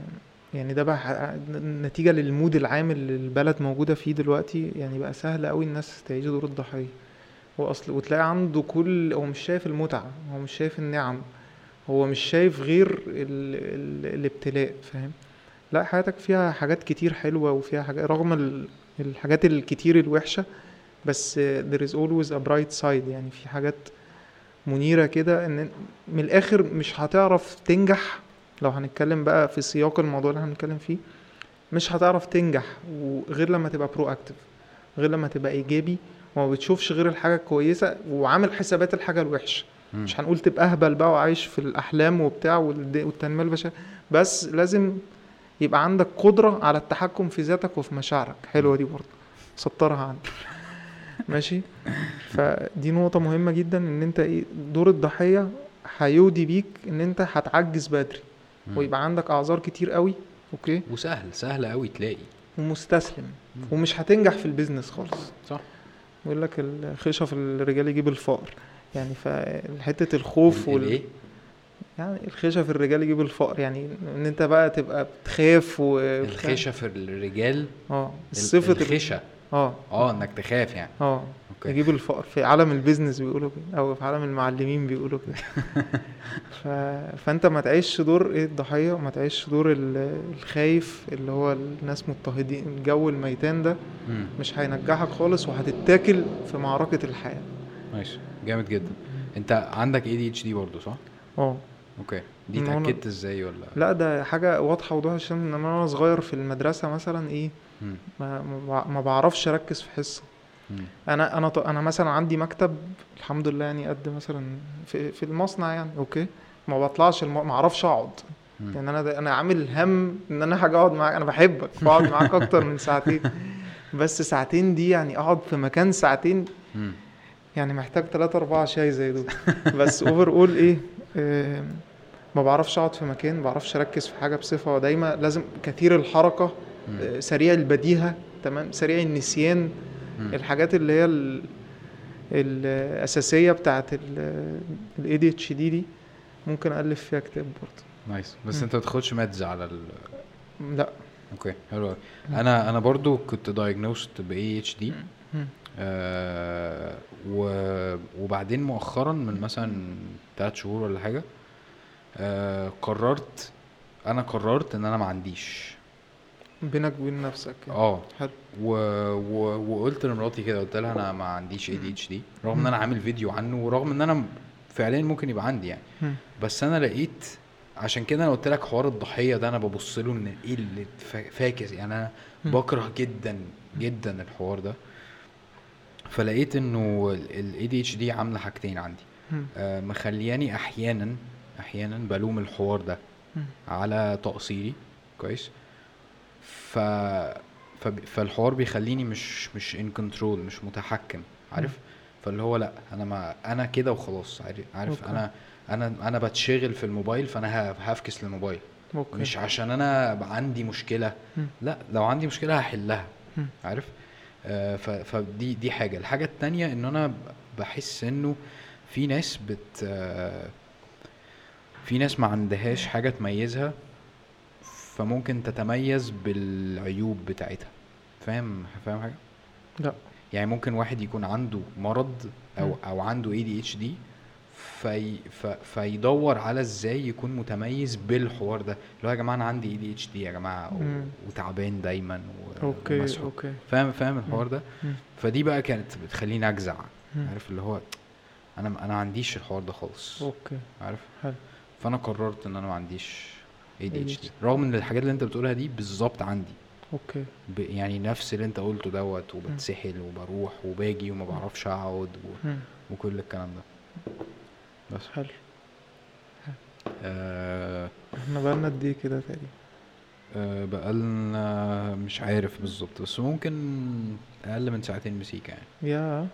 يعني ده بقى نتيجة للمود العام اللي البلد موجودة فيه دلوقتي يعني بقى سهل قوي الناس تعيش دور الضحية. هو أصل وتلاقي عنده كل هو مش شايف المتعة هو مش شايف النعم هو مش شايف غير ال... ال... الابتلاء فاهم؟ لا حياتك فيها حاجات كتير حلوة وفيها حاجات رغم ال... الحاجات الكتير الوحشة بس there is always a bright side. يعني في حاجات منيرة كده إن من الآخر مش هتعرف تنجح. لو هنتكلم بقى في سياق الموضوع اللي هنتكلم فيه مش هتعرف تنجح غير لما تبقى برو اكتف غير لما تبقى إيجابي. وما بتشوفش غير الحاجة الكويسة وعامل حسابات الحاجة الوحشة. مم. مش هنقول تبقى أهبل بقى وعايش في الأحلام وبتاع والتنمية البشرية بس لازم يبقى عندك قدرة على التحكم في ذاتك وفي مشاعرك. حلوة دي برضه. سطرها عندك. ماشي؟ فدي نقطة مهمة جدا إن أنت إيه دور الضحية هيودي بيك إن أنت هتعجز بدري. ويبقى عندك أعذار كتير قوي. okay؟ وسهل سهل قوي تلاقي. ومستسلم. مم. ومش هتنجح في ال business خالص. صح. بيقول لك الخشة في الرجال يجيب الفقر. يعني فحتة الخوف ال- وال... الايه؟ يعني الخشة في الرجال يجيب الفقر يعني إن أنت بقى تبقى بتخاف و الخشة في الرجال؟ آه ال- الصفة الخشة آه. آه إنك تخاف يعني. آه okay. يجيب الفقر في عالم ال business بيقولوا كده أو في عالم المعلمين بيقولوا كده. ف... فأنت ما تعيش دور إيه؟ الضحية ما تعيش دور ال- الخايف اللي هو الناس مضطهدين الجو الميتان ده. مش هينجحك خالص وهتتاكل في معركة الحياة. ماشي. جامد جدا. أنت عندك ADHD برضه صح؟ آه. okay. دي اتأكدت إزاي ولا؟ لا ده حاجة واضحة وضوح الشمس إن أنا وأنا صغير في المدرسة مثلا إيه. ما, ما بع- ما بعرفش أركز في حصة. أنا أنا ط- أنا مثلا عندي مكتب الحمد لله يعني قد مثلا في في المصنع يعني okay. ما بطلعش الم... ما أعرفش أقعد. يعني أنا أنا عامل هم إن أنا هاجي أقعد معاك. أنا بحبك. بقعد معاك أكتر من ساعتين. بس ساعتين دي يعني أقعد في مكان ساعتين. يعني محتاج ثلاثة أربعة شاي زي دول. بس overall إيه آم، ما بعرفش أقعد في مكان ما بعرفش أركز في حاجة بصفة دايما لازم كثير الحركة مم. آه، سريع البديهة تمام سريع النسيان. الحاجات اللي هي ال- الأساسية بتاعت ال ADHD دي ممكن ألف فيها كتاب برضه nice بس. أنت ما بتاخدش meds على ال لا أوكي حلو. أنا أنا برضو كنت diagnosed ب ADHD مم. آه و... وبعدين مؤخرا من مثلا تلات شهور ولا حاجة آه قررت أنا قررت إن أنا ما عنديش. بينك وبين نفسك يعني. آه. حلو. و... و... وقلت لمراتي كده قلت لها أنا ما عنديش ADHD رغم إن أنا عامل فيديو عنه ورغم إن أنا فعليا ممكن يبقى عندي يعني. بس أنا لقيت عشان كده أنا قلت لك حوار الضحية ده أنا ببص له إن إيه اللي فا- فاكس يعني. أنا. بكره جدا جدا الحوار ده. فلقيت إنه ال ADHD عاملة حاجتين عندي. آه مخلياني أحيانا أحيانا بلوم الحوار ده. على تقصيري كويس؟ ف فالحوار بيخليني مش مش in control مش متحكم عارف؟ فاللي هو لأ أنا ما أنا كده وخلاص عارف okay. أنا أنا أنا بتشغل في الموبايل فأنا هفكس للموبايل. okay. مش عشان أنا عندي مشكلة. مم. لأ لو عندي مشكلة هحلها مم. عارف؟ آه ف- فدي دي حاجة. الحاجة التانية إن أنا بحس إنه في ناس بت آه، في ناس ما عندهاش حاجة تميزها فممكن تتميز بالعيوب بتاعتها. فاهم؟ فاهم حاجة؟ لا. يعني ممكن واحد يكون عنده مرض أو مم. أو عنده ADHD في ف فيدور على إزاي يكون متميز بالحوار ده. اللي هو يا جماعة أنا عندي ADHD يا جماعة و-. وتعبان دايما و- okay ومسحوق. okay. فاهم؟ فاهم الحوار ده؟ مم. فدي بقى كانت بتخليني أجزع. عارف؟ اللي هو أنا أنا ما عنديش الحوار ده خالص. okay. عارف؟ حلو. فأنا قررت إن أنا ما عنديش ADHD. رغم إن الحاجات اللي أنت بتقولها دي بالظبط عندي. okay. يعني نفس اللي أنت قلته دوت وبتسحل وبروح وباجي وما بعرفش أقعد و... وكل الكلام ده. بس حلو. آه. إحنا بقالنا قد إيه كده تقريبا؟ آه بقالنا مش عارف بالظبط بس ممكن أقل من ساعتين مسيكا يعني. يا.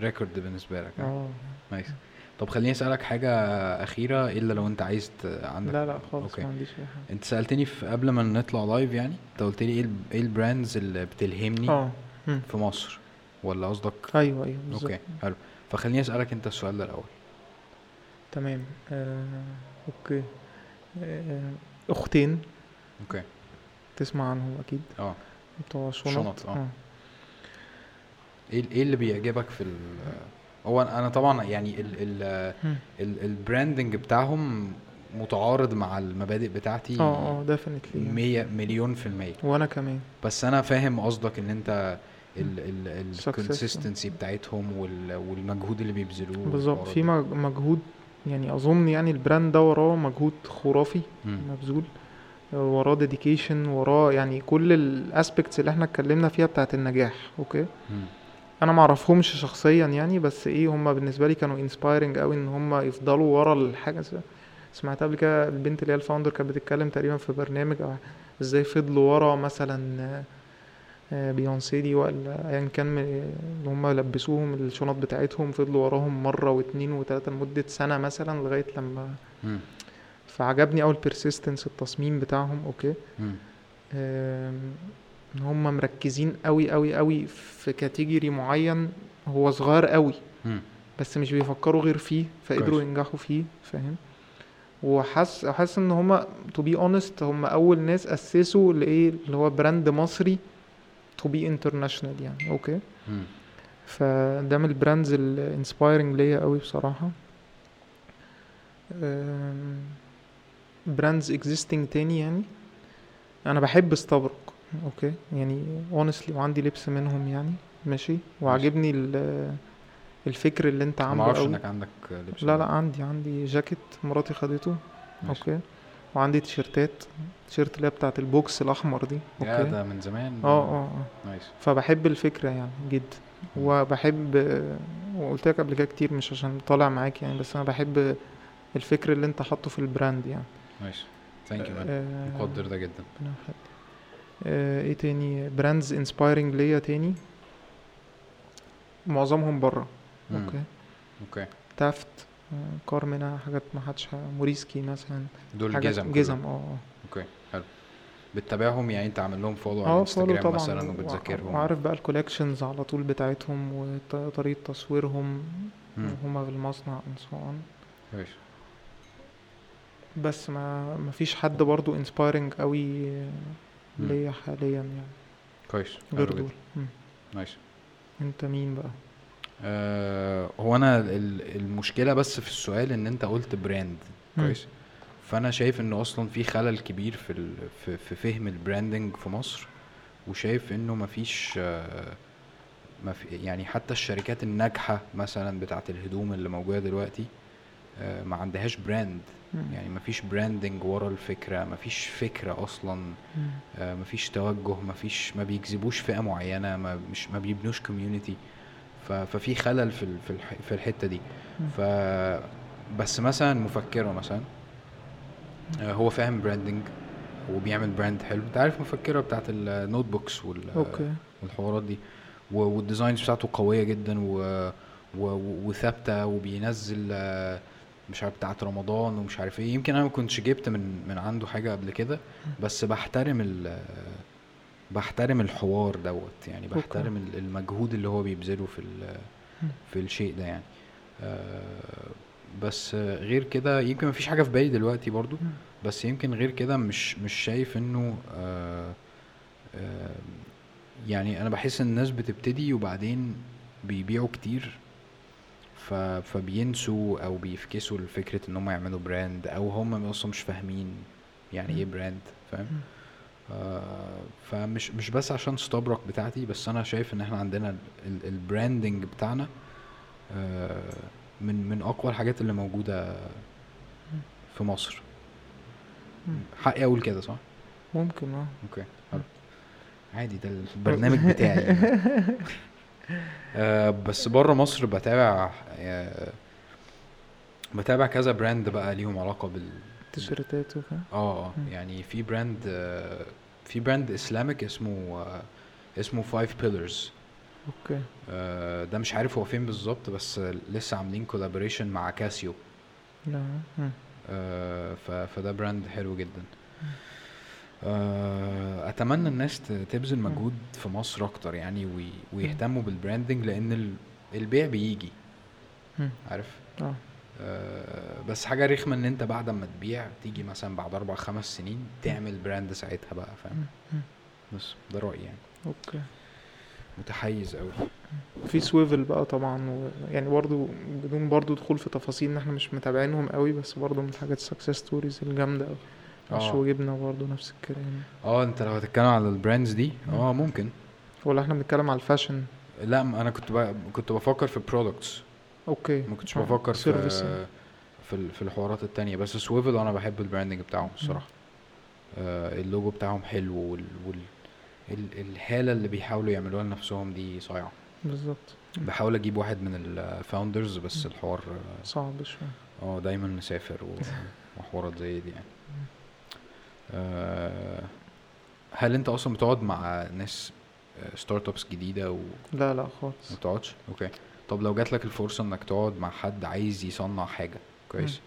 record بالنسبة لك؟ آه. nice طب خليني أسألك حاجة أخيرة إلا لو أنت عايز عندك. لا لا خالص okay. ما عنديش أي حاجة. أنت سألتني في قبل ما نطلع live يعني أنت قلت لي إيه إيه ال brands اللي بتلهمني آه. في مصر؟ ولا قصدك؟ أيوه أيوه بالظبط. okay حلو. فخليني أسألك أنت السؤال ده الأول. تمام. آه. okay. آه. أختين. okay. تسمع عنهم أكيد. آه. بتوع شنط. شنط، آه. إيه إيه اللي بيعجبك في هو أنا طبعا يعني ال ال. ال ال branding بتاعهم متعارض مع المبادئ بتاعتي آه آه definitely مية مليون في المية وأنا كمان بس أنا فاهم قصدك إن أنت ال ال Success. ال consistency بتاعتهم وال والمجهود اللي بيبذلوه بالظبط في مجهود يعني أظن يعني ال brand ده وراه مجهود خرافي. مبذول وراه dedication وراه يعني كل ال aspects اللي إحنا اتكلمنا فيها بتاعت النجاح okay مم. أنا معرفهمش شخصيا يعني بس إيه هم بالنسبة لي كانوا inspiring قوي إن هم يفضلوا ورا الحاجة. س- سمعتها قبل كده البنت اللي هي ال founder كانت بتتكلم تقريبا في برنامج أو إزاي فضلوا ورا مثلا آه، آه، بيونسي دي ولا ايا كان اللي هم لبسوهم الشنط بتاعتهم فضلوا وراهم مرة واتنين وتلاتة لمدة سنة مثلا لغاية لما. فعجبني قوي ال persistence التصميم بتاعهم okay. إن هم مركزين قوي قوي قوي في category معين هو صغير قوي مم. بس مش بيفكروا غير فيه فقدروا كويس. ينجحوا فيه فاهم؟ وحاسس حاسس إن هما to be honest هم أول ناس أسسوا لإيه؟ اللي هو brand مصري to be international يعني okay؟ مم. فده من ال brands ال inspiring ليا قوي بصراحة. brands existing تاني يعني. أنا بحب استبرق okay. يعني honestly وعندي لبس منهم يعني. ماشي. وعاجبني ال- الفكر اللي أنت ما عامله أعرفش قوي إنك عندك لبس لا لا عندي عندي جاكيت مراتي خدته. ماشي. okay. وعندي تيشرتات تيشيرت اللي هي بتاعت ال box الأحمر دي. yeah okay. ده من زمان. آه آه آه. nice. فبحب الفكرة يعني جدا وبحب وقلت لك قبل كده كتير مش عشان طالع معاك يعني بس أنا بحب الفكر اللي أنت حاطه في ال brand يعني. nice thank you man آه، مقدر ده جدا. ربنا يخليك. آه، إيه تاني؟ brands inspiring ليا تاني. معظمهم بره. okay. okay. تافت آه، كارمنا حاجات ما حدش موريسكي مثلا. دول جزم جزم كلهم. آه. okay حلو. بتتابعهم؟ يعني أنت عامل لهم follow على فولو الانستجرام طبعا. مثلا وبتذاكرهم؟ وعارف بقى ال collections على طول بتاعتهم وطريقة تصويرهم. وهما في المصنع and so on. كويس بس ما ما فيش حد برضو inspiring قوي. ليا حاليا يعني. كويس. غير دول. nice أنت مين بقى؟ آه هو أنا ال- المشكلة بس في السؤال إن أنت قلت brand. كويس. فأنا شايف إنه أصلا في خلل كبير في في, في فهم ال branding في مصر وشايف إنه مفيش آه ما في يعني حتى الشركات الناجحة مثلا بتاعة الهدوم اللي موجودة دلوقتي ما عندهاش brand. يعني مفيش branding ورا الفكرة مفيش فكرة أصلا. آه، مفيش توجه مفيش ما بيجذبوش فئة معينة ما مش ما بيبنوش community ففي خلل في في الح- في الحتة دي. ف بس مثلا مفكرة مثلا آه، هو فاهم branding وبيعمل brand حلو. انت عارف مفكره بتاعت ال notebooks وال okay. والحوارات دي؟ وال designs بتاعته قوية جدا و... وثابتة وبينزل آه، مش عارف بتاعت رمضان ومش عارف إيه يمكن أنا ما كنتش جبت من من عنده حاجة قبل كده بس بحترم ال بحترم الحوار دوت يعني. بحترم ال- المجهود اللي هو بيبذله في. في الشيء ده يعني آه، بس غير كده يمكن مفيش حاجة في بالي دلوقتي برضو. بس يمكن غير كده مش مش شايف إنه آه آه يعني أنا بحس إن الناس بتبتدي وبعدين بيبيعوا كتير ف فبينسوا أو بيفكسوا لفكرة إن هم يعملوا brand أو هم أصلا مش فاهمين يعني إيه. brand فاهم. آه فمش مش بس عشان استبرق بتاعتي بس أنا شايف إن إحنا عندنا ال- ال- ال branding بتاعنا آه من من أقوى الحاجات اللي موجودة في مصر. حقي أقول كده صح ممكن آه okay عادي ده البرنامج بتاعي. آه بس بره مصر بتابع آه بتابع كذا brand بقى ليهم علاقة بال تيشيرتات وكده؟ آه مم. يعني في brand آه في brand Islamic اسمه آه اسمه Five Pillars okay. آه ده مش عارف هو فين بالظبط بس لسه عاملين collaboration مع كاسيو لا. آه، فده brand حلو جدا. آه، أتمنى الناس تبذل مجهود في مصر أكتر يعني وي- ويهتموا بال branding لأن ال- البيع بيجي. عارف؟ آه. آه، بس حاجة رخمة إن أنت بعد ما تبيع تيجي مثلا بعد أربع خمس سنين تعمل brand ساعتها بقى فاهم. بس ده رأيي يعني. okay. متحيز قوي في سويفل بقى طبعا و... يعني برضو بدون برضو دخول في تفاصيل إن إحنا مش متابعينهم قوي بس برضو من الحاجات ال success stories الجامدة قوي آه. عشو جبنة برضو نفس الكلام. آه انت لو هتتكلم على ال brands دي آه ممكن. ولا إحنا بنتكلم على ال fashion؟ لا أنا كنت ب... كنت بفكر في products okay. ما كنتش آه، بفكر في يعني. في في الحوارات التانية. بس سويفل أنا بحب ال branding بتاعهم الصراحة. آه اللوجو بتاعهم حلو وال, وال ال- الهالة اللي بيحاولوا يعملوها لنفسهم دي صايعة. بالظبط. بحاول أجيب واحد من ال founders بس الحوار آه، صعب شوية. آه دايما مسافر وحوارات زي دي يعني. آه هل انت أصلا بتقعد مع ناس startups جديدة و... لا لا خالص. ما بتقعدش؟ okay. طب لو جات لك الفرصة انك تقعد مع حد عايز يصنع حاجة كويس.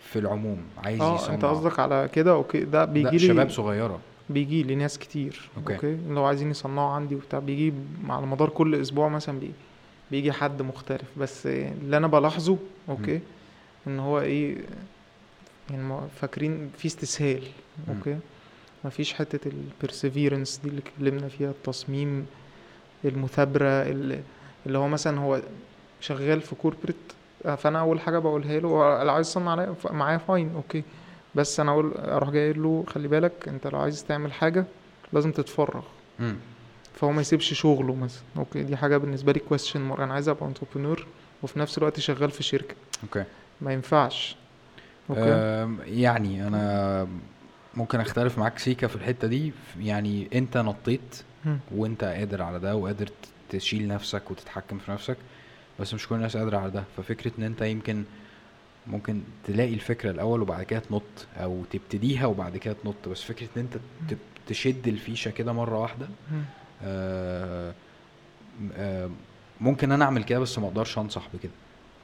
في العموم عايز آه يصنع. انت قصدك على كده؟ okay. ده بيجي لي شباب صغيرة. بيجي لي ناس كتير. okay, okay. لو عايزين يصنعوا عندي وبتاع بيجي على مدار كل أسبوع مثلا بيجي بيجي حد مختلف. بس اللي أنا بلاحظه okay إن هو إيه يعني فاكرين في استسهال. مم. okay. مفيش حتة ال perseverance دي اللي اتكلمنا فيها التصميم المثابرة اللي اللي هو مثلا هو شغال في corporate فأنا أول حاجة بقولها له لو عايز تصنع معايا fine okay. بس أنا أقول أروح جاي له خلي بالك أنت لو عايز تعمل حاجة لازم تتفرغ. فهو ما يسيبش شغله مثلا okay. دي حاجة بالنسبة لي question mark أنا عايز أبقى entrepreneur وفي نفس الوقت شغال في شركة. okay. ما ينفعش. okay. يعني أنا ممكن أختلف معاك سيكا في الحتة دي. يعني أنت نطيت. وأنت قادر على ده وقادر تشيل نفسك وتتحكم في نفسك بس مش كل الناس قادرة على ده. ففكرة إن أنت يمكن ممكن تلاقي الفكرة الأول وبعد كده تنط أو تبتديها وبعد كده تنط بس فكرة إن أنت تشد الفيشة كده مرة واحدة. آه، آه، ممكن أنا أعمل كده بس ما أقدرش أنصح بكده.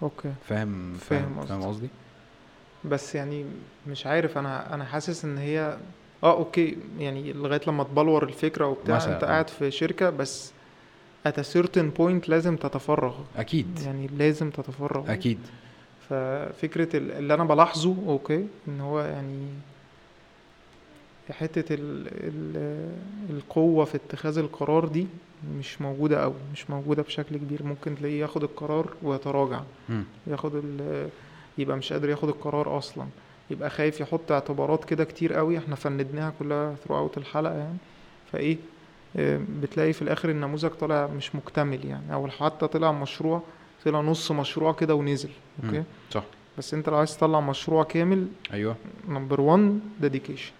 أوكي. فاهم؟ فاهم. قصدي؟ بس يعني مش عارف أنا أنا حاسس إن هي آه okay يعني لغاية لما تبلور الفكرة وبتاع مثلا، أنت آه. قاعد في شركة بس at a certain point لازم تتفرغ. أكيد. يعني لازم تتفرغ. أكيد. ففكرة ال- اللي أنا بلاحظه okay إن هو يعني حتة ال ال القوة في اتخاذ القرار دي مش موجودة قوي مش موجودة بشكل كبير. ممكن تلاقيه ياخد القرار ويتراجع. مم. ياخد ال يبقى مش قادر ياخد القرار أصلا. يبقى خايف يحط اعتبارات كده كتير قوي إحنا فندناها كلها throughout الحلقة يعني. فإيه آه، بتلاقي في الآخر النموذج طالع مش مكتمل يعني. أو حتى طلع مشروع طلع نص مشروع كده ونزل okay. صح. بس أنت لو عايز تطلع مشروع كامل أيوه. number 1 dedication.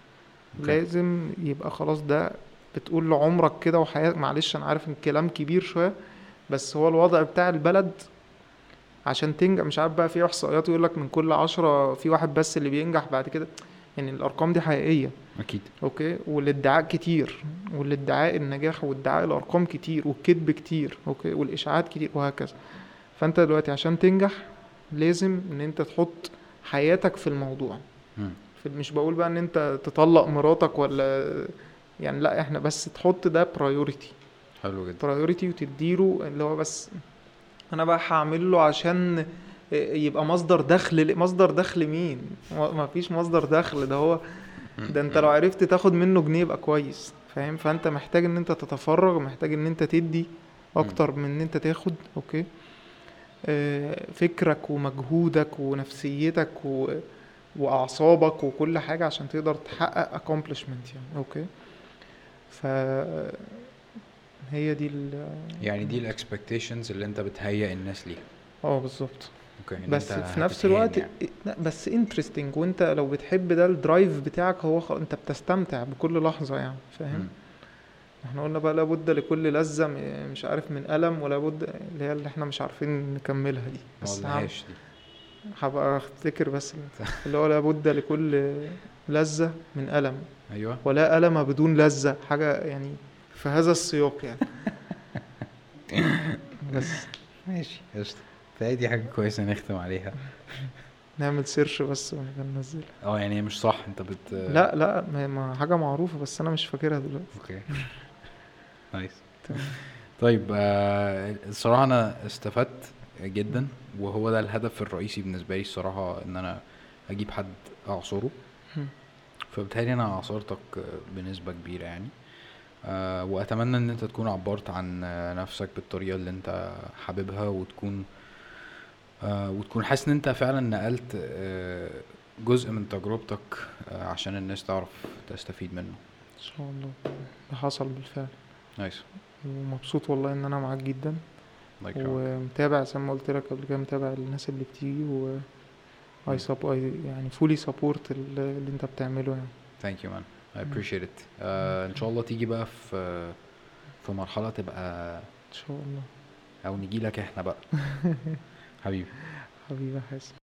لازم يبقى خلاص ده بتقول لعمرك كده وحياة معلش أنا عارف إن الكلام كبير شوية بس هو الوضع بتاع البلد عشان تنجح. مش عارف بقى في احصائيات يقول لك من كل عشرة في واحد بس اللي بينجح بعد كده. يعني الأرقام دي حقيقية. أكيد. okay؟ والادعاء كتير. والادعاء النجاح وادعاء الأرقام كتير والكذب كتير. okay؟ والإشاعات كتير وهكذا. فأنت دلوقتي عشان تنجح لازم إن أنت تحط حياتك في الموضوع. في مش بقول بقى إن أنت تطلق مراتك ولا يعني لأ إحنا بس تحط ده priority حلو جدا. priority وتديله اللي هو بس أنا بقى هعمل له عشان يبقى مصدر دخل مصدر دخل مين؟ ما فيش مصدر دخل ده هو ده انت لو عرفت تاخد منه جنيه يبقى كويس فاهم؟ فانت محتاج ان انت تتفرغ محتاج ان انت تدي أكتر من ان انت تاخد okay؟ آه، فكرك ومجهودك ونفسيتك و... وأعصابك وكل حاجة عشان تقدر تحقق accomplishment يعني okay؟ ف هي دي ال يعني دي ال expectations اللي انت بتهيئ الناس ليها. آه بالظبط. okay إن بس في نفس الوقت يعني. لا بس interesting وانت لو بتحب ده ال drive بتاعك هو خ... انت بتستمتع بكل لحظة يعني فاهم. إحنا قلنا بقى لابد لكل لذة م- مش عارف من ألم ولابد اللي هي اللي إحنا مش عارفين نكملها دي. بس دي. هبقى أفتكر بس اللي هو لابد لكل لذة من ألم. أيوه. ولا ألم بدون لذة حاجة يعني في هذا السياق يعني. بس ماشي قشطة. فهي دي حاجة كويسة نختم عليها. نعمل search بس وننزلها آه يعني مش صح انت بت لا لا ما- حاجة معروفة بس أنا مش فاكرها دلوقتي. okay. nice. طيب آه، الصراحة أنا استفدت جدا وهو ده الهدف الرئيسي بالنسبة لي الصراحة إن أنا أجيب حد أعصره. فبالتالي أنا عصرتك بنسبة كبيرة يعني. آه، وأتمنى إن أنت تكون عبرت عن آه، نفسك بالطريقة اللي أنت حاببها وتكون آه، وتكون حاسس إن أنت فعلا نقلت جزء من تجربتك عشان الناس تعرف تستفيد منه. إن شاء الله. ده حصل بالفعل. nice. ومبسوط والله إن أنا معاك جدا. يكرمك. ومتابع زي ما قلت لك قبل كده متابع الناس اللي بتيجي و I يعني support ال- اللي أنت بتعمله يعني. thank you man I appreciate it. آه، إن شاء الله تيجي بقى في في مرحلة تبقى إن شاء الله. أو نجي لك إحنا بقى. حبيبي. حبيبي حازم